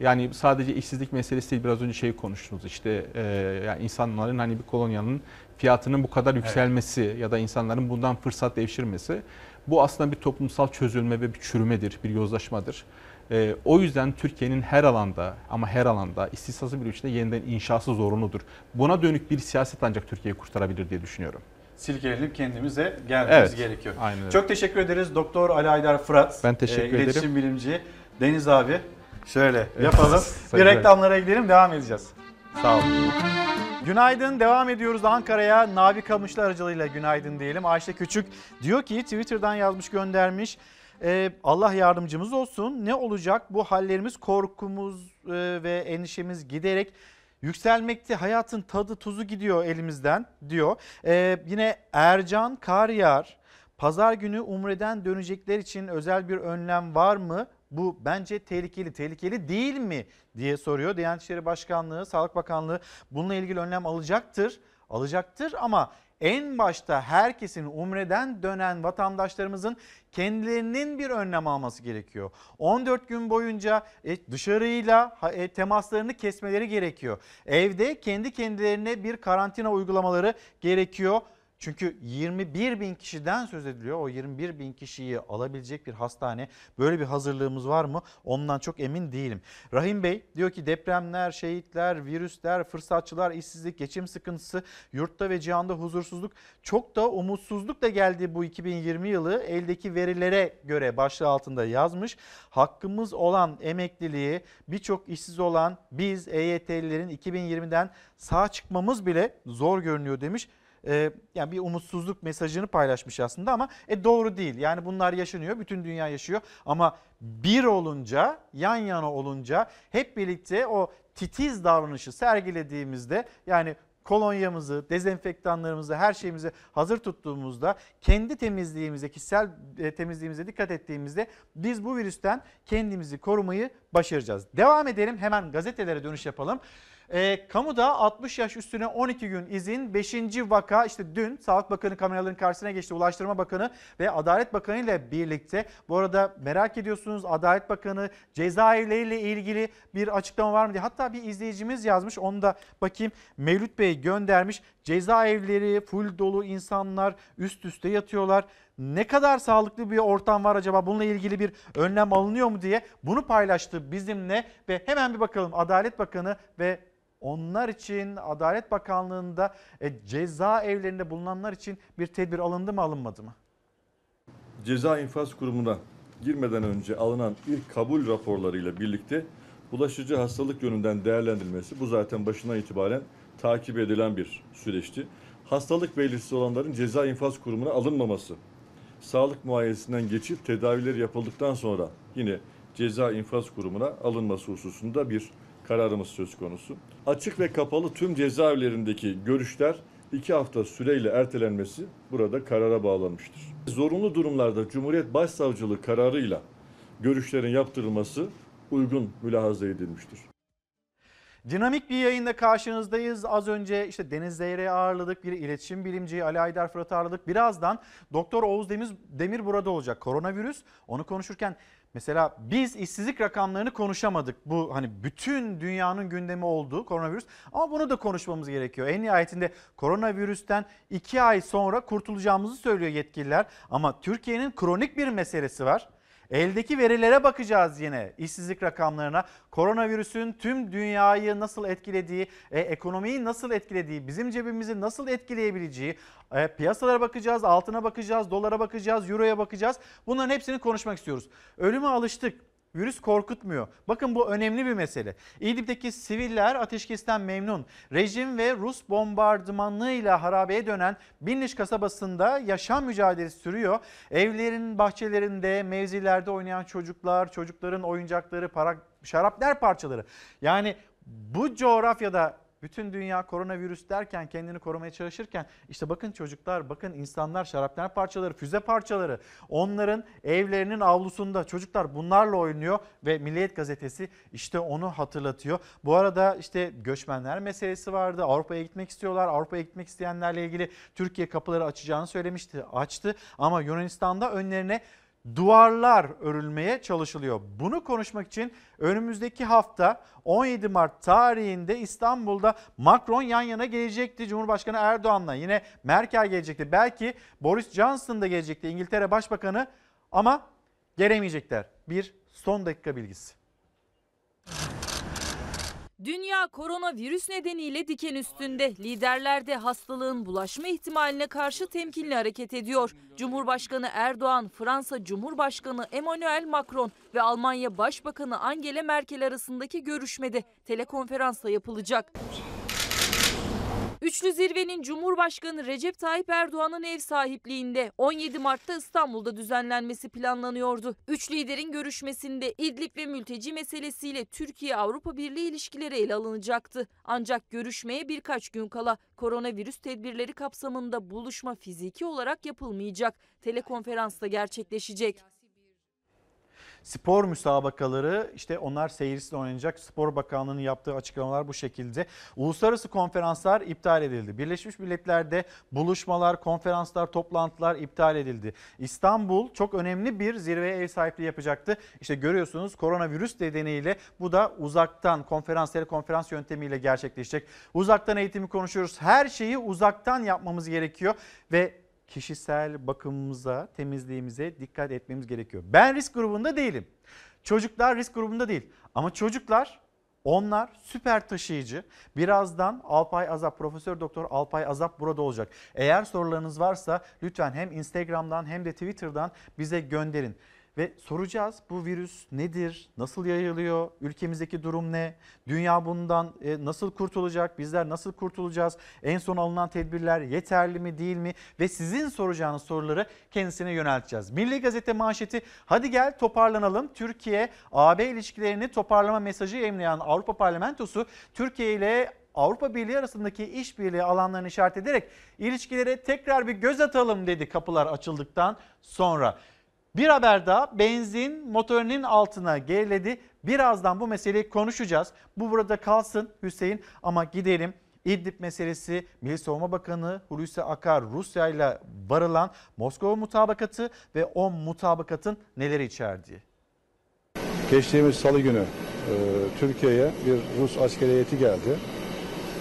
Yani sadece işsizlik meselesi değil biraz önce şey konuştunuz işte e, yani insanların hani bir kolonyanın fiyatının bu kadar yükselmesi evet. ya da insanların bundan fırsat devşirmesi bu aslında bir toplumsal çözülme ve bir çürümedir, bir yozlaşmadır. E, o yüzden Türkiye'nin her alanda ama her alanda istisnasız bir ülkede yeniden inşası zorunludur. Buna dönük bir siyaset ancak Türkiye'yi kurtarabilir diye düşünüyorum silkelenip kendimize gelmemiz Evet, gerekiyor. aynen öyle. Çok teşekkür ederiz Doktor Ali Aydar Fırat. Ben teşekkür ederim. İletişim bilimci Deniz abi. Şöyle yapalım. bir reklamlara gidelim devam edeceğiz. Sağ olun. Günaydın devam ediyoruz Ankara'ya Navi Kamışlı aracılığıyla günaydın diyelim. Ayşe Küçük diyor ki Twitter'dan yazmış göndermiş. Ee, Allah yardımcımız olsun. Ne olacak bu hallerimiz korkumuz e, ve endişemiz giderek yükselmekte. Hayatın tadı tuzu gidiyor elimizden diyor. Ee, yine Ercan Karyar pazar günü Umre'den dönecekler için özel bir önlem var mı? Bu bence tehlikeli. Tehlikeli değil mi diye soruyor. Diyanet İşleri Başkanlığı, Sağlık Bakanlığı bununla ilgili önlem alacaktır. Alacaktır ama en başta herkesin Umre'den dönen vatandaşlarımızın kendilerinin bir önlem alması gerekiyor. 14 gün boyunca e, dışarıyla e, temaslarını kesmeleri gerekiyor. Evde kendi kendilerine bir karantina uygulamaları gerekiyor. Çünkü 21 bin kişiden söz ediliyor. O 21 bin kişiyi alabilecek bir hastane böyle bir hazırlığımız var mı? Ondan çok emin değilim. Rahim Bey diyor ki depremler, şehitler, virüsler, fırsatçılar, işsizlik, geçim sıkıntısı, yurtta ve cihanda huzursuzluk çok da umutsuzluk da geldi bu 2020 yılı. Eldeki verilere göre başlığı altında yazmış. Hakkımız olan emekliliği birçok işsiz olan biz EYT'lilerin 2020'den sağ çıkmamız bile zor görünüyor demiş e, yani bir umutsuzluk mesajını paylaşmış aslında ama e, doğru değil. Yani bunlar yaşanıyor, bütün dünya yaşıyor ama bir olunca, yan yana olunca hep birlikte o titiz davranışı sergilediğimizde yani kolonyamızı, dezenfektanlarımızı, her şeyimizi hazır tuttuğumuzda, kendi temizliğimize, kişisel e, temizliğimize dikkat ettiğimizde biz bu virüsten kendimizi korumayı başaracağız. Devam edelim hemen gazetelere dönüş yapalım. E, kamuda 60 yaş üstüne 12 gün izin 5. vaka işte dün Sağlık Bakanı kameraların karşısına geçti. Ulaştırma Bakanı ve Adalet Bakanı ile birlikte. Bu arada merak ediyorsunuz Adalet Bakanı cezaevleriyle ilgili bir açıklama var mı diye. Hatta bir izleyicimiz yazmış onu da bakayım. Mevlüt Bey göndermiş. Cezaevleri full dolu insanlar üst üste yatıyorlar. Ne kadar sağlıklı bir ortam var acaba bununla ilgili bir önlem alınıyor mu diye bunu paylaştı bizimle ve hemen bir bakalım Adalet Bakanı ve onlar için Adalet Bakanlığı'nda e, ceza evlerinde bulunanlar için bir tedbir alındı mı alınmadı mı? Ceza infaz kurumuna girmeden önce alınan ilk kabul raporlarıyla birlikte bulaşıcı hastalık yönünden değerlendirilmesi bu zaten başından itibaren takip edilen bir süreçti. Hastalık belirtisi olanların ceza infaz kurumuna alınmaması, sağlık muayenesinden geçip tedavileri yapıldıktan sonra yine ceza infaz kurumuna alınması hususunda bir kararımız söz konusu. Açık ve kapalı tüm cezaevlerindeki görüşler iki hafta süreyle ertelenmesi burada karara bağlanmıştır. Zorunlu durumlarda Cumhuriyet Başsavcılığı kararıyla görüşlerin yaptırılması uygun mülahaza edilmiştir. Dinamik bir yayında karşınızdayız. Az önce işte Deniz Zeyre'yi ağırladık. Bir iletişim bilimci Ali Aydar Fırat'ı ağırladık. Birazdan Doktor Oğuz Demir, Demir burada olacak. Koronavirüs onu konuşurken mesela biz işsizlik rakamlarını konuşamadık. Bu hani bütün dünyanın gündemi olduğu koronavirüs. Ama bunu da konuşmamız gerekiyor. En nihayetinde koronavirüsten 2 ay sonra kurtulacağımızı söylüyor yetkililer. Ama Türkiye'nin kronik bir meselesi var. Eldeki verilere bakacağız yine işsizlik rakamlarına. Koronavirüsün tüm dünyayı nasıl etkilediği, e, ekonomiyi nasıl etkilediği, bizim cebimizi nasıl etkileyebileceği, e, piyasalara bakacağız, altına bakacağız, dolara bakacağız, euroya bakacağız. Bunların hepsini konuşmak istiyoruz. Ölüme alıştık. Virüs korkutmuyor. Bakın bu önemli bir mesele. İdlib'deki siviller ateşkesten memnun. Rejim ve Rus bombardımanlığıyla harabeye dönen Binliş kasabasında yaşam mücadelesi sürüyor. Evlerin bahçelerinde, mevzilerde oynayan çocuklar, çocukların oyuncakları, para, şaraplar parçaları. Yani bu coğrafyada bütün dünya koronavirüs derken kendini korumaya çalışırken işte bakın çocuklar, bakın insanlar, şarapnel parçaları, füze parçaları onların evlerinin avlusunda çocuklar bunlarla oynuyor ve Milliyet Gazetesi işte onu hatırlatıyor. Bu arada işte göçmenler meselesi vardı. Avrupa'ya gitmek istiyorlar. Avrupa'ya gitmek isteyenlerle ilgili Türkiye kapıları açacağını söylemişti. Açtı ama Yunanistan'da önlerine duvarlar örülmeye çalışılıyor. Bunu konuşmak için önümüzdeki hafta 17 Mart tarihinde İstanbul'da Macron yan yana gelecekti Cumhurbaşkanı Erdoğan'la. Yine Merkel gelecekti. Belki Boris Johnson da gelecekti İngiltere Başbakanı ama gelemeyecekler. Bir son dakika bilgisi. Dünya koronavirüs nedeniyle diken üstünde. Liderler de hastalığın bulaşma ihtimaline karşı temkinli hareket ediyor. Cumhurbaşkanı Erdoğan, Fransa Cumhurbaşkanı Emmanuel Macron ve Almanya Başbakanı Angela Merkel arasındaki görüşmede telekonferansla yapılacak. Üçlü zirvenin Cumhurbaşkanı Recep Tayyip Erdoğan'ın ev sahipliğinde 17 Mart'ta İstanbul'da düzenlenmesi planlanıyordu. Üç liderin görüşmesinde İdlib ve mülteci meselesiyle Türkiye-Avrupa Birliği ilişkileri ele alınacaktı. Ancak görüşmeye birkaç gün kala koronavirüs tedbirleri kapsamında buluşma fiziki olarak yapılmayacak. Telekonferansla gerçekleşecek. Spor müsabakaları işte onlar seyirsiz oynanacak. Spor Bakanlığı'nın yaptığı açıklamalar bu şekilde. Uluslararası konferanslar iptal edildi. Birleşmiş Milletler'de buluşmalar, konferanslar, toplantılar iptal edildi. İstanbul çok önemli bir zirveye ev sahipliği yapacaktı. İşte görüyorsunuz koronavirüs nedeniyle bu da uzaktan konferans, telekonferans yöntemiyle gerçekleşecek. Uzaktan eğitimi konuşuyoruz. Her şeyi uzaktan yapmamız gerekiyor ve kişisel bakımımıza, temizliğimize dikkat etmemiz gerekiyor. Ben risk grubunda değilim. Çocuklar risk grubunda değil. Ama çocuklar onlar süper taşıyıcı. Birazdan Alpay Azap, Profesör Doktor Alpay Azap burada olacak. Eğer sorularınız varsa lütfen hem Instagram'dan hem de Twitter'dan bize gönderin. Ve soracağız bu virüs nedir, nasıl yayılıyor, ülkemizdeki durum ne, dünya bundan e, nasıl kurtulacak, bizler nasıl kurtulacağız, en son alınan tedbirler yeterli mi değil mi? Ve sizin soracağınız soruları kendisine yönelteceğiz. Milli Gazete manşeti hadi gel toparlanalım. Türkiye AB ilişkilerini toparlama mesajı yayınlayan Avrupa Parlamentosu Türkiye ile Avrupa Birliği arasındaki işbirliği alanlarını işaret ederek ilişkilere tekrar bir göz atalım. dedi kapılar açıldıktan sonra. Bir haber daha benzin motorunun altına geriledi. Birazdan bu meseleyi konuşacağız. Bu burada kalsın Hüseyin ama gidelim. İdlib meselesi Milli Savunma Bakanı Hulusi Akar Rusya ile varılan Moskova mutabakatı ve o mutabakatın neleri içerdiği. Geçtiğimiz salı günü e, Türkiye'ye bir Rus askeri heyeti geldi.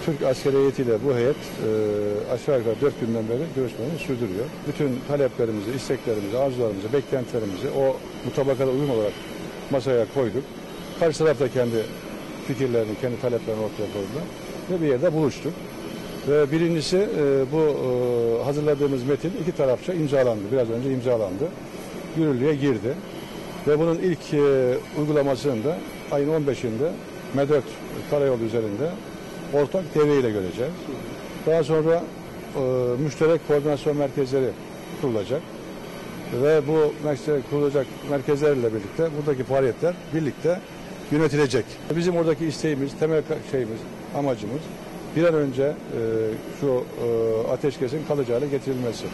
Türk askeri heyetiyle bu heyet e, aşağı yukarı 4 günden beri görüşmelerini sürdürüyor. Bütün taleplerimizi, isteklerimizi, arzularımızı, beklentilerimizi o mutabakata uyum olarak masaya koyduk. Karşı taraf da kendi fikirlerini, kendi taleplerini ortaya koydular ve bir yerde buluştuk. Ve birincisi e, bu e, hazırladığımız metin iki tarafça imzalandı. Biraz önce imzalandı. Yürürlüğe girdi. Ve bunun ilk e, uygulamasını da ayın 15'inde M4 karayolu üzerinde ortak devreyle göreceğiz. Daha sonra e, müşterek koordinasyon merkezleri kurulacak. Ve bu müşterek kurulacak merkezlerle birlikte buradaki faaliyetler birlikte yönetilecek. Bizim oradaki isteğimiz, temel şeyimiz, amacımız bir an önce e, şu e, ateşkesin kalıcı hale getirilmesi.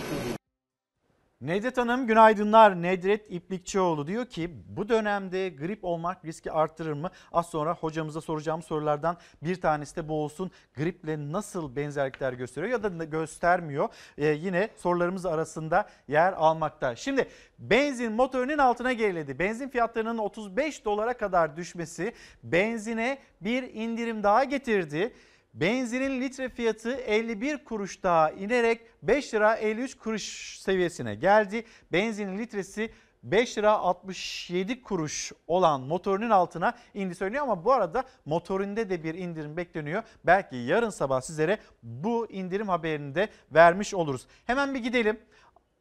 Nedret Hanım günaydınlar. Nedret İplikçioğlu diyor ki bu dönemde grip olmak riski arttırır mı? Az sonra hocamıza soracağım sorulardan bir tanesi de bu olsun. Griple nasıl benzerlikler gösteriyor ya da göstermiyor? Ee, yine sorularımız arasında yer almakta. Şimdi benzin motorunun altına geriledi. Benzin fiyatlarının 35 dolara kadar düşmesi benzine bir indirim daha getirdi. Benzinin litre fiyatı 51 kuruş daha inerek 5 lira 53 kuruş seviyesine geldi. Benzinin litresi 5 lira 67 kuruş olan motorunun altına indi söyleniyor ama bu arada motorinde de bir indirim bekleniyor. Belki yarın sabah sizlere bu indirim haberini de vermiş oluruz. Hemen bir gidelim.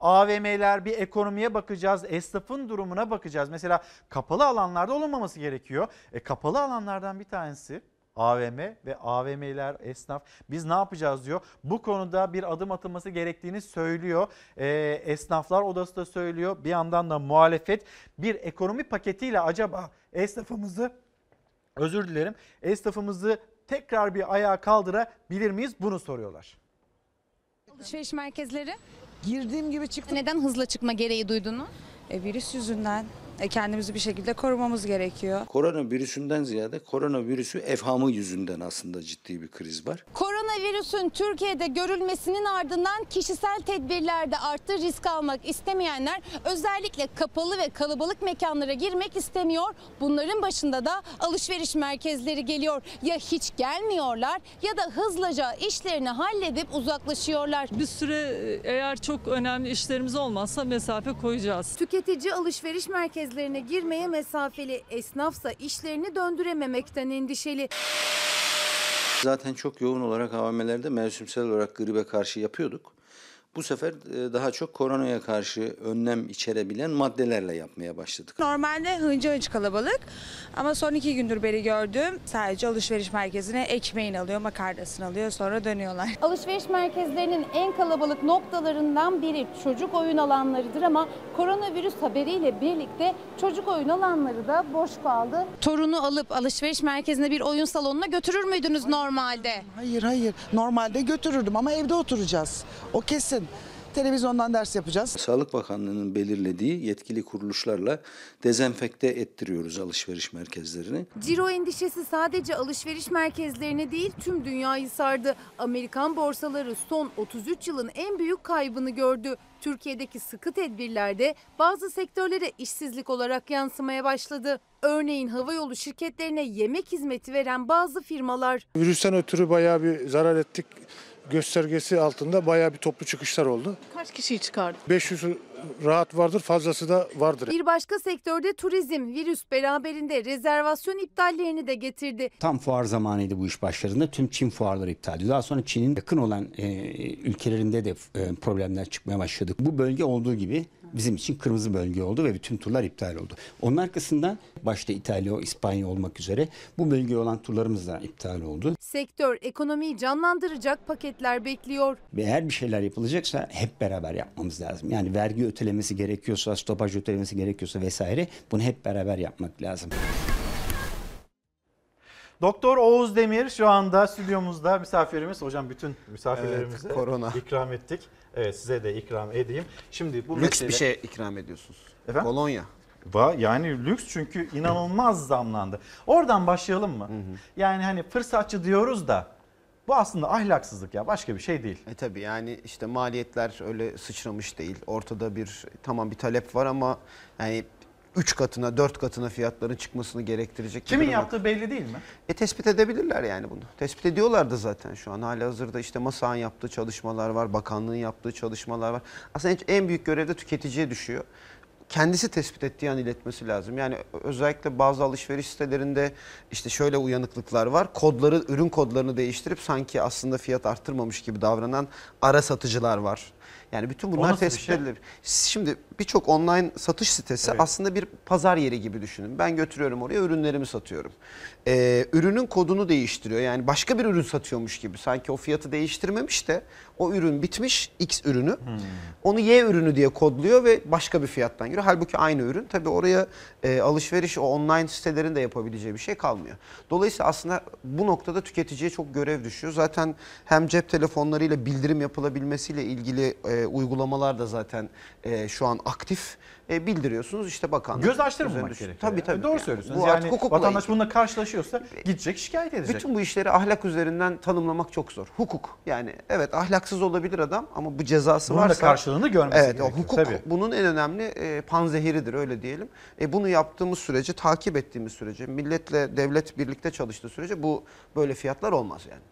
AVM'ler bir ekonomiye bakacağız, esnafın durumuna bakacağız. Mesela kapalı alanlarda olunmaması gerekiyor. E, kapalı alanlardan bir tanesi AVM ve AVM'ler esnaf biz ne yapacağız diyor. Bu konuda bir adım atılması gerektiğini söylüyor. Ee, esnaflar odası da söylüyor. Bir yandan da muhalefet bir ekonomi paketiyle acaba esnafımızı özür dilerim esnafımızı tekrar bir ayağa kaldırabilir miyiz bunu soruyorlar. Alışveriş merkezleri Girdiğim gibi çıktım. neden hızla çıkma gereği duydunuz? E, virüs yüzünden e, kendimizi bir şekilde korumamız gerekiyor. Koronavirüsünden ziyade koronavirüsü evhamı yüzünden aslında ciddi bir kriz var. Koronavirüsün Türkiye'de görülmesinin ardından kişisel tedbirler de arttı. Risk almak istemeyenler özellikle kapalı ve kalabalık mekanlara girmek istemiyor. Bunların başında da alışveriş merkezleri geliyor. Ya hiç gelmiyorlar ya da hızlıca işlerini halledip uzaklaşıyorlar. Bir süre e, eğer çok önemli işlerimiz olmazsa mesafe koyacağız. Tüketici alışveriş merkezlerine girmeye mesafeli, esnafsa işlerini döndürememekten endişeli. Zaten çok yoğun olarak AVM'lerde mevsimsel olarak gribe karşı yapıyorduk. Bu sefer e, daha çok koronaya karşı önlem içerebilen maddelerle yapmaya başladık. Normalde hınca hınç kalabalık ama son iki gündür beri gördüğüm sadece alışveriş merkezine ekmeğini alıyor, makarnasını alıyor sonra dönüyorlar. Alışveriş merkezlerinin en kalabalık noktalarından biri çocuk oyun alanlarıdır ama koronavirüs haberiyle birlikte çocuk oyun alanları da boş kaldı. Torunu alıp alışveriş merkezine bir oyun salonuna götürür müydünüz normalde? Hayır hayır normalde götürürdüm ama evde oturacağız. O kesin. Televizyondan ders yapacağız. Sağlık Bakanlığı'nın belirlediği yetkili kuruluşlarla dezenfekte ettiriyoruz alışveriş merkezlerini. Ciro endişesi sadece alışveriş merkezlerini değil tüm dünyayı sardı. Amerikan borsaları son 33 yılın en büyük kaybını gördü. Türkiye'deki sıkı tedbirlerde bazı sektörlere işsizlik olarak yansımaya başladı. Örneğin havayolu şirketlerine yemek hizmeti veren bazı firmalar. Virüsten ötürü bayağı bir zarar ettik göstergesi altında bayağı bir toplu çıkışlar oldu. Kaç kişiyi çıkardı? 500 rahat vardır fazlası da vardır. Bir başka sektörde turizm virüs beraberinde rezervasyon iptallerini de getirdi. Tam fuar zamanıydı bu iş başlarında. Tüm Çin fuarları iptal edildi. Daha sonra Çin'in yakın olan e, ülkelerinde de e, problemler çıkmaya başladı. Bu bölge olduğu gibi bizim için kırmızı bölge oldu ve bütün turlar iptal oldu. Onun arkasından başta İtalya, İspanya olmak üzere bu bölgeye olan turlarımız da iptal oldu. Sektör ekonomiyi canlandıracak paketler bekliyor. Ve eğer bir şeyler yapılacaksa hep beraber yapmamız lazım. Yani vergi ötelemesi gerekiyorsa, stopaj ötelemesi gerekiyorsa vesaire bunu hep beraber yapmak lazım. Doktor Oğuz Demir şu anda stüdyomuzda misafirimiz. Hocam bütün misafirlerimize Evet, korona. ikram ettik. Evet size de ikram edeyim. Şimdi bu Lüks mesele... bir şey ikram ediyorsunuz. Efendim? Kolonya. Va- Yani lüks çünkü inanılmaz zamlandı. Oradan başlayalım mı? Yani hani fırsatçı diyoruz da bu aslında ahlaksızlık ya başka bir şey değil. E tabi yani işte maliyetler öyle sıçramış değil. Ortada bir tamam bir talep var ama yani 3 katına 4 katına fiyatların çıkmasını gerektirecek Kimin yaptığı belli değil mi? E tespit edebilirler yani bunu. Tespit ediyorlar da zaten şu an. Hali hazırda işte MASA'nın yaptığı çalışmalar var, bakanlığın yaptığı çalışmalar var. Aslında en- en büyük görev de tüketiciye düşüyor. Kendisi tespit ettiği an iletmesi lazım. Yani özellikle bazı alışveriş sitelerinde işte şöyle uyanıklıklar var. Kodları, ürün kodlarını değiştirip sanki aslında fiyat arttırmamış gibi davranan ara satıcılar var. Yani bütün bunlar tespit şey? Şimdi birçok online satış sitesi Evet. aslında bir pazar yeri gibi düşünün. Ben götürüyorum oraya ürünlerimi satıyorum. Ee, ürünün kodunu değiştiriyor. Yani başka bir ürün satıyormuş gibi. Sanki o fiyatı değiştirmemiş de o ürün bitmiş X ürünü. Hmm. Onu Y ürünü diye kodluyor ve başka bir fiyattan giriyor. Halbuki aynı ürün. Tabii oraya e, alışveriş o online sitelerin de yapabileceği bir şey kalmıyor. Dolayısıyla aslında bu noktada tüketiciye çok görev düşüyor. Zaten hem cep telefonlarıyla bildirim yapılabilmesiyle ilgili ilgili e, uygulamalar da zaten e, şu an aktif. E, bildiriyorsunuz işte bakanlık. Göz açtırmamak gerekiyor. Tabii tabii. Doğru Yani söylüyorsunuz. Bu yani vatandaş bununla karşılaşıyorsa gidecek şikayet edecek. bütün bu işleri ahlak üzerinden tanımlamak çok zor. Hukuk yani evet ahlaksız olabilir adam ama bu cezası Bunun da varsa karşılığını görmesi Evet gerekiyor, hukuk tabii. bunun en önemli e, panzehiridir öyle diyelim. E, bunu yaptığımız sürece takip ettiğimiz sürece milletle devlet birlikte çalıştığı sürece bu böyle fiyatlar olmaz yani.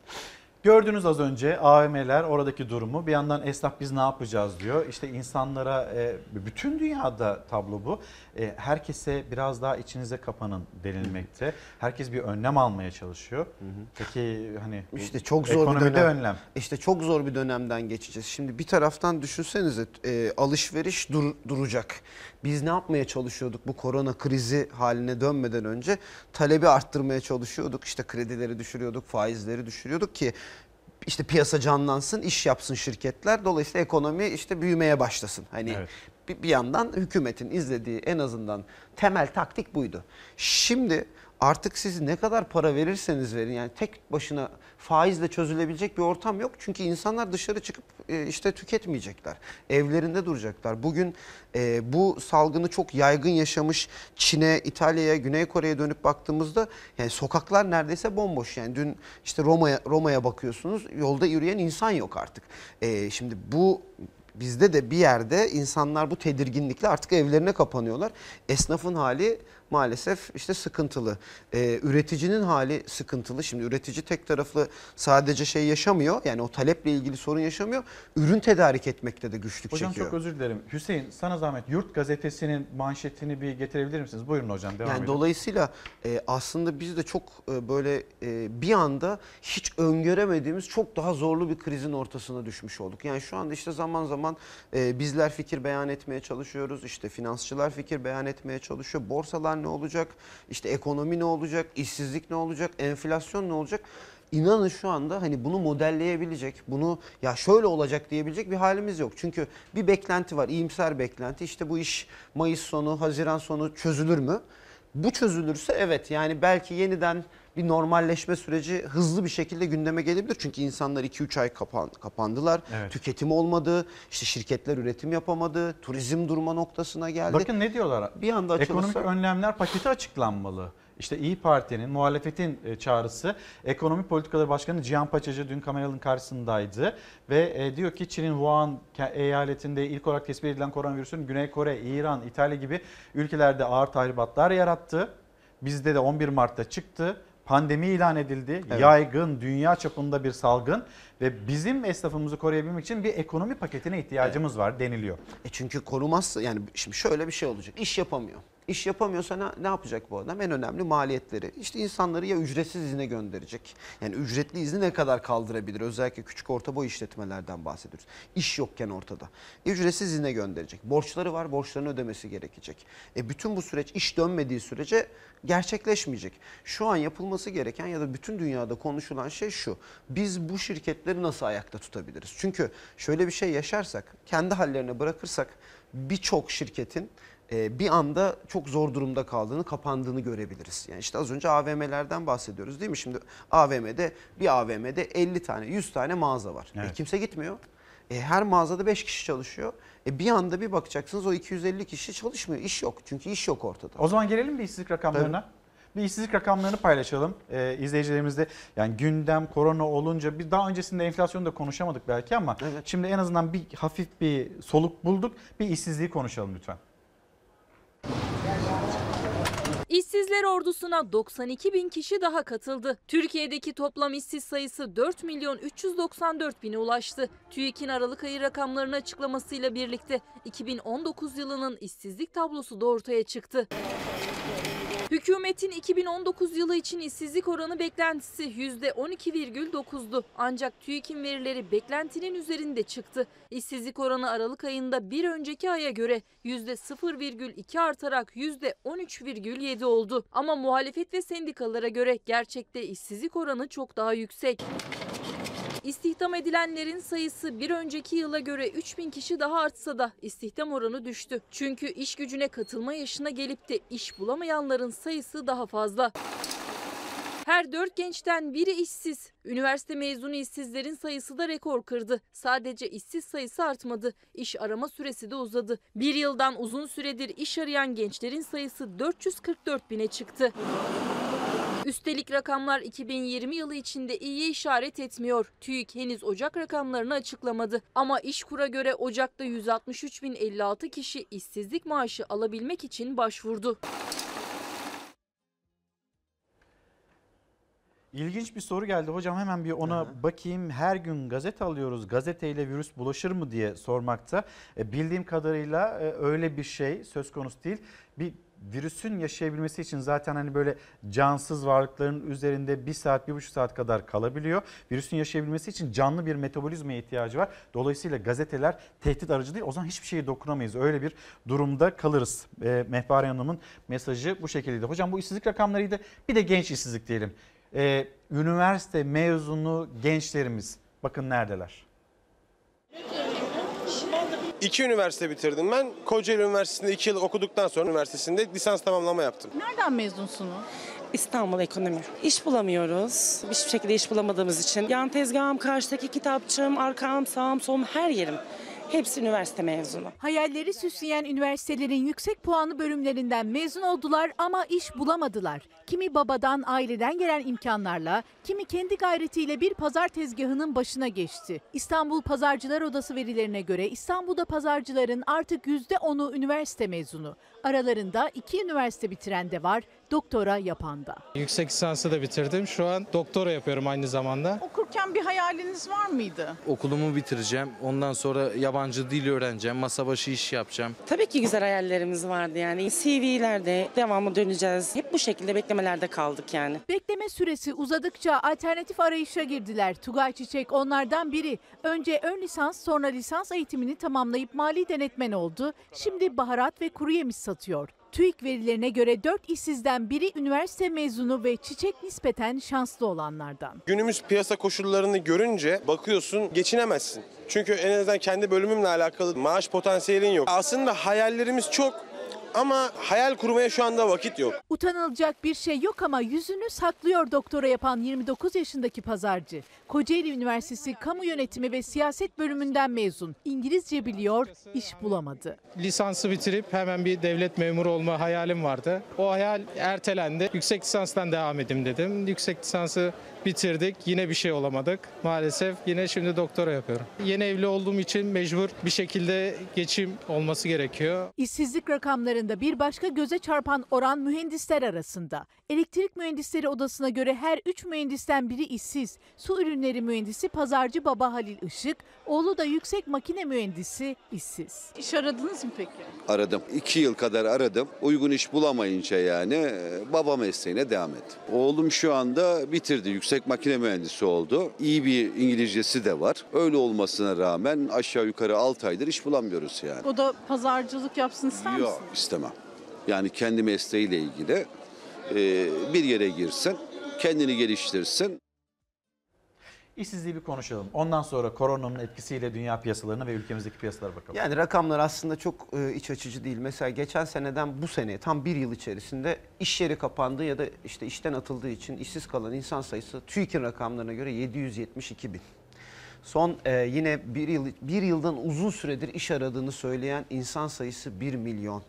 Gördünüz az önce AVM'ler oradaki durumu. Bir yandan esnaf biz ne yapacağız diyor. İşte insanlara e, bütün dünyada tablo bu. E, herkese biraz daha içinize kapanın denilmekte. Herkes bir önlem almaya çalışıyor. Peki hani İşte çok zor bir dönem. önlem. İşte çok zor bir dönemden geçeceğiz. Şimdi bir taraftan düşünsenize e, alışveriş dur- duracak. Biz ne yapmaya çalışıyorduk bu korona krizi haline dönmeden önce? Talebi arttırmaya çalışıyorduk. İşte kredileri düşürüyorduk, faizleri düşürüyorduk ki işte piyasa canlansın, iş yapsın şirketler. Dolayısıyla ekonomi işte büyümeye başlasın. Hani bir, bir yandan hükümetin izlediği en azından temel taktik buydu. Şimdi artık siz ne kadar para verirseniz verin yani tek başına faizle çözülebilecek bir ortam yok. Çünkü insanlar dışarı çıkıp e, işte tüketmeyecekler. Evlerinde duracaklar. Bugün e, bu salgını çok yaygın yaşamış Çin'e, İtalya'ya, Güney Kore'ye dönüp baktığımızda yani sokaklar neredeyse bomboş. Yani dün işte Roma'ya Roma'ya bakıyorsunuz yolda yürüyen insan yok artık. E, şimdi bu bizde de bir yerde insanlar bu tedirginlikle artık evlerine kapanıyorlar. Esnafın hali maalesef işte sıkıntılı. Ee, üreticinin hali sıkıntılı. Şimdi üretici tek taraflı sadece şey yaşamıyor. Yani o taleple ilgili sorun yaşamıyor. Ürün tedarik etmekte de güçlük Hocam çekiyor. çok özür dilerim. Hüseyin sana zahmet Yurt Gazetesi'nin manşetini bir getirebilir misiniz? Buyurun hocam devam Yani edin. dolayısıyla e, aslında biz de çok e, böyle e, bir anda hiç öngöremediğimiz çok daha zorlu bir krizin ortasına düşmüş olduk. Yani şu anda işte zaman zaman e, bizler fikir beyan etmeye çalışıyoruz. İşte finansçılar fikir beyan etmeye çalışıyor. Borsalar ne olacak? İşte ekonomi ne olacak? İşsizlik ne olacak? Enflasyon ne olacak? İnanın şu anda hani bunu modelleyebilecek, bunu ya şöyle olacak diyebilecek bir halimiz yok. Çünkü bir beklenti var, iyimser beklenti. İşte bu iş Mayıs sonu, Haziran sonu çözülür mü? Bu çözülürse evet yani belki yeniden bir normalleşme süreci hızlı bir şekilde gündeme gelebilir. Çünkü insanlar 2-3 ay kapan, kapandılar. Evet. Tüketim olmadı. işte şirketler üretim yapamadı. Turizm durma noktasına geldi. Bakın ne diyorlar? Bir anda açılırsa... Ekonomik önlemler paketi açıklanmalı. İşte İyi Parti'nin, muhalefetin e, çağrısı. Ekonomi Politikaları Başkanı Cihan Paçacı dün kameraların karşısındaydı. Ve e, diyor ki Çin'in Wuhan eyaletinde ilk olarak tespit edilen koronavirüsün Güney Kore, İran, İtalya gibi ülkelerde ağır tahribatlar yarattı. Bizde de 11 Mart'ta çıktı. Pandemi ilan edildi. Evet. Yaygın, dünya çapında bir salgın. Ve bizim esnafımızı koruyabilmek için bir ekonomi paketine ihtiyacımız var deniliyor. E çünkü korumazsa yani şimdi şöyle bir şey olacak. İş yapamıyor. İş yapamıyorsa ne, ne yapacak bu adam? En önemli maliyetleri. İşte insanları ya ücretsiz izne gönderecek. Yani ücretli izni ne kadar kaldırabilir? Özellikle küçük orta boy işletmelerden bahsediyoruz. İş yokken ortada. E, ücretsiz izne gönderecek. Borçları var, borçlarını ödemesi gerekecek. E bütün bu süreç iş dönmediği sürece gerçekleşmeyecek. Şu an yapılması gereken ya da bütün dünyada konuşulan şey şu. Biz bu şirketleri nasıl ayakta tutabiliriz? Çünkü şöyle bir şey yaşarsak, kendi hallerine bırakırsak birçok şirketin bir anda çok zor durumda kaldığını, kapandığını görebiliriz. Yani işte az önce AVM'lerden bahsediyoruz değil mi? Şimdi AVM'de bir AVM'de 50 tane, 100 tane mağaza var. E, Evet. kimse gitmiyor. E, her mağazada 5 kişi çalışıyor. E, bir anda bir bakacaksınız o 250 kişi çalışmıyor. İş yok. Çünkü iş yok ortada. O zaman gelelim bir işsizlik rakamlarına. Bir işsizlik rakamlarını paylaşalım ee, izleyicilerimizle. Yani gündem korona olunca bir daha öncesinde enflasyonu da konuşamadık belki ama şimdi en azından bir hafif bir soluk bulduk. Bir işsizliği konuşalım lütfen. İşsizler ordusuna 92 bin kişi daha katıldı. Türkiye'deki toplam işsiz sayısı 4 milyon 394 bine ulaştı. TÜİK'in Aralık ayı rakamlarını açıklamasıyla birlikte 2019 yılının işsizlik tablosu da ortaya çıktı. Hükümetin 2019 yılı için işsizlik oranı beklentisi %12,9'du. Ancak TÜİK'in verileri beklentinin üzerinde çıktı. İşsizlik oranı Aralık ayında bir önceki aya göre %0,2 artarak %13,7 oldu. Ama muhalefet ve sendikalara göre gerçekte işsizlik oranı çok daha yüksek. İstihdam edilenlerin sayısı bir önceki yıla göre 3000 kişi daha artsa da istihdam oranı düştü. Çünkü iş gücüne katılma yaşına gelip de iş bulamayanların sayısı daha fazla. Her dört gençten biri işsiz. Üniversite mezunu işsizlerin sayısı da rekor kırdı. Sadece işsiz sayısı artmadı. İş arama süresi de uzadı. Bir yıldan uzun süredir iş arayan gençlerin sayısı 444 bine çıktı. Üstelik rakamlar 2020 yılı içinde iyi işaret etmiyor. TÜİK henüz Ocak rakamlarını açıklamadı. Ama İşkur'a göre Ocak'ta 163.056 kişi işsizlik maaşı alabilmek için başvurdu. İlginç bir soru geldi hocam hemen bir ona bakayım. Her gün gazete alıyoruz. Gazeteyle virüs bulaşır mı diye sormakta. E, bildiğim kadarıyla e, öyle bir şey söz konusu değil. Bir virüsün yaşayabilmesi için zaten hani böyle cansız varlıkların üzerinde bir saat, bir buçuk saat kadar kalabiliyor. Virüsün yaşayabilmesi için canlı bir metabolizmaya ihtiyacı var. Dolayısıyla gazeteler tehdit aracı değil. O zaman hiçbir şeye dokunamayız. Öyle bir durumda kalırız. E, Mehpare Hanım'ın mesajı bu şekildeydi. Hocam bu işsizlik rakamlarıydı. Bir de genç işsizlik diyelim. E, üniversite mezunu gençlerimiz bakın neredeler. İki üniversite bitirdim ben. Kocaeli Üniversitesi'nde iki yıl okuduktan sonra üniversitesinde lisans tamamlama yaptım. Nereden mezunsunuz? İstanbul Ekonomi. İş bulamıyoruz. Hiçbir şekilde iş bulamadığımız için. Yan tezgahım, karşıdaki kitapçığım, arkam, sağım, solum her yerim. Hepsi üniversite mezunu. Hayalleri süsleyen üniversitelerin yüksek puanlı bölümlerinden mezun oldular ama iş bulamadılar. Kimi babadan, aileden gelen imkanlarla, kimi kendi gayretiyle bir pazar tezgahının başına geçti. İstanbul Pazarcılar Odası verilerine göre İstanbul'da pazarcıların artık %10'u üniversite mezunu. Aralarında iki üniversite bitiren de var, doktora yapan da. Yüksek lisansı da bitirdim. Şu an doktora yapıyorum aynı zamanda. Okurken bir hayaliniz var mıydı? Okulumu bitireceğim. Ondan sonra yabancı dil öğreneceğim. Masa başı iş yapacağım. Tabii ki güzel hayallerimiz vardı yani. CV'lerde devamlı döneceğiz. Hep bu şekilde beklemelerde kaldık yani. Bekleme süresi uzadıkça alternatif arayışa girdiler. Tugay Çiçek onlardan biri. Önce ön lisans sonra lisans eğitimini tamamlayıp mali denetmen oldu. Şimdi baharat ve kuru yemiş satıyor. TÜİK verilerine göre 4 işsizden biri üniversite mezunu ve Çiçek nispeten şanslı olanlardan. Günümüz piyasa koşullarını görünce bakıyorsun geçinemezsin. Çünkü en azından kendi bölümümle alakalı maaş potansiyelin yok. Aslında hayallerimiz çok ama hayal kurmaya şu anda vakit yok. Utanılacak bir şey yok ama yüzünü saklıyor doktora yapan 29 yaşındaki pazarcı. Kocaeli Üniversitesi Kamu Yönetimi ve Siyaset bölümünden mezun. İngilizce biliyor, iş bulamadı. Lisansı bitirip hemen bir devlet memuru olma hayalim vardı. O hayal ertelendi. Yüksek lisanstan devam edeyim dedim. Yüksek lisansı bitirdik. Yine bir şey olamadık. Maalesef yine şimdi doktora yapıyorum. Yeni evli olduğum için mecbur bir şekilde geçim olması gerekiyor. İşsizlik rakamlarında bir başka göze çarpan oran mühendisler arasında. Elektrik Mühendisleri Odası'na göre her 3 mühendisten biri işsiz. Su ürünleri mühendisi pazarcı baba Halil Işık, oğlu da yüksek makine mühendisi işsiz. İş aradınız mı peki? Aradım. İki yıl kadar aradım. Uygun iş bulamayınca yani e, baba mesleğine devam ettim. Oğlum şu anda bitirdi. Yüksek makine mühendisi oldu. İyi bir İngilizcesi de var. Öyle olmasına rağmen aşağı yukarı 6 aydır iş bulamıyoruz yani. O da pazarcılık yapsın ister Yok istemem. Yani kendi mesleğiyle ilgili e, bir yere girsin, kendini geliştirsin. İşsizliği bir konuşalım. Ondan sonra koronanın etkisiyle dünya piyasalarına ve ülkemizdeki piyasalara bakalım. Yani rakamlar aslında çok e, iç açıcı değil. Mesela geçen seneden bu seneye tam bir yıl içerisinde iş yeri kapandığı ya da işte işten atıldığı için işsiz kalan insan sayısı TÜİK'in rakamlarına göre 772 bin. Son e, yine bir yıl bir yıldan uzun süredir iş aradığını söyleyen insan sayısı 1 milyon.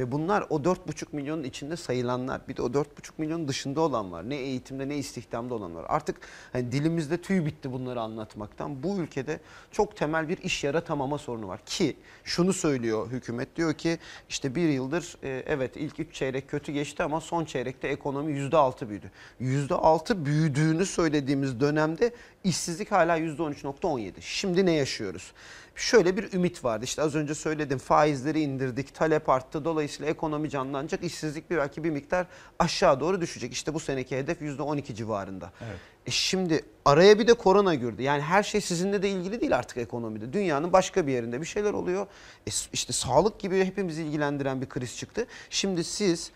Ve bunlar o 4,5 milyonun içinde sayılanlar. Bir de o 4,5 milyonun dışında olan var. Ne eğitimde ne istihdamda olan var. Artık hani dilimizde tüy bitti bunları anlatmaktan. Bu ülkede çok temel bir iş yaratamama sorunu var. Ki şunu söylüyor hükümet diyor ki işte bir yıldır e, evet ilk 3 çeyrek kötü geçti ama son çeyrekte ekonomi %6 büyüdü. %6 büyüdüğünü söylediğimiz dönemde işsizlik hala %13.17. Şimdi ne yaşıyoruz? Şöyle bir ümit vardı. İşte az önce söyledim faizleri indirdik, talep arttı. Dolayısıyla ekonomi canlanacak. işsizlik bir belki bir miktar aşağı doğru düşecek. İşte bu seneki hedef %12 civarında. Evet. E şimdi araya bir de korona girdi. Yani her şey sizinle de ilgili değil artık ekonomide. Dünyanın başka bir yerinde bir şeyler oluyor. E işte sağlık gibi hepimizi ilgilendiren bir kriz çıktı. Şimdi siz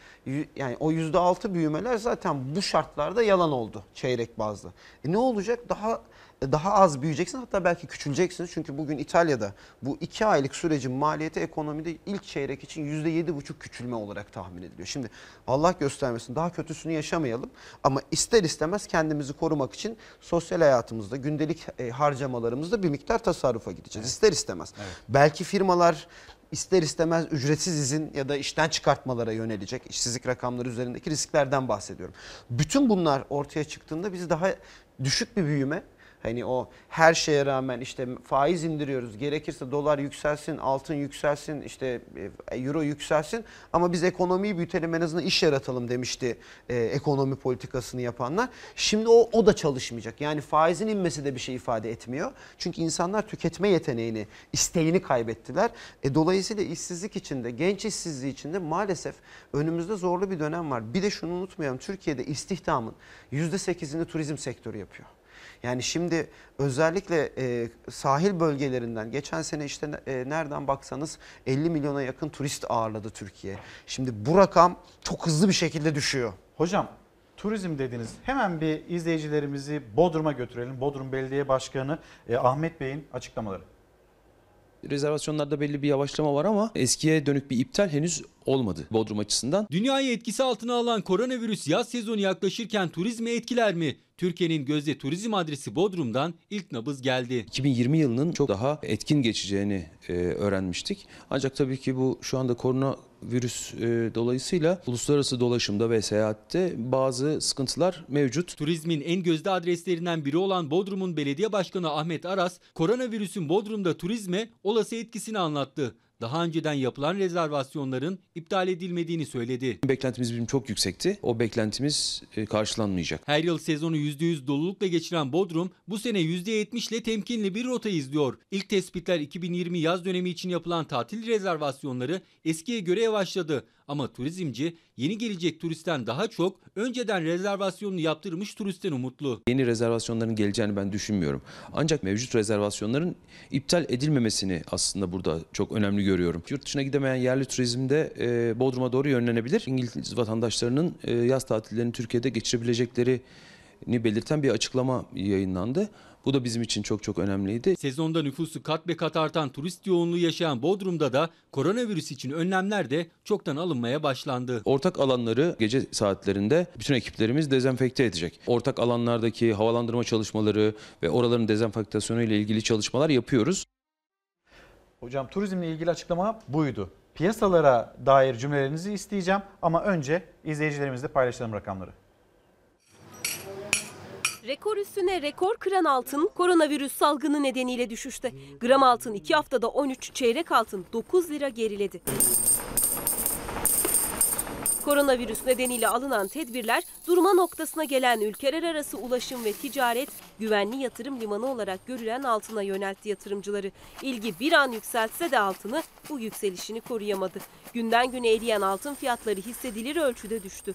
yani o yüzde altı büyümeler zaten bu şartlarda yalan oldu çeyrek bazlı. E ne olacak? Daha daha az büyüyeceksin hatta belki küçüleceksiniz. Çünkü bugün İtalya'da bu iki aylık sürecin maliyeti ekonomide ilk çeyrek için yüzde yedi buçuk küçülme olarak tahmin ediliyor. Şimdi Allah göstermesin daha kötüsünü yaşamayalım ama ister istemez kendimizi korumak için sosyal hayatımızda gündelik e, harcamalarımızda bir miktar tasarrufa gideceğiz. İster istemez. Belki firmalar ister istemez ücretsiz izin ya da işten çıkartmalara yönelecek. İşsizlik rakamları üzerindeki risklerden bahsediyorum. Bütün bunlar ortaya çıktığında bizi daha düşük bir büyüme Hani o her şeye rağmen işte faiz indiriyoruz. Gerekirse dolar yükselsin, altın yükselsin, işte e, euro yükselsin. Ama biz ekonomiyi büyütelim en azından iş yaratalım demişti e, ekonomi politikasını yapanlar. Şimdi o, o da çalışmayacak. Yani faizin inmesi de bir şey ifade etmiyor. Çünkü insanlar tüketme yeteneğini, isteğini kaybettiler. E, dolayısıyla işsizlik içinde, genç işsizliği içinde maalesef önümüzde zorlu bir dönem var. Bir de şunu unutmayalım. Türkiye'de istihdamın %8'ini turizm sektörü yapıyor. Yani şimdi özellikle e, sahil bölgelerinden geçen sene işte e, nereden baksanız 50 milyona yakın turist ağırladı Türkiye. Şimdi bu rakam çok hızlı bir şekilde düşüyor. Hocam turizm dediniz. Hemen bir izleyicilerimizi Bodrum'a götürelim. Bodrum Belediye Başkanı e, Ahmet Bey'in açıklamaları. Rezervasyonlarda belli bir yavaşlama var ama eskiye dönük bir iptal henüz olmadı Bodrum açısından. Dünyayı etkisi altına alan koronavirüs yaz sezonu yaklaşırken turizmi etkiler mi? Türkiye'nin gözde turizm adresi Bodrum'dan ilk nabız geldi. 2020 yılının çok daha etkin geçeceğini e, öğrenmiştik. Ancak tabii ki bu şu anda koronavirüs e, dolayısıyla uluslararası dolaşımda ve seyahatte bazı sıkıntılar mevcut. Turizmin en gözde adreslerinden biri olan Bodrum'un belediye başkanı Ahmet Aras, koronavirüsün Bodrum'da turizme olası etkisini anlattı. Daha önceden yapılan rezervasyonların iptal edilmediğini söyledi. Beklentimiz bizim çok yüksekti. O beklentimiz e, karşılanmayacak. Her yıl sezonu %100 dolulukla geçiren Bodrum bu sene %70 ile temkinli bir rota izliyor. İlk tespitler 2020 yaz dönemi için yapılan tatil rezervasyonları eskiye göre yavaşladı. Ama turizmci yeni gelecek turistten daha çok önceden rezervasyonunu yaptırmış turistten umutlu. Yeni rezervasyonların geleceğini ben düşünmüyorum. Ancak mevcut rezervasyonların iptal edilmemesini aslında burada çok önemli görüyorum. Yurt dışına gidemeyen yerli turizmde e, Bodrum'a doğru yönlenebilir. İngiliz vatandaşlarının e, yaz tatillerini Türkiye'de geçirebileceklerini belirten bir açıklama yayınlandı. Bu da bizim için çok çok önemliydi. Sezonda nüfusu kat be kat artan turist yoğunluğu yaşayan Bodrum'da da koronavirüs için önlemler de çoktan alınmaya başlandı. Ortak alanları gece saatlerinde bütün ekiplerimiz dezenfekte edecek. Ortak alanlardaki havalandırma çalışmaları ve oraların dezenfektasyonu ile ilgili çalışmalar yapıyoruz. Hocam turizmle ilgili açıklama buydu. Piyasalara dair cümlelerinizi isteyeceğim ama önce izleyicilerimizle paylaşalım rakamları. Rekor üstüne rekor kıran altın koronavirüs salgını nedeniyle düşüşte. Gram altın 2 haftada 13, çeyrek altın 9 lira geriledi. Koronavirüs nedeniyle alınan tedbirler durma noktasına gelen ülkeler arası ulaşım ve ticaret güvenli yatırım limanı olarak görülen altına yöneltti yatırımcıları. İlgi bir an yükseltse de altını bu yükselişini koruyamadı. Günden güne eriyen altın fiyatları hissedilir ölçüde düştü.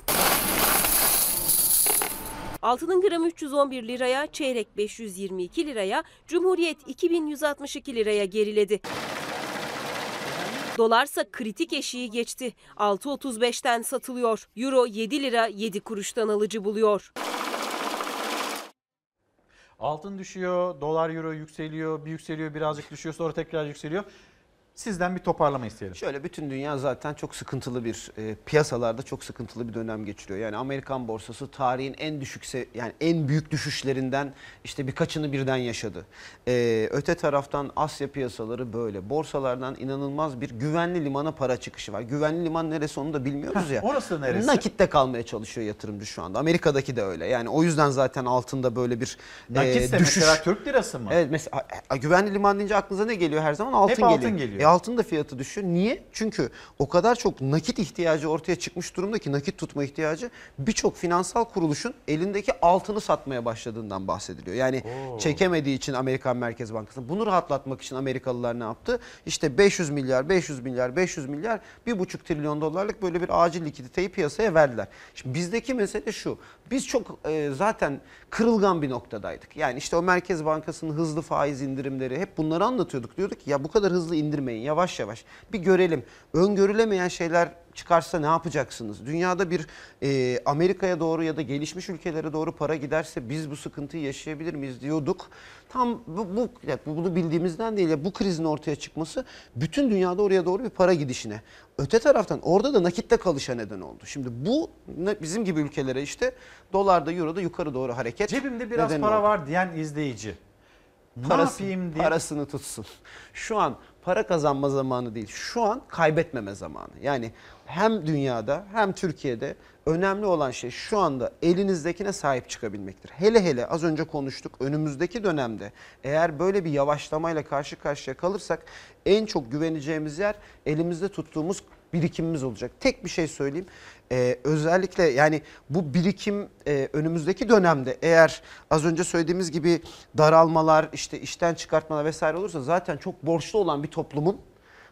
Altının gramı 311 liraya, çeyrek 522 liraya, Cumhuriyet 2162 liraya geriledi. Dolarsa kritik eşiği geçti. 6.35'ten satılıyor. Euro 7 lira 7 kuruştan alıcı buluyor. Altın düşüyor, dolar euro yükseliyor, bir yükseliyor birazcık düşüyor sonra tekrar yükseliyor. Sizden bir toparlama isteyelim. Şöyle bütün dünya zaten çok sıkıntılı bir e, piyasalarda çok sıkıntılı bir dönem geçiriyor. Yani Amerikan borsası tarihin en düşükse yani en büyük düşüşlerinden işte birkaçını birden yaşadı. E, öte taraftan Asya piyasaları böyle. Borsalardan inanılmaz bir güvenli limana para çıkışı var. Güvenli liman neresi onu da bilmiyoruz Heh, ya. orası neresi? Nakitte kalmaya çalışıyor yatırımcı şu anda. Amerika'daki de öyle. Yani o yüzden zaten altında böyle bir Nakitse e, düşüş. mesela Türk lirası mı? Evet mesela güvenli liman deyince aklınıza ne geliyor her zaman? Altın Hep geliyor. altın geliyor. E, altın da fiyatı düşüyor. Niye? Çünkü o kadar çok nakit ihtiyacı ortaya çıkmış durumda ki nakit tutma ihtiyacı birçok finansal kuruluşun elindeki altını satmaya başladığından bahsediliyor. Yani çekemediği için Amerikan Merkez Bankası bunu rahatlatmak için Amerikalılar ne yaptı? İşte 500 milyar, 500 milyar, 500 milyar, 1,5 trilyon dolarlık böyle bir acil likiditeyi piyasaya verdiler. Şimdi bizdeki mesele şu. Biz çok e, zaten kırılgan bir noktadaydık. Yani işte o Merkez Bankası'nın hızlı faiz indirimleri hep bunları anlatıyorduk. Diyorduk ki ya bu kadar hızlı indirmeyin yavaş yavaş bir görelim. Öngörülemeyen şeyler çıkarsa ne yapacaksınız? Dünyada bir e, Amerika'ya doğru ya da gelişmiş ülkelere doğru para giderse biz bu sıkıntıyı yaşayabilir miyiz diyorduk. Tam bu, bu yani bunu bildiğimizden değil ya bu krizin ortaya çıkması bütün dünyada oraya doğru bir para gidişine. Öte taraftan orada da nakitte kalışa neden oldu. Şimdi bu bizim gibi ülkelere işte dolarda euroda yukarı doğru hareket. Cebimde biraz para oldu. var diyen izleyici. Ne yapayım diye. Parasını tutsun. Şu an para kazanma zamanı değil. Şu an kaybetmeme zamanı. Yani hem dünyada hem Türkiye'de önemli olan şey şu anda elinizdekine sahip çıkabilmektir. Hele hele az önce konuştuk önümüzdeki dönemde eğer böyle bir yavaşlamayla karşı karşıya kalırsak en çok güveneceğimiz yer elimizde tuttuğumuz birikimimiz olacak. Tek bir şey söyleyeyim. Ee, özellikle yani bu birikim e, önümüzdeki dönemde eğer az önce söylediğimiz gibi daralmalar işte işten çıkartmalar vesaire olursa zaten çok borçlu olan bir toplumun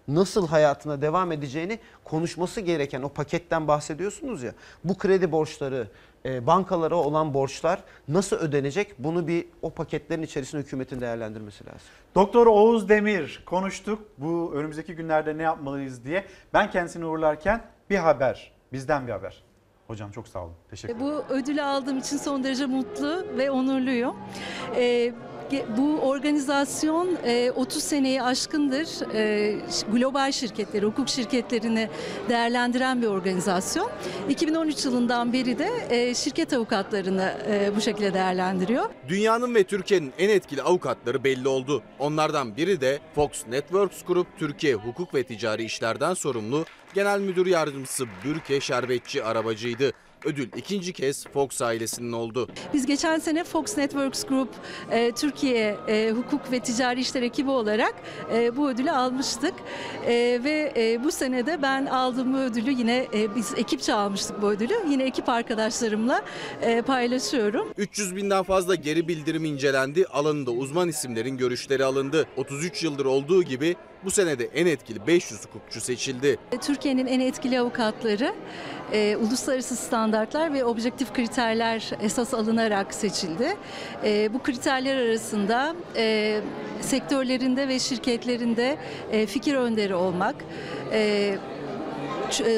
nasıl hayatına devam edeceğini konuşması gereken o paketten bahsediyorsunuz ya. Bu kredi borçları, e, bankalara olan borçlar nasıl ödenecek? Bunu bir o paketlerin içerisinde hükümetin değerlendirmesi lazım. Doktor Oğuz Demir konuştuk bu önümüzdeki günlerde ne yapmalıyız diye. Ben kendisini uğurlarken bir haber, bizden bir haber. Hocam çok sağ olun. Teşekkür ederim. Bu ödülü aldığım için son derece mutlu ve onurluyum. Ee, bu organizasyon e, 30 seneyi aşkındır e, global şirketleri, hukuk şirketlerini değerlendiren bir organizasyon. 2013 yılından beri de e, şirket avukatlarını e, bu şekilde değerlendiriyor. Dünyanın ve Türkiye'nin en etkili avukatları belli oldu. Onlardan biri de Fox Networks Group Türkiye Hukuk ve Ticari İşlerden sorumlu Genel Müdür Yardımcısı Bürke Şerbetçi Arabacı'ydı. Ödül ikinci kez Fox ailesinin oldu. Biz geçen sene Fox Networks Group e, Türkiye e, Hukuk ve Ticari İşler ekibi olarak e, bu ödülü almıştık. E, ve e, bu sene de ben aldığım bu ödülü yine e, biz ekipçe almıştık bu ödülü. Yine ekip arkadaşlarımla e, paylaşıyorum. 300 binden fazla geri bildirim incelendi, alanında uzman isimlerin görüşleri alındı. 33 yıldır olduğu gibi bu senede en etkili 500 hukukçu seçildi. Türkiye'nin en etkili avukatları e, uluslararası standartlar ve objektif kriterler esas alınarak seçildi. E, bu kriterler arasında e, sektörlerinde ve şirketlerinde e, fikir önderi olmak, e,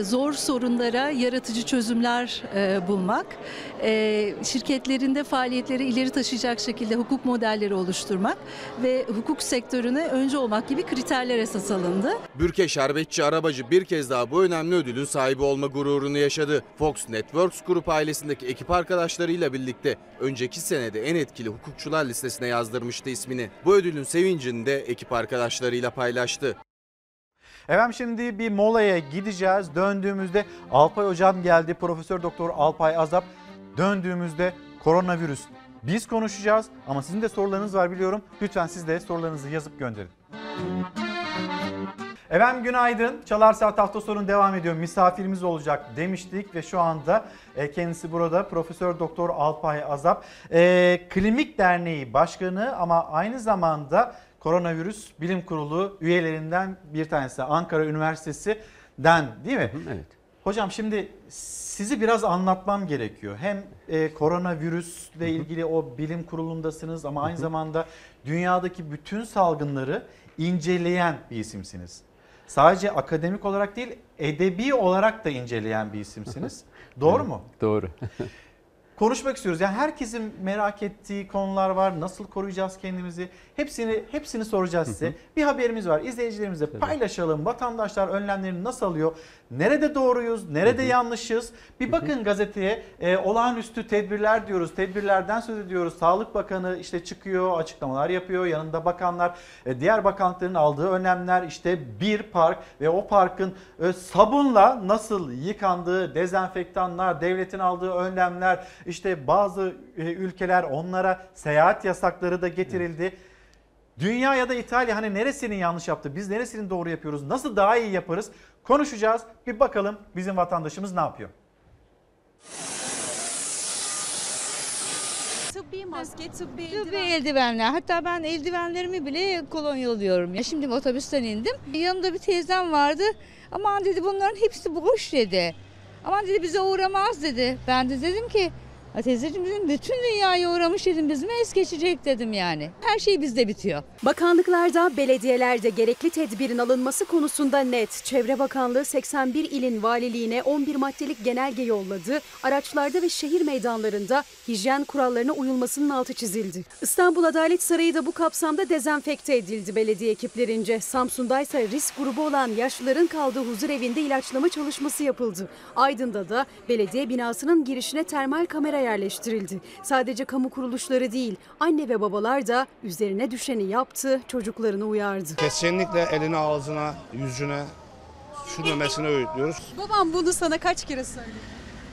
zor sorunlara yaratıcı çözümler e, bulmak, e, şirketlerinde faaliyetleri ileri taşıyacak şekilde hukuk modelleri oluşturmak ve hukuk sektörüne önce olmak gibi kriterler esas alındı. Bürke Şerbetçi Arabacı bir kez daha bu önemli ödülün sahibi olma gururunu yaşadı. Fox Networks Group ailesindeki ekip arkadaşlarıyla birlikte önceki senede en etkili hukukçular listesine yazdırmıştı ismini. Bu ödülün sevincini de ekip arkadaşlarıyla paylaştı. Efendim şimdi bir molaya gideceğiz. Döndüğümüzde Alpay Hocam geldi. Profesör Doktor Alpay Azap. Döndüğümüzde koronavirüs. Biz konuşacağız ama sizin de sorularınız var biliyorum. Lütfen siz de sorularınızı yazıp gönderin. Efendim günaydın. Çalar Saat hafta sonu devam ediyor. Misafirimiz olacak demiştik ve şu anda e, kendisi burada Profesör Doktor Alpay Azap. E, Klinik Derneği Başkanı ama aynı zamanda Koronavirüs Bilim Kurulu üyelerinden bir tanesi Ankara Üniversitesi'den değil mi? Evet. Hocam şimdi sizi biraz anlatmam gerekiyor. Hem e, koronavirüsle ilgili o bilim kurulundasınız ama aynı zamanda dünyadaki bütün salgınları inceleyen bir isimsiniz. Sadece akademik olarak değil, edebi olarak da inceleyen bir isimsiniz. Doğru mu? Doğru. Konuşmak istiyoruz. Yani herkesin merak ettiği konular var. Nasıl koruyacağız kendimizi? Hepsini hepsini soracağız size. Bir haberimiz var. İzleyicilerimize paylaşalım. Vatandaşlar önlemlerini nasıl alıyor? Nerede doğruyuz? Nerede yanlışız? Bir bakın gazeteye. E, olağanüstü tedbirler diyoruz. Tedbirlerden söz ediyoruz. Sağlık Bakanı işte çıkıyor, açıklamalar yapıyor. Yanında bakanlar, e, diğer bakanlıkların aldığı önlemler işte bir park ve o parkın e, sabunla nasıl yıkandığı, dezenfektanlar, devletin aldığı önlemler, işte bazı e, ülkeler onlara seyahat yasakları da getirildi. Dünya ya da İtalya hani neresinin yanlış yaptı? Biz neresinin doğru yapıyoruz? Nasıl daha iyi yaparız? Konuşacağız. Bir bakalım bizim vatandaşımız ne yapıyor? Tıbbi maske, tıbbi eldiven. Tıbbi eldivenler. Hatta ben eldivenlerimi bile kolonyalıyorum. Ya şimdi otobüsten indim. Yanımda bir teyzem vardı. Aman dedi bunların hepsi boş dedi. Aman dedi bize uğramaz dedi. Ben de dedim ki "Ha teyzeciğim bütün dünyaya uğramış dedim biz mi es geçecek dedim yani. Her şey bizde bitiyor. Bakanlıklarda, belediyelerde gerekli tedbirin alınması konusunda net. Çevre Bakanlığı 81 ilin valiliğine 11 maddelik genelge yolladı. Araçlarda ve şehir meydanlarında hijyen kurallarına uyulmasının altı çizildi. İstanbul Adalet Sarayı da bu kapsamda dezenfekte edildi belediye ekiplerince. Samsun'da ise risk grubu olan yaşlıların kaldığı huzur evinde ilaçlama çalışması yapıldı. Aydın'da da belediye binasının girişine termal kamera yerleştirildi. Sadece kamu kuruluşları değil, anne ve babalar da üzerine düşeni yaptı, çocuklarını uyardı. Kesinlikle eline ağzına, yüzüne sürmemesini öğütlüyoruz. Babam bunu sana kaç kere söyledi?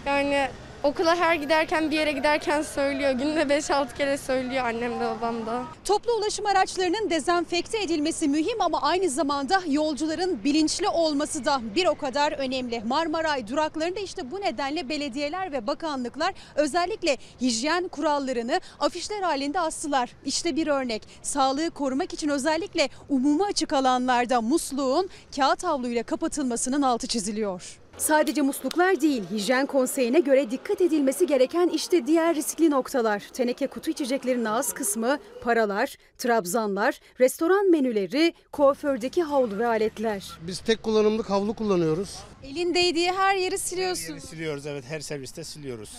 Yani okula her giderken bir yere giderken söylüyor. Günde 5-6 kere söylüyor annem de babam da. Toplu ulaşım araçlarının dezenfekte edilmesi mühim ama aynı zamanda yolcuların bilinçli olması da bir o kadar önemli. Marmaray duraklarında işte bu nedenle belediyeler ve bakanlıklar özellikle hijyen kurallarını afişler halinde astılar. İşte bir örnek. Sağlığı korumak için özellikle umuma açık alanlarda musluğun kağıt havluyla kapatılmasının altı çiziliyor. Sadece musluklar değil, hijyen konseyine göre dikkat edilmesi gereken işte diğer riskli noktalar. Teneke kutu içeceklerin ağız kısmı, paralar, trabzanlar, restoran menüleri, kuafördeki havlu ve aletler. Biz tek kullanımlık havlu kullanıyoruz. Elin değdiği her yeri siliyorsun. Siliyoruz evet her serviste siliyoruz.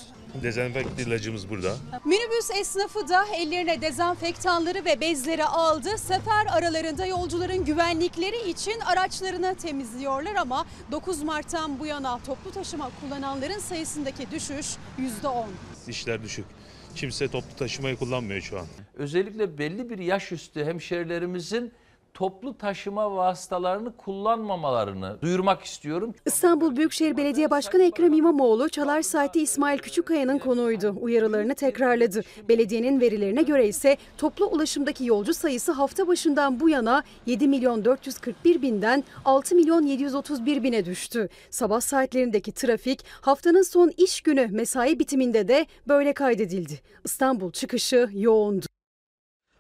Dezenfekte ilacımız burada. Minibüs esnafı da ellerine dezenfektanları ve bezleri aldı. Sefer aralarında yolcuların güvenlikleri için araçlarını temizliyorlar ama 9 Mart'tan bu yana toplu taşıma kullananların sayısındaki düşüş %10. İşler düşük. Kimse toplu taşımayı kullanmıyor şu an. Özellikle belli bir yaş üstü hemşerilerimizin toplu taşıma vasıtalarını kullanmamalarını duyurmak istiyorum. İstanbul Büyükşehir Belediye Başkanı Ekrem İmamoğlu Çalar Saati İsmail Küçükkaya'nın konuğuydu. Uyarılarını tekrarladı. Belediyenin verilerine göre ise toplu ulaşımdaki yolcu sayısı hafta başından bu yana 7 milyon 441 binden 6 milyon 731 bine düştü. Sabah saatlerindeki trafik haftanın son iş günü mesai bitiminde de böyle kaydedildi. İstanbul çıkışı yoğundu.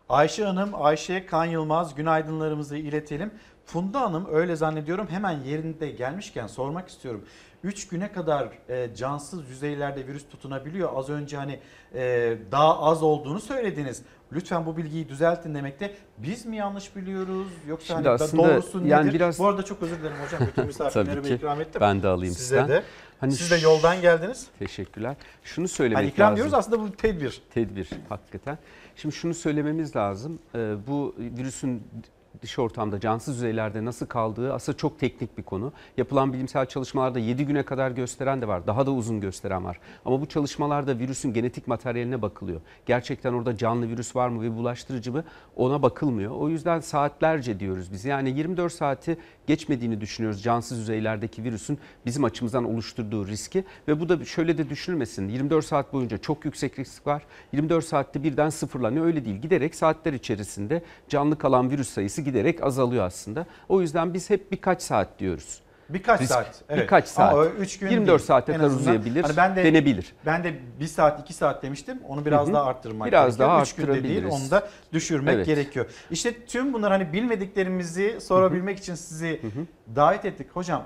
Ayşe Hanım, Ayşe Kan Yılmaz günaydınlarımızı iletelim. Funda Hanım öyle zannediyorum hemen yerinde gelmişken sormak istiyorum. 3 güne kadar e, cansız yüzeylerde virüs tutunabiliyor. Az önce hani e, daha az olduğunu söylediniz. Lütfen bu bilgiyi düzeltin demekte. Biz mi yanlış biliyoruz yoksa Şimdi hani aslında doğrusu nedir? yani biraz- Bu arada çok özür dilerim hocam. Bütün misafirlerime ikram ettim. Ben de alayım Size sizden. de. Hani Siz de yoldan geldiniz. Teşekkürler. Şunu söylemek Hani ikram lazım. diyoruz aslında bu tedbir. Tedbir hakikaten. Şimdi şunu söylememiz lazım. Ee, bu virüsün dış ortamda cansız yüzeylerde nasıl kaldığı aslında çok teknik bir konu. Yapılan bilimsel çalışmalarda 7 güne kadar gösteren de var. Daha da uzun gösteren var. Ama bu çalışmalarda virüsün genetik materyaline bakılıyor. Gerçekten orada canlı virüs var mı ve bulaştırıcı mı ona bakılmıyor. O yüzden saatlerce diyoruz biz. Yani 24 saati geçmediğini düşünüyoruz cansız yüzeylerdeki virüsün bizim açımızdan oluşturduğu riski. Ve bu da şöyle de düşünülmesin. 24 saat boyunca çok yüksek risk var. 24 saatte birden sıfırlanıyor. Öyle değil. Giderek saatler içerisinde canlı kalan virüs sayısı giderek azalıyor aslında. O yüzden biz hep birkaç saat diyoruz. Birkaç Risk. saat. Evet. Birkaç saat. Ama o üç gün 24 değil. saate kadar uzayabilir. Hani ben de, denebilir. Ben de 1 saat 2 saat demiştim. Onu biraz Hı hı. daha arttırmak Biraz gerekiyor. daha Üç günde değil onu da düşürmek Evet. gerekiyor. İşte tüm bunlar hani bilmediklerimizi sorabilmek için sizi davet ettik. Hocam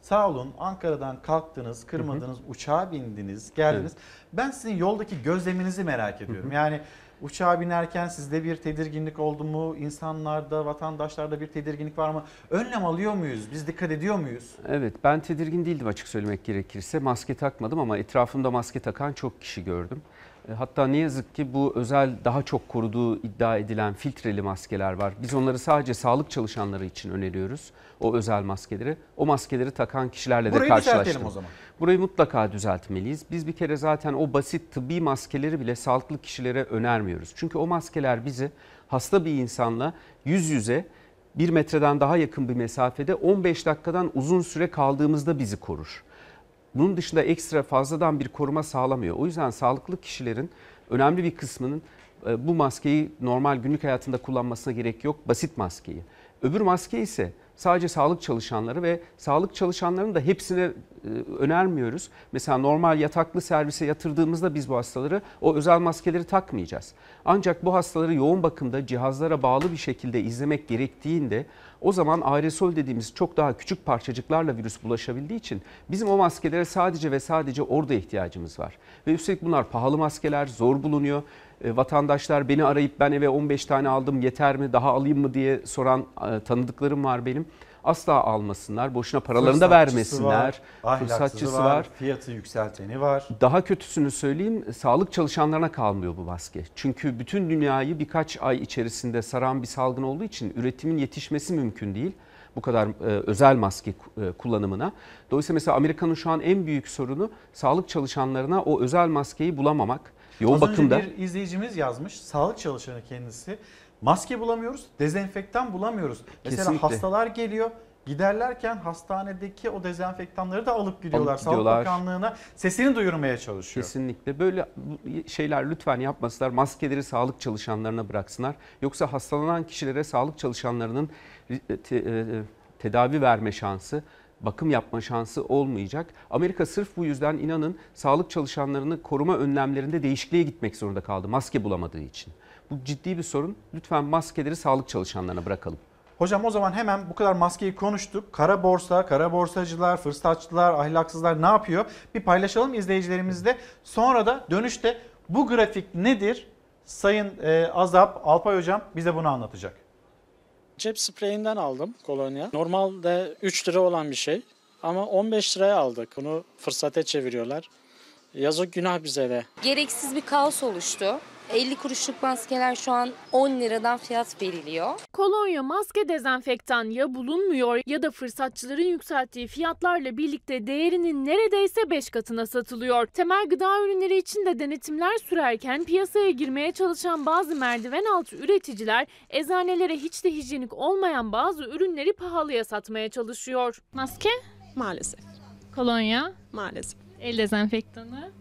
sağ olun Ankara'dan kalktınız, kırmadınız, uçağa bindiniz, geldiniz. Ben sizin yoldaki gözleminizi merak ediyorum. Yani uçağa binerken sizde bir tedirginlik oldu mu? İnsanlarda, vatandaşlarda bir tedirginlik var mı? Önlem alıyor muyuz? Biz dikkat ediyor muyuz? Evet ben tedirgin değildim açık söylemek gerekirse. Maske takmadım ama etrafımda maske takan çok kişi gördüm. E, Hatta ne yazık ki bu özel daha çok koruduğu iddia edilen filtreli maskeler var. Biz onları sadece sağlık çalışanları için öneriyoruz. O özel maskeleri. O maskeleri takan kişilerle Burayı de karşılaştım. düzeltelim o zaman. Burayı mutlaka düzeltmeliyiz. Biz bir kere zaten o basit tıbbi maskeleri bile sağlıklı kişilere önermiyoruz. Çünkü o maskeler bizi hasta bir insanla yüz yüze bir metreden daha yakın bir mesafede 15 dakikadan uzun süre kaldığımızda bizi korur. Bunun dışında ekstra fazladan bir koruma sağlamıyor. O yüzden sağlıklı kişilerin önemli bir kısmının e, bu maskeyi normal günlük hayatında kullanmasına gerek yok. Basit maskeyi. Öbür maske ise sadece sağlık çalışanları ve sağlık çalışanlarının da hepsine e, önermiyoruz. Mesela normal yataklı servise yatırdığımızda biz bu hastaları o özel maskeleri takmayacağız. Ancak bu hastaları yoğun bakımda cihazlara bağlı bir şekilde izlemek gerektiğinde o zaman aerosol dediğimiz çok daha küçük parçacıklarla virüs bulaşabildiği için bizim o maskelere sadece ve sadece orada ihtiyacımız var. Ve üstelik bunlar pahalı maskeler, zor bulunuyor. E, vatandaşlar beni arayıp ben eve 15 tane aldım yeter mi daha alayım mı diye soran tanıdıklarım var benim. Asla almasınlar. Boşuna paralarını da var, vermesinler. ahlaksızı Fırsatçısı var. Fiyatı yükselteni var. Daha kötüsünü söyleyeyim, sağlık çalışanlarına kalmıyor bu maske. Çünkü bütün dünyayı birkaç ay içerisinde saran bir salgın olduğu için üretimin yetişmesi mümkün değil. Bu kadar e, özel maske e, kullanımına. Dolayısıyla mesela Amerika'nın şu an en büyük sorunu sağlık çalışanlarına o özel maskeyi bulamamak. Yoğun Az bakımda önce bir izleyicimiz yazmış. Sağlık çalışanı kendisi. Maske bulamıyoruz, dezenfektan bulamıyoruz. Mesela Kesinlikle. hastalar geliyor. Giderlerken hastanedeki o dezenfektanları da alıp gidiyorlar. Alıp Sağlık gidiyorlar. Bakanlığı'na sesini duyurmaya çalışıyor. Kesinlikle böyle şeyler lütfen yapmasınlar. Maskeleri sağlık çalışanlarına bıraksınlar. Yoksa hastalanan kişilere sağlık çalışanlarının te- e, tedavi verme şansı, bakım yapma şansı olmayacak. Amerika sırf bu yüzden inanın sağlık çalışanlarını koruma önlemlerinde değişikliğe gitmek zorunda kaldı. Maske bulamadığı için. Bu ciddi bir sorun. Lütfen maskeleri sağlık çalışanlarına bırakalım. Hocam o zaman hemen bu kadar maskeyi konuştuk. Kara borsa, kara borsacılar, fırsatçılar, ahlaksızlar ne yapıyor? Bir paylaşalım izleyicilerimizle. Sonra da dönüşte bu grafik nedir? Sayın e, Azap Alpay Hocam bize bunu anlatacak. Cep spreyinden aldım kolonya. Normalde 3 lira olan bir şey ama 15 liraya aldık. Bunu fırsata çeviriyorlar. Yazık günah bize de. Gereksiz bir kaos oluştu. 50 kuruşluk maskeler şu an 10 liradan fiyat veriliyor. Kolonya, maske, dezenfektan ya bulunmuyor ya da fırsatçıların yükselttiği fiyatlarla birlikte değerinin neredeyse 5 katına satılıyor. Temel gıda ürünleri için de denetimler sürerken piyasaya girmeye çalışan bazı merdiven altı üreticiler eczanelere hiç de hijyenik olmayan bazı ürünleri pahalıya satmaya çalışıyor. Maske? Maalesef. Kolonya? Maalesef. El dezenfektanı?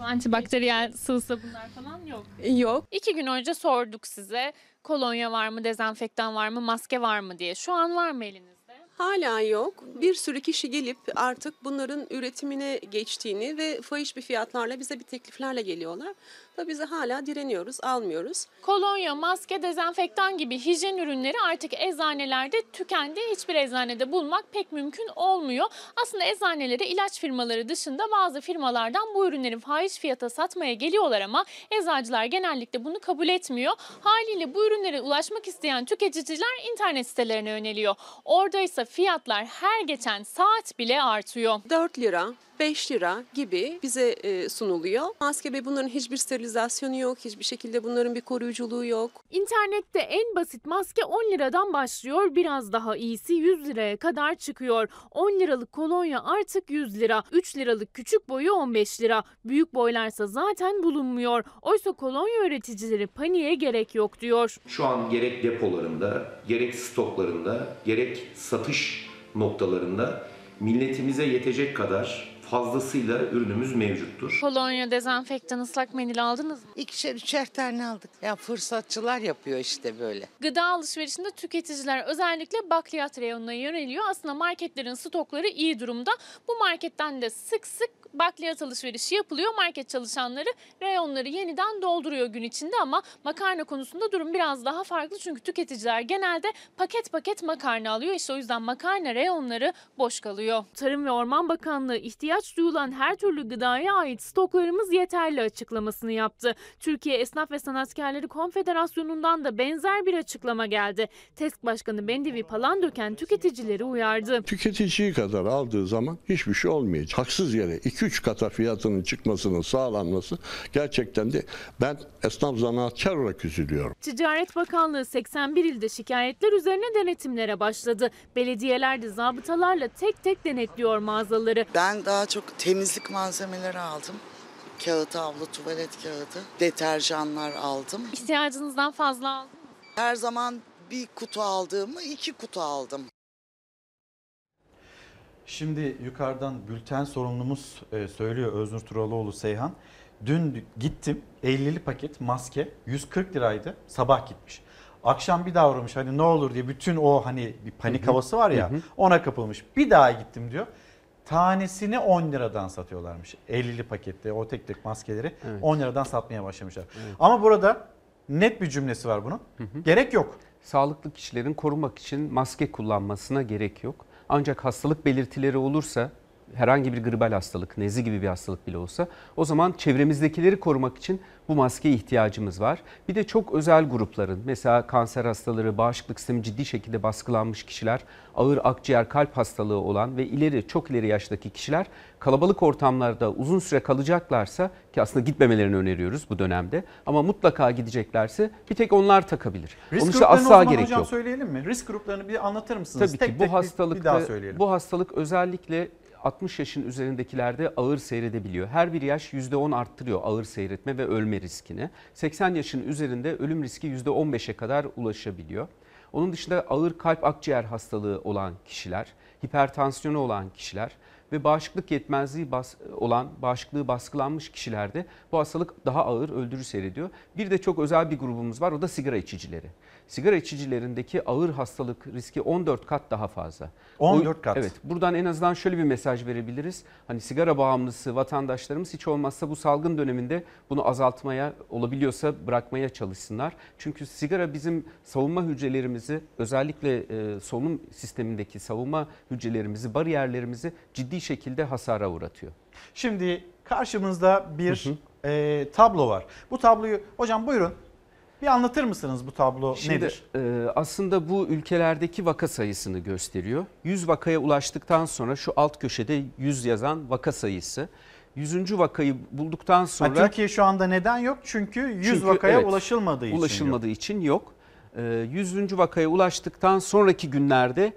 Antibakteriyel sıvı sabunlar falan yok. Yok. İki gün önce sorduk size kolonya var mı, dezenfektan var mı, maske var mı diye. Şu an var mı elinizde? Hala yok. Bir sürü kişi gelip artık bunların üretimine geçtiğini ve fahiş bir fiyatlarla bize bir tekliflerle geliyorlar. Tabii biz hala direniyoruz, almıyoruz. Kolonya, maske, dezenfektan gibi hijyen ürünleri artık eczanelerde tükendi. Hiçbir eczanede bulmak pek mümkün olmuyor. Aslında eczanelere ilaç firmaları dışında bazı firmalardan bu ürünleri fahiş fiyata satmaya geliyorlar ama eczacılar genellikle bunu kabul etmiyor. Haliyle bu ürünlere ulaşmak isteyen tüketiciler internet sitelerine yöneliyor. Orada ise fiyatlar her geçen saat bile artıyor. 4 lira, 5 lira gibi bize e, sunuluyor. Maske ve bunların hiçbir sterilizasyonu yok, hiçbir şekilde bunların bir koruyuculuğu yok. İnternette en basit maske 10 liradan başlıyor. Biraz daha iyisi 100 liraya kadar çıkıyor. 10 liralık kolonya artık 100 lira. 3 liralık küçük boyu 15 lira. Büyük boylarsa zaten bulunmuyor. Oysa kolonya üreticileri paniğe gerek yok diyor. Şu an gerek depolarında, gerek stoklarında, gerek satış noktalarında milletimize yetecek kadar fazlasıyla ürünümüz mevcuttur. Kolonya, dezenfektan, ıslak mendil aldınız mı? İkişer üçer tane aldık. Ya fırsatçılar yapıyor işte böyle. Gıda alışverişinde tüketiciler özellikle bakliyat reyonuna yöneliyor. Aslında marketlerin stokları iyi durumda. Bu marketten de sık sık bakliyat alışverişi yapılıyor. Market çalışanları reyonları yeniden dolduruyor gün içinde ama makarna konusunda durum biraz daha farklı. Çünkü tüketiciler genelde paket paket makarna alıyor. İşte o yüzden makarna reyonları boş kalıyor. Tarım ve Orman Bakanlığı ihtiyaç duyulan her türlü gıdaya ait stoklarımız yeterli açıklamasını yaptı. Türkiye Esnaf ve Sanatkarları Konfederasyonu'ndan da benzer bir açıklama geldi. TESK Başkanı Bendevi Palandöken tüketicileri uyardı. Tüketiciyi kadar aldığı zaman hiçbir şey olmayacak. Haksız yere 2-3 kata fiyatının çıkmasının sağlanması gerçekten de ben esnaf zanaatkar olarak üzülüyorum. Ticaret Bakanlığı 81 ilde şikayetler üzerine denetimlere başladı. Belediyeler de zabıtalarla tek tek denetliyor mağazaları. Ben daha çok temizlik malzemeleri aldım. Kağıt havlu, tuvalet kağıdı, deterjanlar aldım. İhtiyacınızdan fazla aldınız mı? Her zaman bir kutu aldığımı iki kutu aldım. Şimdi yukarıdan bülten sorumlumuz e, söylüyor Öznur Turaloğlu Seyhan. Dün gittim 50'li paket maske 140 liraydı. Sabah gitmiş. Akşam bir daha uğramış hani ne olur diye bütün o hani bir panik Hı hı. havası var ya Hı hı. ona kapılmış. Bir daha gittim diyor. Tanesini 10 liradan satıyorlarmış. 50'li pakette o tek tek maskeleri Evet. 10 liradan satmaya başlamışlar. Evet. Ama burada net bir cümlesi var bunun. Gerek yok. Sağlıklı kişilerin korumak için maske kullanmasına gerek yok. Ancak hastalık belirtileri olursa herhangi bir gribal hastalık, nezle gibi bir hastalık bile olsa o zaman çevremizdekileri korumak için bu maskeye ihtiyacımız var. Bir de çok özel grupların mesela kanser hastaları, bağışıklık sistemi ciddi şekilde baskılanmış kişiler, ağır akciğer kalp hastalığı olan ve ileri çok ileri yaştaki kişiler kalabalık ortamlarda uzun süre kalacaklarsa ki aslında gitmemelerini öneriyoruz bu dönemde ama mutlaka gideceklerse bir tek onlar takabilir. Risk Onun için asla gerek hocam yok. söyleyelim mi? Risk gruplarını bir anlatır mısınız? Tabii tek ki tek bu bir- hastalıkta bir daha söyleyelim. bu hastalık özellikle 60 yaşın üzerindekilerde ağır seyredebiliyor. Her bir yaş %10 arttırıyor ağır seyretme ve ölme riskini. 80 yaşın üzerinde ölüm riski %15'e kadar ulaşabiliyor. Onun dışında ağır kalp akciğer hastalığı olan kişiler, hipertansiyonu olan kişiler ve bağışıklık yetmezliği bas- olan, bağışıklığı baskılanmış kişilerde bu hastalık daha ağır öldürü seyrediyor. Bir de çok özel bir grubumuz var o da sigara içicileri. Sigara içicilerindeki ağır hastalık riski 14 kat daha fazla. 14 Bu- kat. Evet. Buradan en azından şöyle bir mesaj verebiliriz. Hani sigara bağımlısı vatandaşlarımız hiç olmazsa bu salgın döneminde bunu azaltmaya, olabiliyorsa bırakmaya çalışsınlar. Çünkü sigara bizim savunma hücrelerimizi, özellikle e, solunum sistemindeki savunma hücrelerimizi, bariyerlerimizi ciddi şekilde hasara uğratıyor. Şimdi karşımızda bir e, tablo var. Bu tabloyu hocam buyurun bir anlatır mısınız bu tablo Şimdi nedir? e, aslında bu ülkelerdeki vaka sayısını gösteriyor. 100 vakaya ulaştıktan sonra şu alt köşede 100 yazan vaka sayısı. 100. vakayı bulduktan sonra... Ha, Türkiye şu anda neden yok? Çünkü 100 Çünkü, vakaya evet, ulaşılmadığı için ulaşılmadığı yok. için yok. Ee, 100. vakaya ulaştıktan sonraki günlerde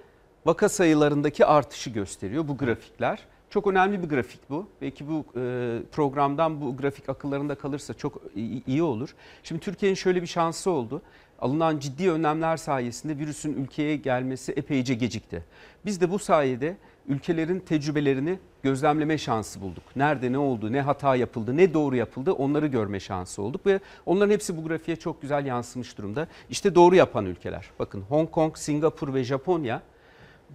vaka sayılarındaki artışı gösteriyor bu grafikler. Çok önemli bir grafik bu. Belki bu e, programdan bu grafik akıllarında kalırsa çok iyi olur. Şimdi Türkiye'nin şöyle bir şansı oldu. Alınan ciddi önlemler sayesinde virüsün ülkeye gelmesi epeyce gecikti. Biz de bu sayede ülkelerin tecrübelerini gözlemleme şansı bulduk. Nerede ne oldu, ne hata yapıldı, ne doğru yapıldı onları görme şansı olduk ve onların hepsi bu grafiğe çok güzel yansımış durumda. İşte doğru yapan ülkeler. Bakın Hong Kong, Singapur ve Japonya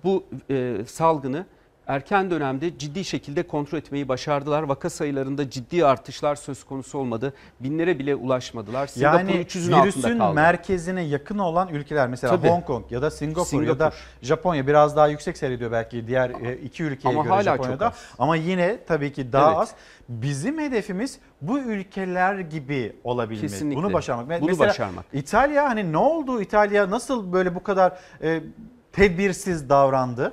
bu e, salgını erken dönemde ciddi şekilde kontrol etmeyi başardılar. Vaka sayılarında ciddi artışlar söz konusu olmadı. Binlere bile ulaşmadılar. Singapur Yani 300'ün altında virüsün merkezine yakın olan ülkeler mesela Tabii. Hong Kong ya da Singapur, ya da Singapur. Japonya biraz daha yüksek seyrediyor belki diğer e, iki ülkeye Ama göre hala çok Japonya'da. az. Ama yine tabii ki daha Evet. az. Bizim hedefimiz bu ülkeler gibi olabilmek. Kesinlikle. Bunu başarmak. Bunu Mesela başarmak. İtalya hani ne oldu? İtalya nasıl böyle bu kadar e, tedbirsiz davrandı?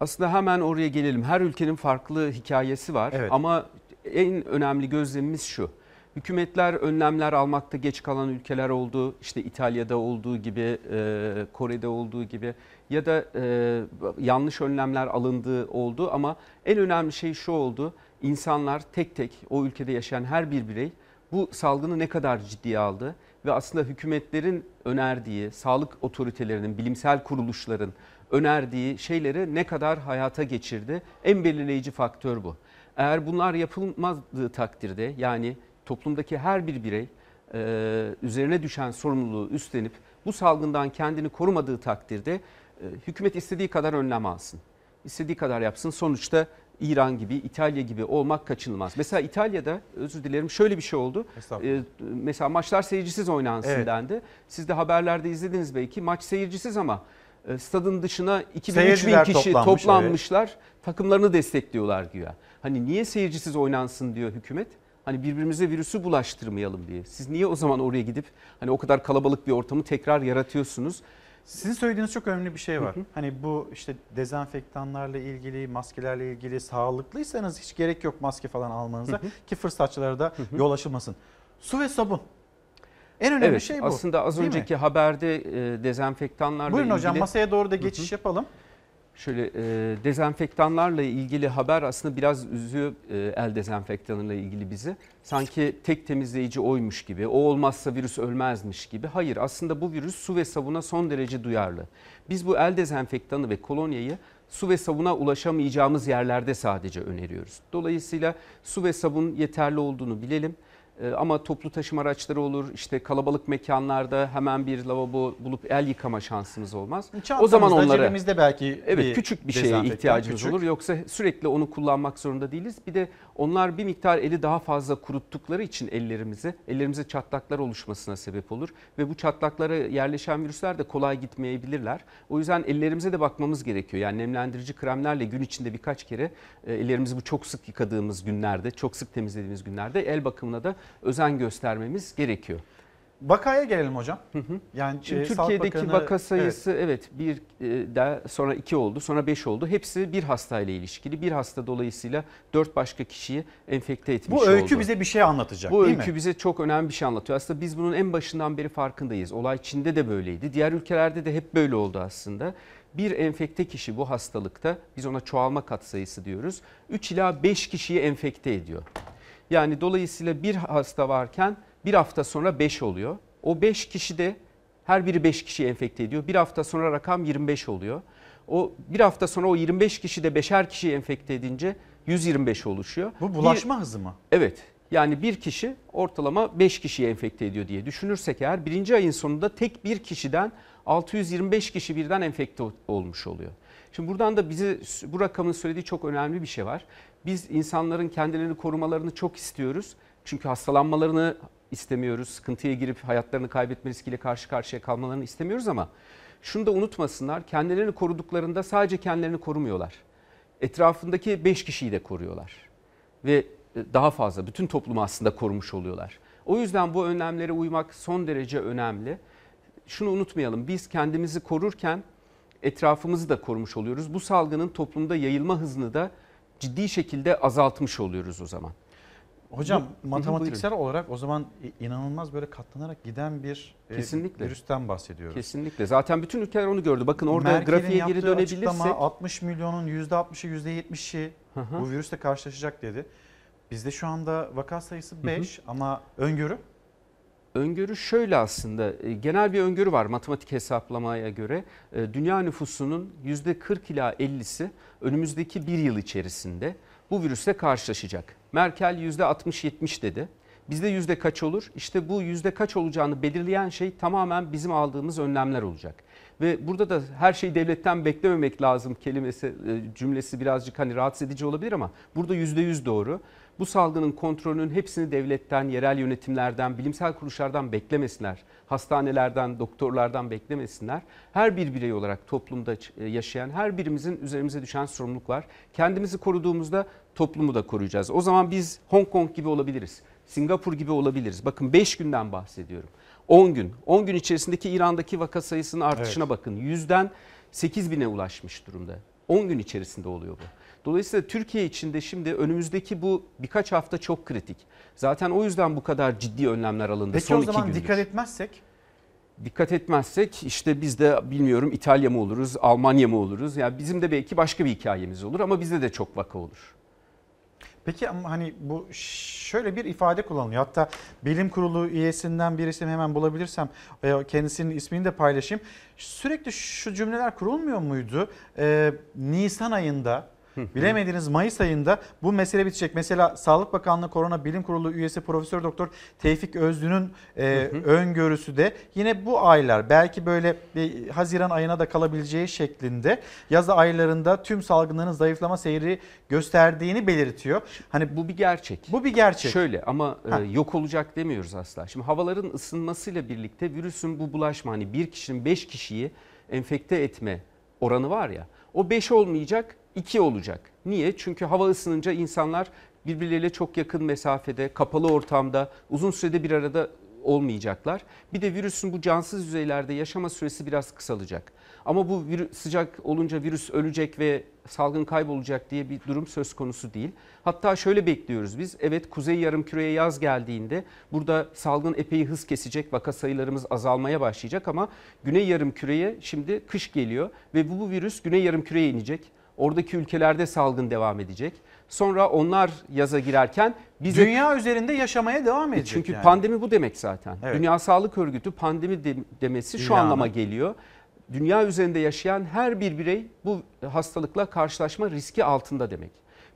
Aslında hemen oraya gelelim. Her ülkenin farklı hikayesi var Evet. ama en önemli gözlemimiz şu. Hükümetler önlemler almakta geç kalan ülkeler oldu. İşte İtalya'da olduğu gibi, e, Kore'de olduğu gibi ya da e, yanlış önlemler alındığı oldu ama en önemli şey şu oldu. İnsanlar tek tek o ülkede yaşayan her bir birey bu salgını ne kadar ciddiye aldı ve aslında hükümetlerin önerdiği, sağlık otoritelerinin, bilimsel kuruluşların önerdiği şeyleri ne kadar hayata geçirdi? En belirleyici faktör bu. Eğer bunlar yapılmadığı takdirde yani toplumdaki her bir birey e, üzerine düşen sorumluluğu üstlenip bu salgından kendini korumadığı takdirde e, hükümet istediği kadar önlem alsın. İstediği kadar yapsın. Sonuçta İran gibi, İtalya gibi olmak kaçınılmaz. Mesela İtalya'da özür dilerim şöyle bir şey oldu. Ee, mesela maçlar seyircisiz oynansın Evet. dendi. Siz de haberlerde izlediniz belki. Maç seyircisiz ama stadın dışına 2000-3000 Seyirciler kişi toplanmış, toplanmışlar. Takımlarını destekliyorlar güya. Hani niye seyircisiz oynansın diyor hükümet. Hani birbirimize virüsü bulaştırmayalım diye. Siz niye o zaman oraya gidip hani o kadar kalabalık bir ortamı tekrar yaratıyorsunuz? Sizin söylediğiniz çok önemli bir şey var. Hani bu işte dezenfektanlarla ilgili, maskelerle ilgili sağlıklıysanız hiç gerek yok maske falan almanıza ki fırsatçılara da yol açılmasın. Su ve sabun. En önemli evet, şey bu. Aslında az değil mi? önceki haberde e, dezenfektanlarla Buyurun ilgili... hocam masaya doğru da Hı hı. geçiş yapalım. Şöyle e, dezenfektanlarla ilgili haber aslında biraz üzüyor e, el dezenfektanıyla ilgili bizi. Sanki tek temizleyici oymuş gibi, o olmazsa virüs ölmezmiş gibi. Hayır aslında bu virüs su ve sabuna son derece duyarlı. Biz bu el dezenfektanı ve kolonyayı su ve sabuna ulaşamayacağımız yerlerde sadece öneriyoruz. Dolayısıyla su ve sabun yeterli olduğunu bilelim. E, Ama toplu taşıma araçları olur, işte kalabalık mekanlarda hemen bir lavabo bulup el yıkama şansımız olmaz. O zaman onlara cebimizde belki Evet küçük bir şeye ihtiyacımız küçük. olur. Yoksa sürekli onu kullanmak zorunda değiliz. Bir de onlar bir miktar eli daha fazla kuruttukları için ellerimizi, ellerimize çatlaklar oluşmasına sebep olur. Ve bu çatlaklara yerleşen virüsler de kolay gitmeyebilirler. O yüzden ellerimize de bakmamız gerekiyor. Yani nemlendirici kremlerle gün içinde birkaç kere e, ellerimizi bu çok sık yıkadığımız günlerde, çok sık temizlediğimiz günlerde el bakımına da özen göstermemiz gerekiyor. Vakaya gelelim hocam. Yani Şimdi e, Türkiye'deki Bakanı- vaka sayısı evet, bir e, de sonra iki oldu sonra beş oldu. Hepsi bir hastayla ilişkili. Bir hasta dolayısıyla dört başka kişiyi enfekte etmiş Bu oldu. öykü bize bir şey anlatacak Bu değil öykü mi? bize çok önemli bir şey anlatıyor. Aslında biz bunun en başından beri farkındayız. Olay Çin'de de böyleydi. Diğer ülkelerde de hep böyle oldu aslında. Bir enfekte kişi bu hastalıkta biz ona çoğalma katsayısı diyoruz. 3 ila 5 kişiyi enfekte ediyor. Yani dolayısıyla bir hasta varken bir hafta sonra 5 oluyor. O 5 kişi de her biri 5 kişiyi enfekte ediyor. Bir hafta sonra rakam 25 oluyor. O bir hafta sonra o 25 kişi de beşer kişiyi enfekte edince 125 oluşuyor. Bu bulaşma hızı mı? Evet. Yani bir kişi ortalama 5 kişiyi enfekte ediyor diye düşünürsek eğer birinci ayın sonunda tek bir kişiden 625 kişi birden enfekte olmuş oluyor. Şimdi buradan da bize bu rakamın söylediği çok önemli bir şey var. Biz insanların kendilerini korumalarını çok istiyoruz. Çünkü hastalanmalarını istemiyoruz. Sıkıntıya girip hayatlarını kaybetme riskiyle karşı karşıya kalmalarını istemiyoruz ama şunu da unutmasınlar. Kendilerini koruduklarında sadece kendilerini korumuyorlar. Etrafındaki 5 kişiyi de koruyorlar. Ve e, daha fazla bütün toplumu aslında korumuş oluyorlar. O yüzden bu önlemlere uymak son derece önemli. Şunu unutmayalım. Biz kendimizi korurken etrafımızı da korumuş oluyoruz. Bu salgının toplumda yayılma hızını da ciddi şekilde azaltmış oluyoruz o zaman. Hocam Bu- matematiksel olarak o zaman inanılmaz böyle katlanarak giden bir e, Kesinlikle. virüsten bahsediyoruz. Kesinlikle. Zaten bütün ülkeler onu gördü. Bakın orada Merkel'in grafiğe geri dönebilirsek açıklama 60 milyonun %60'ı %70'i Hı hı. bu virüsle karşılaşacak dedi. Bizde şu anda vaka sayısı 5 ama öngörü Öngörü şöyle aslında e, genel bir öngörü var matematik hesaplamaya göre. E, Dünya nüfusunun %40 ila 50'si önümüzdeki bir yıl içerisinde bu virüsle karşılaşacak. Merkel %60-70 dedi. Bizde yüzde kaç olur? İşte bu yüzde kaç olacağını belirleyen şey tamamen bizim aldığımız önlemler olacak. Ve burada da her şeyi devletten beklememek lazım kelimesi e, cümlesi birazcık hani rahatsız edici olabilir ama burada yüzde yüz doğru. Bu salgının kontrolünün hepsini devletten, yerel yönetimlerden, bilimsel kuruluşlardan beklemesinler. Hastanelerden, doktorlardan beklemesinler. Her bir birey olarak toplumda e, yaşayan her birimizin üzerimize düşen sorumluluk var. Kendimizi koruduğumuzda toplumu da koruyacağız. O zaman biz Hong Kong gibi olabiliriz. Singapur gibi olabiliriz. Bakın 5 günden bahsediyorum. 10 gün. 10 gün içerisindeki İran'daki vaka sayısının artışına Evet. bakın. Yüzden 8 bine ulaşmış durumda. 10 gün içerisinde oluyor bu. Dolayısıyla Türkiye içinde şimdi önümüzdeki bu birkaç hafta çok kritik. Zaten o yüzden bu kadar ciddi önlemler alındı Peki son o zaman dikkat etmezsek Dikkat etmezsek işte biz de bilmiyorum İtalya mı oluruz, Almanya mı oluruz? Yani bizim de belki başka bir hikayemiz olur ama bizde de çok vaka olur. Peki ama hani bu şöyle bir ifade kullanılıyor. Hatta bilim kurulu üyesinden birisini hemen bulabilirsem e, kendisinin ismini de paylaşayım. Sürekli şu cümleler kurulmuyor muydu? Ee, Nisan ayında Bilemediniz Mayıs ayında bu mesele bitecek. Mesela Sağlık Bakanlığı Korona Bilim Kurulu üyesi Profesör Doktor Tevfik Özlü'nün e, öngörüsü de yine bu aylar belki böyle bir Haziran ayına da kalabileceği şeklinde yaz aylarında tüm salgınların zayıflama seyri gösterdiğini belirtiyor. Hani bu bir gerçek. Bu bir gerçek. Şöyle ama e, Ha. yok olacak demiyoruz asla. Şimdi havaların ısınmasıyla birlikte virüsün bu bulaşma hani bir kişinin 5 kişiyi enfekte etme oranı var ya o 5 olmayacak 2 olacak. Niye? Çünkü hava ısınınca insanlar birbirleriyle çok yakın mesafede, kapalı ortamda uzun sürede bir arada olmayacaklar. Bir de virüsün bu cansız yüzeylerde yaşama süresi biraz kısalacak. Ama bu virüs, sıcak olunca virüs ölecek ve salgın kaybolacak diye bir durum söz konusu değil. Hatta şöyle bekliyoruz biz. Evet kuzey yarımküreye yaz geldiğinde burada salgın epey hız kesecek. Vaka sayılarımız azalmaya başlayacak ama güney yarımküreye şimdi kış geliyor ve bu, bu virüs güney yarımküreye inecek. Oradaki ülkelerde salgın devam edecek. Sonra onlar yaza girerken bize Dünya üzerinde yaşamaya devam edecek. çünkü yani. pandemi bu demek zaten. Evet. Dünya Sağlık Örgütü pandemi de- demesi şu İlanı. anlama geliyor. Dünya üzerinde yaşayan her bir birey bu hastalıkla karşılaşma riski altında demek.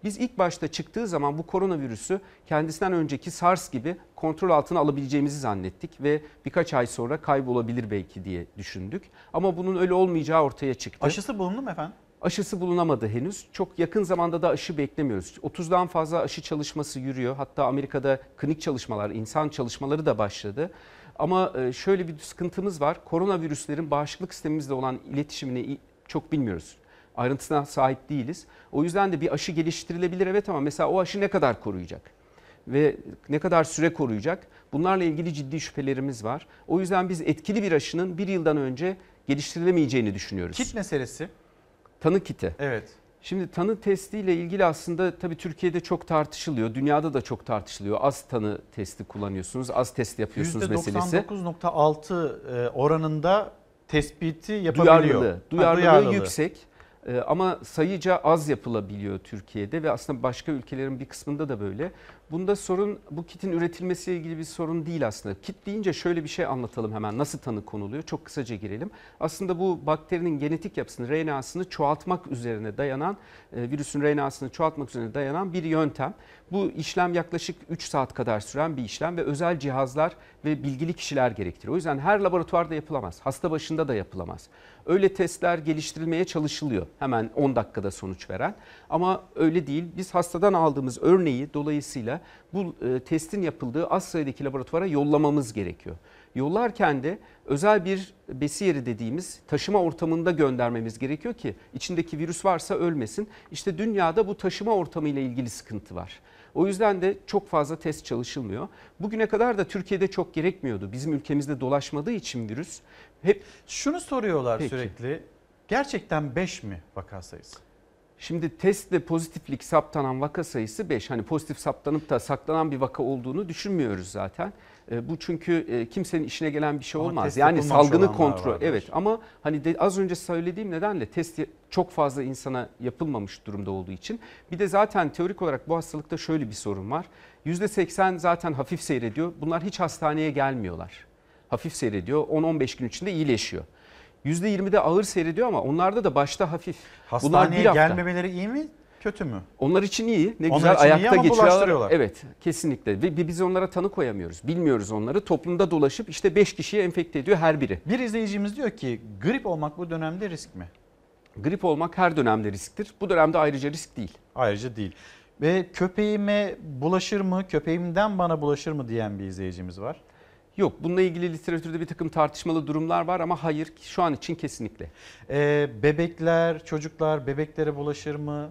Biz ilk başta çıktığı zaman bu koronavirüsü kendisinden önceki SARS gibi kontrol altına alabileceğimizi zannettik ve birkaç ay sonra kaybolabilir belki diye düşündük. Ama bunun öyle olmayacağı ortaya çıktı. Aşısı bulundu mu efendim? Aşısı bulunamadı henüz. Çok yakın zamanda da aşı beklemiyoruz. 30'dan fazla aşı çalışması yürüyor. Hatta Amerika'da klinik çalışmalar, insan çalışmaları da başladı. Ama e, şöyle bir sıkıntımız var. Koronavirüslerin bağışıklık sistemimizle olan iletişimini çok bilmiyoruz. Ayrıntısına sahip değiliz. O yüzden de bir aşı geliştirilebilir evet ama mesela o aşı ne kadar koruyacak? Ve ne kadar süre koruyacak? Bunlarla ilgili ciddi şüphelerimiz var. O yüzden biz etkili bir aşının bir yıldan önce geliştirilemeyeceğini düşünüyoruz. Kit meselesi. Tanı kiti. Evet. Şimdi tanı testiyle ilgili aslında tabii Türkiye'de çok tartışılıyor. Dünyada da çok tartışılıyor. Az tanı testi kullanıyorsunuz, az test yapıyorsunuz meselesi. %99.6 e, oranında tespiti yapabiliyor. Duyarlılığı, Ha, duyarlılığı, duyarlılığı. yüksek. Ee, Ama sayıca az yapılabiliyor Türkiye'de ve aslında başka ülkelerin bir kısmında da böyle. Bunda sorun bu kitin üretilmesiyle ilgili bir sorun değil aslında. Kit deyince şöyle bir şey anlatalım hemen nasıl tanı konuluyor çok kısaca girelim. Aslında bu bakterinin genetik yapısını, RNA'sını çoğaltmak üzerine dayanan, e, virüsün RNA'sını çoğaltmak üzerine dayanan bir yöntem. Bu işlem yaklaşık 3 saat kadar süren bir işlem ve özel cihazlar ve bilgili kişiler gerektiriyor. O yüzden her laboratuvarda yapılamaz. Hasta başında da yapılamaz. Öyle testler geliştirilmeye çalışılıyor. Hemen 10 dakikada sonuç veren. Ama öyle değil. Biz hastadan aldığımız örneği dolayısıyla bu e, testin yapıldığı az sayıdaki laboratuvara yollamamız gerekiyor. Yollarken de özel bir besiyeri dediğimiz taşıma ortamında göndermemiz gerekiyor ki içindeki virüs varsa ölmesin. İşte dünyada bu taşıma ortamı ile ilgili sıkıntı var. O yüzden de çok fazla test çalışılmıyor. Bugüne kadar da Türkiye'de çok gerekmiyordu. Bizim ülkemizde dolaşmadığı için virüs hep Şunu soruyorlar Peki. sürekli. Gerçekten 5 mi vaka sayısı? Şimdi testle pozitiflik saptanan vaka sayısı 5. Hani pozitif saptanıp da saklanan bir vaka olduğunu düşünmüyoruz zaten. E, Bu çünkü e, kimsenin işine gelen bir şey Ama olmaz. Yani salgını kontrol. vardır. Evet ama hani de az önce söylediğim nedenle test çok fazla insana yapılmamış durumda olduğu için. Bir de zaten teorik olarak bu hastalıkta şöyle bir sorun var. %80 zaten hafif seyrediyor. Bunlar hiç hastaneye gelmiyorlar. Hafif seyrediyor. 10-15 gün içinde iyileşiyor. %20'de ağır seyrediyor ama onlarda da başta hafif. Bunlar Hastaneye hafta. gelmemeleri iyi mi kötü mü? Onlar için iyi. Ne Onlar güzel ayakta bulaştırıyorlar. Evet, kesinlikle. Ve biz onlara tanı koyamıyoruz. Bilmiyoruz onları. Toplumda dolaşıp işte 5 kişiye enfekte ediyor her biri. Bir izleyicimiz diyor ki grip olmak bu dönemde risk mi? Grip olmak her dönemde risktir. Bu dönemde ayrıca risk değil. Ayrıca değil. Ve köpeğime bulaşır mı, köpeğimden bana bulaşır mı diyen bir izleyicimiz var. Yok, bununla ilgili literatürde bir takım tartışmalı durumlar var ama hayır şu an için kesinlikle. Ee, bebekler, çocuklar bebeklere bulaşır mı?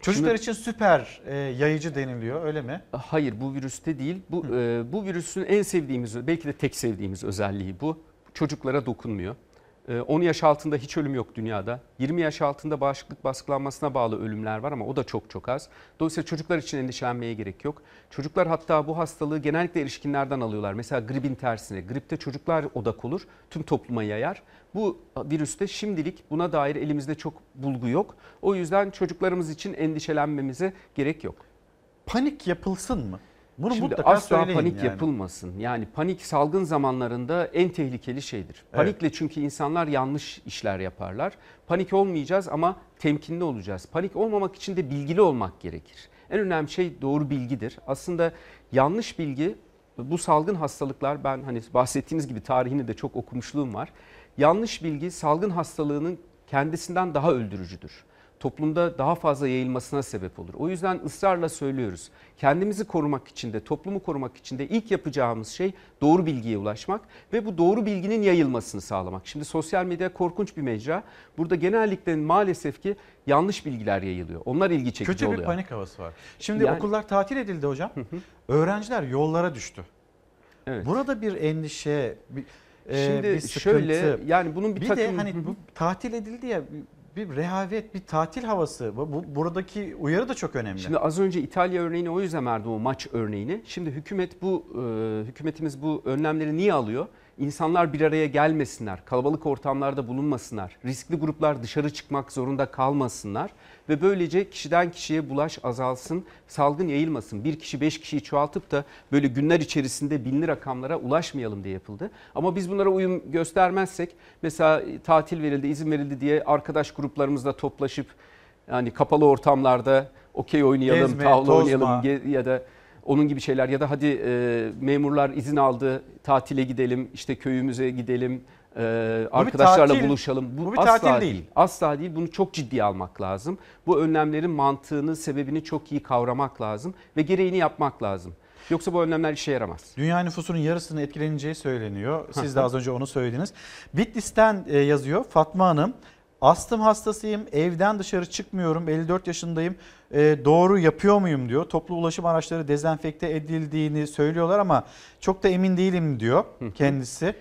Çocuklar Şimdi- için süper e, yayıcı deniliyor öyle mi? Hayır bu virüste değil. Bu e, bu virüsün en sevdiğimiz belki de tek sevdiğimiz özelliği bu. Çocuklara dokunmuyor. E, 10 yaş altında hiç ölüm yok dünyada. 20 yaş altında bağışıklık baskılanmasına bağlı ölümler var ama o da çok çok az. Dolayısıyla çocuklar için endişelenmeye gerek yok. Çocuklar hatta bu hastalığı genellikle erişkinlerden alıyorlar. Mesela gripin tersine. Gripte çocuklar odak olur, tüm topluma yayar. Bu virüste şimdilik buna dair elimizde çok bulgu yok. O yüzden çocuklarımız için endişelenmemize gerek yok. Panik yapılsın mı? Bunu Şimdi asla panik yani. yapılmasın. Yani panik salgın zamanlarında en tehlikeli şeydir. Panikle çünkü insanlar yanlış işler yaparlar. Panik olmayacağız ama temkinli olacağız. Panik olmamak için de bilgili olmak gerekir. En önemli şey doğru bilgidir. Aslında yanlış bilgi bu salgın hastalıklar ben hani bahsettiğiniz gibi tarihini de çok okumuşluğum var. Yanlış bilgi salgın hastalığının kendisinden daha öldürücüdür toplumda daha fazla yayılmasına sebep olur. O yüzden ısrarla söylüyoruz. Kendimizi korumak için de toplumu korumak için de ilk yapacağımız şey doğru bilgiye ulaşmak ve bu doğru bilginin yayılmasını sağlamak. Şimdi sosyal medya korkunç bir mecra. Burada genellikle maalesef ki yanlış bilgiler yayılıyor. Onlar ilgi çekici Kötü oluyor. bir panik havası var. Şimdi Yani- okullar tatil edildi hocam. Öğrenciler yollara düştü. Evet. Burada bir endişe, bir, e, Şimdi bir sıkıntı. şöyle, yani bunun bir de takım- hani bu tatil edildi ya bir, rehavet, bir tatil havası. Bu- buradaki uyarı da çok önemli. Şimdi az önce İtalya örneğini o yüzden verdim o maç örneğini. Şimdi hükümet bu e, hükümetimiz bu önlemleri niye alıyor? İnsanlar bir araya gelmesinler, kalabalık ortamlarda bulunmasınlar, riskli gruplar dışarı çıkmak zorunda kalmasınlar ve böylece kişiden kişiye bulaş azalsın, salgın yayılmasın. Bir kişi beş kişiyi çoğaltıp da böyle günler içerisinde binli rakamlara ulaşmayalım diye yapıldı. Ama biz bunlara uyum göstermezsek mesela tatil verildi, izin verildi diye arkadaş gruplarımızla toplaşıp yani kapalı ortamlarda okey oynayalım, Gezme, tavla tozma. oynayalım ya da onun gibi şeyler ya da hadi e, memurlar izin aldı tatile gidelim işte köyümüze gidelim e, arkadaşlarla tatil, buluşalım. bu bir asla tatil değil. Asla değil. Bunu çok ciddiye almak lazım. Bu önlemlerin mantığını, sebebini çok iyi kavramak lazım ve gereğini yapmak lazım. Yoksa bu önlemler işe yaramaz. Dünya nüfusunun yarısının etkileneceği söyleniyor. Siz de az önce onu söylediniz. Bitlis'ten e, yazıyor Fatma Hanım. Astım hastasıyım, evden dışarı çıkmıyorum, 54 yaşındayım. E, doğru yapıyor muyum diyor. Toplu ulaşım araçları dezenfekte edildiğini söylüyorlar ama çok da emin değilim diyor kendisi.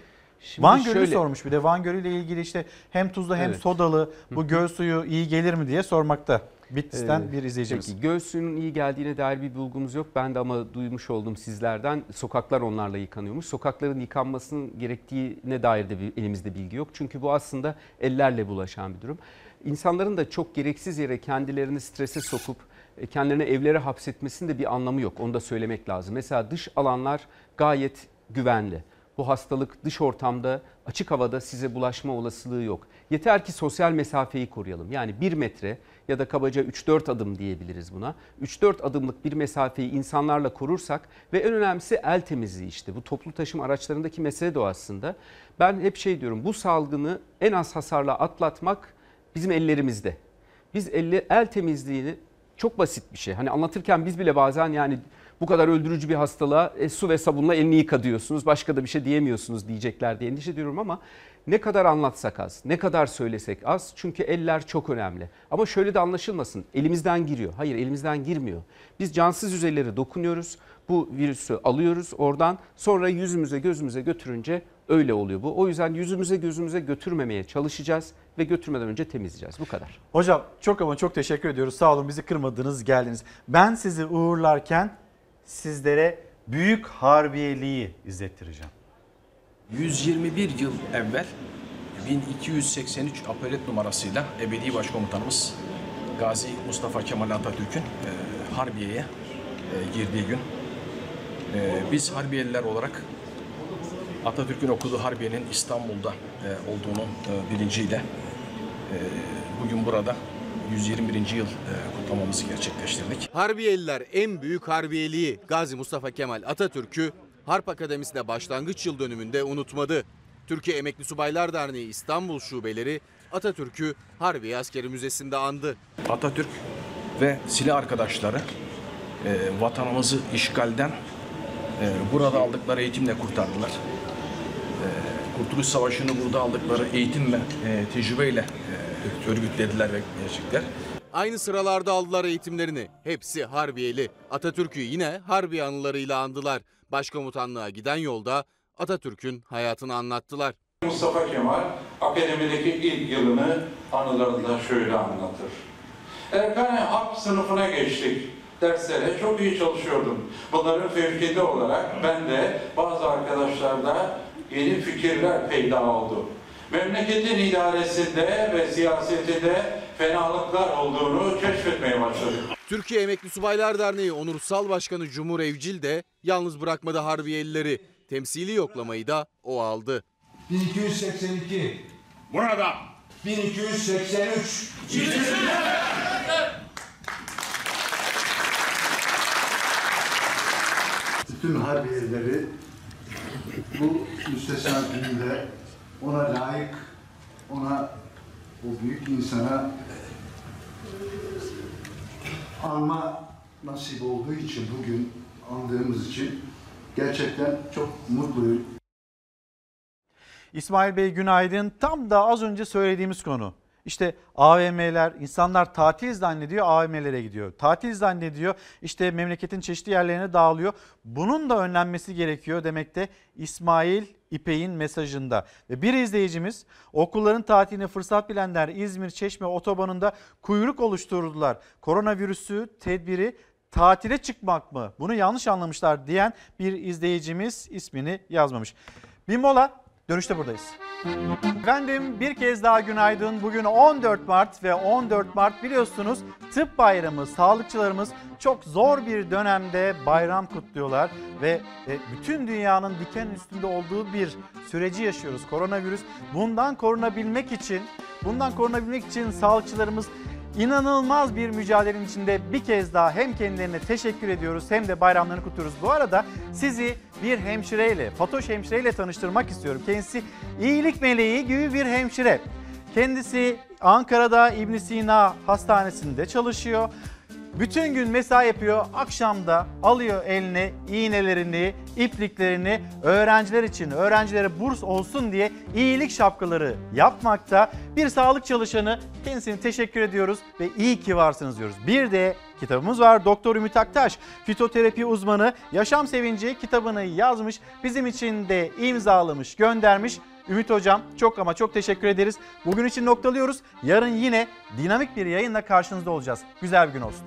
Şimdi Van Gölü şöyle- sormuş bir de Van Gölü ile ilgili işte hem tuzlu hem Evet. sodalı bu göl suyu iyi gelir mi diye sormakta. Bitlis'ten Ee, bir izleyicimiz. Peki göl suyunun iyi geldiğine dair bir bulgumuz yok. Ben de ama duymuş oldum sizlerden. Sokaklar onlarla yıkanıyormuş. Sokakların yıkanmasının gerektiğine dair de bir, elimizde bilgi yok. Çünkü bu aslında ellerle bulaşan bir durum. İnsanların da çok gereksiz yere kendilerini strese sokup e, kendilerini evlere hapsetmesinin de bir anlamı yok. Onu da söylemek lazım. Mesela dış alanlar gayet güvenli. Bu hastalık dış ortamda, açık havada size bulaşma olasılığı yok. Yeter ki sosyal mesafeyi koruyalım. Yani 1 metre ya da kabaca 3-4 adım diyebiliriz buna. 3-4 adımlık bir mesafeyi insanlarla korursak ve en önemlisi el temizliği işte. Bu toplu taşıma araçlarındaki mesele de o aslında. Ben hep şey diyorum bu salgını en az hasarla atlatmak bizim ellerimizde. Biz elle, el temizliğini çok basit bir şey. Hani anlatırken biz bile bazen yani bu kadar öldürücü bir hastalığa e, su ve sabunla elini yıka diyorsunuz. Başka da bir şey diyemiyorsunuz diyecekler diye endişe ediyorum ama ne kadar anlatsak az, ne kadar söylesek az. Çünkü eller çok önemli. Ama şöyle de anlaşılmasın. Elimizden giriyor. Hayır elimizden girmiyor. Biz cansız yüzeylere dokunuyoruz. Bu virüsü alıyoruz oradan. Sonra yüzümüze gözümüze götürünce öyle oluyor bu. O yüzden yüzümüze gözümüze götürmemeye çalışacağız ve götürmeden önce temizleyeceğiz. Bu kadar. Hocam çok ama çok teşekkür ediyoruz. Sağ olun bizi kırmadınız geldiniz. Ben sizi uğurlarken sizlere büyük harbiyeliği izlettireceğim. 121 yıl evvel 1283 apolet numarasıyla ebedi başkomutanımız Gazi Mustafa Kemal Atatürk'ün e, Harbiye'ye e, girdiği gün e, biz Harbiyeliler olarak Atatürk'ün okuduğu Harbiye'nin İstanbul'da e, olduğunu e, bilinciyle e, bugün burada 121. yıl e, kutlamamızı gerçekleştirdik. Harbiyeliler en büyük harbiyeliği Gazi Mustafa Kemal Atatürk'ü Harp Akademisi'nde başlangıç yıl dönümünde unutmadı. Türkiye Emekli Subaylar Derneği İstanbul Şubeleri Atatürk'ü Harbiye Askeri Müzesi'nde andı. Atatürk ve silah arkadaşları e, vatanımızı işgalden e, burada aldıkları eğitimle kurtardılar. E, Kurtuluş Savaşı'nı burada aldıkları eğitim ve e, tecrübeyle örgütlediler ve gerçekler. Aynı sıralarda aldılar eğitimlerini. Hepsi Harbiyeli. Atatürk'ü yine Harbiye anılarıyla andılar. Başkomutanlığa giden yolda Atatürk'ün hayatını anlattılar. Mustafa Kemal akademideki ilk yılını anılarında şöyle anlatır. Erkane Harp sınıfına geçtik. Derslere çok iyi çalışıyordum. Bunların fevkinde olarak ben de bazı arkadaşlarda yeni fikirler peyda oldu. Memleketin idaresinde ve siyasetinde fenalıklar olduğunu keşfetmeye başladık. Türkiye Emekli Subaylar Derneği Onursal Başkanı Cumhur Evcil de yalnız bırakmadı Harbiyelileri. Temsili yoklamayı da o aldı. 1282. Burada. 1283. Bütün harbiyeleri bu müstesna ona layık, ona o büyük insana anma nasip olduğu için bugün andığımız için gerçekten çok mutluyum. İsmail Bey günaydın. Tam da az önce söylediğimiz konu. İşte AVM'ler, insanlar tatil zannediyor AVM'lere gidiyor. Tatil zannediyor işte memleketin çeşitli yerlerine dağılıyor. Bunun da önlenmesi gerekiyor demekte İsmail İpek'in mesajında. Ve bir izleyicimiz okulların tatiline fırsat bilenler İzmir Çeşme otobanında kuyruk oluşturdular. Koronavirüsü tedbiri tatile çıkmak mı? Bunu yanlış anlamışlar diyen bir izleyicimiz ismini yazmamış. Bir mola dönüşte buradayız. Efendim bir kez daha günaydın. Bugün 14 Mart ve 14 Mart biliyorsunuz tıp bayramı. Sağlıkçılarımız çok zor bir dönemde bayram kutluyorlar ve e, bütün dünyanın diken üstünde olduğu bir süreci yaşıyoruz. Koronavirüs bundan korunabilmek için, bundan korunabilmek için sağlıkçılarımız inanılmaz bir mücadelenin içinde bir kez daha hem kendilerine teşekkür ediyoruz hem de bayramlarını kutluyoruz. Bu arada sizi bir hemşireyle, Fatoş hemşireyle tanıştırmak istiyorum. Kendisi iyilik meleği gibi bir hemşire. Kendisi Ankara'da İbn Sina Hastanesi'nde çalışıyor. Bütün gün mesai yapıyor. Akşamda alıyor eline iğnelerini, ipliklerini öğrenciler için, öğrencilere burs olsun diye iyilik şapkaları yapmakta. Bir sağlık çalışanı kendisine teşekkür ediyoruz ve iyi ki varsınız diyoruz. Bir de kitabımız var. Doktor Ümit Aktaş, fitoterapi uzmanı, Yaşam Sevinci kitabını yazmış. Bizim için de imzalamış, göndermiş. Ümit Hocam çok ama çok teşekkür ederiz. Bugün için noktalıyoruz. Yarın yine dinamik bir yayınla karşınızda olacağız. Güzel bir gün olsun.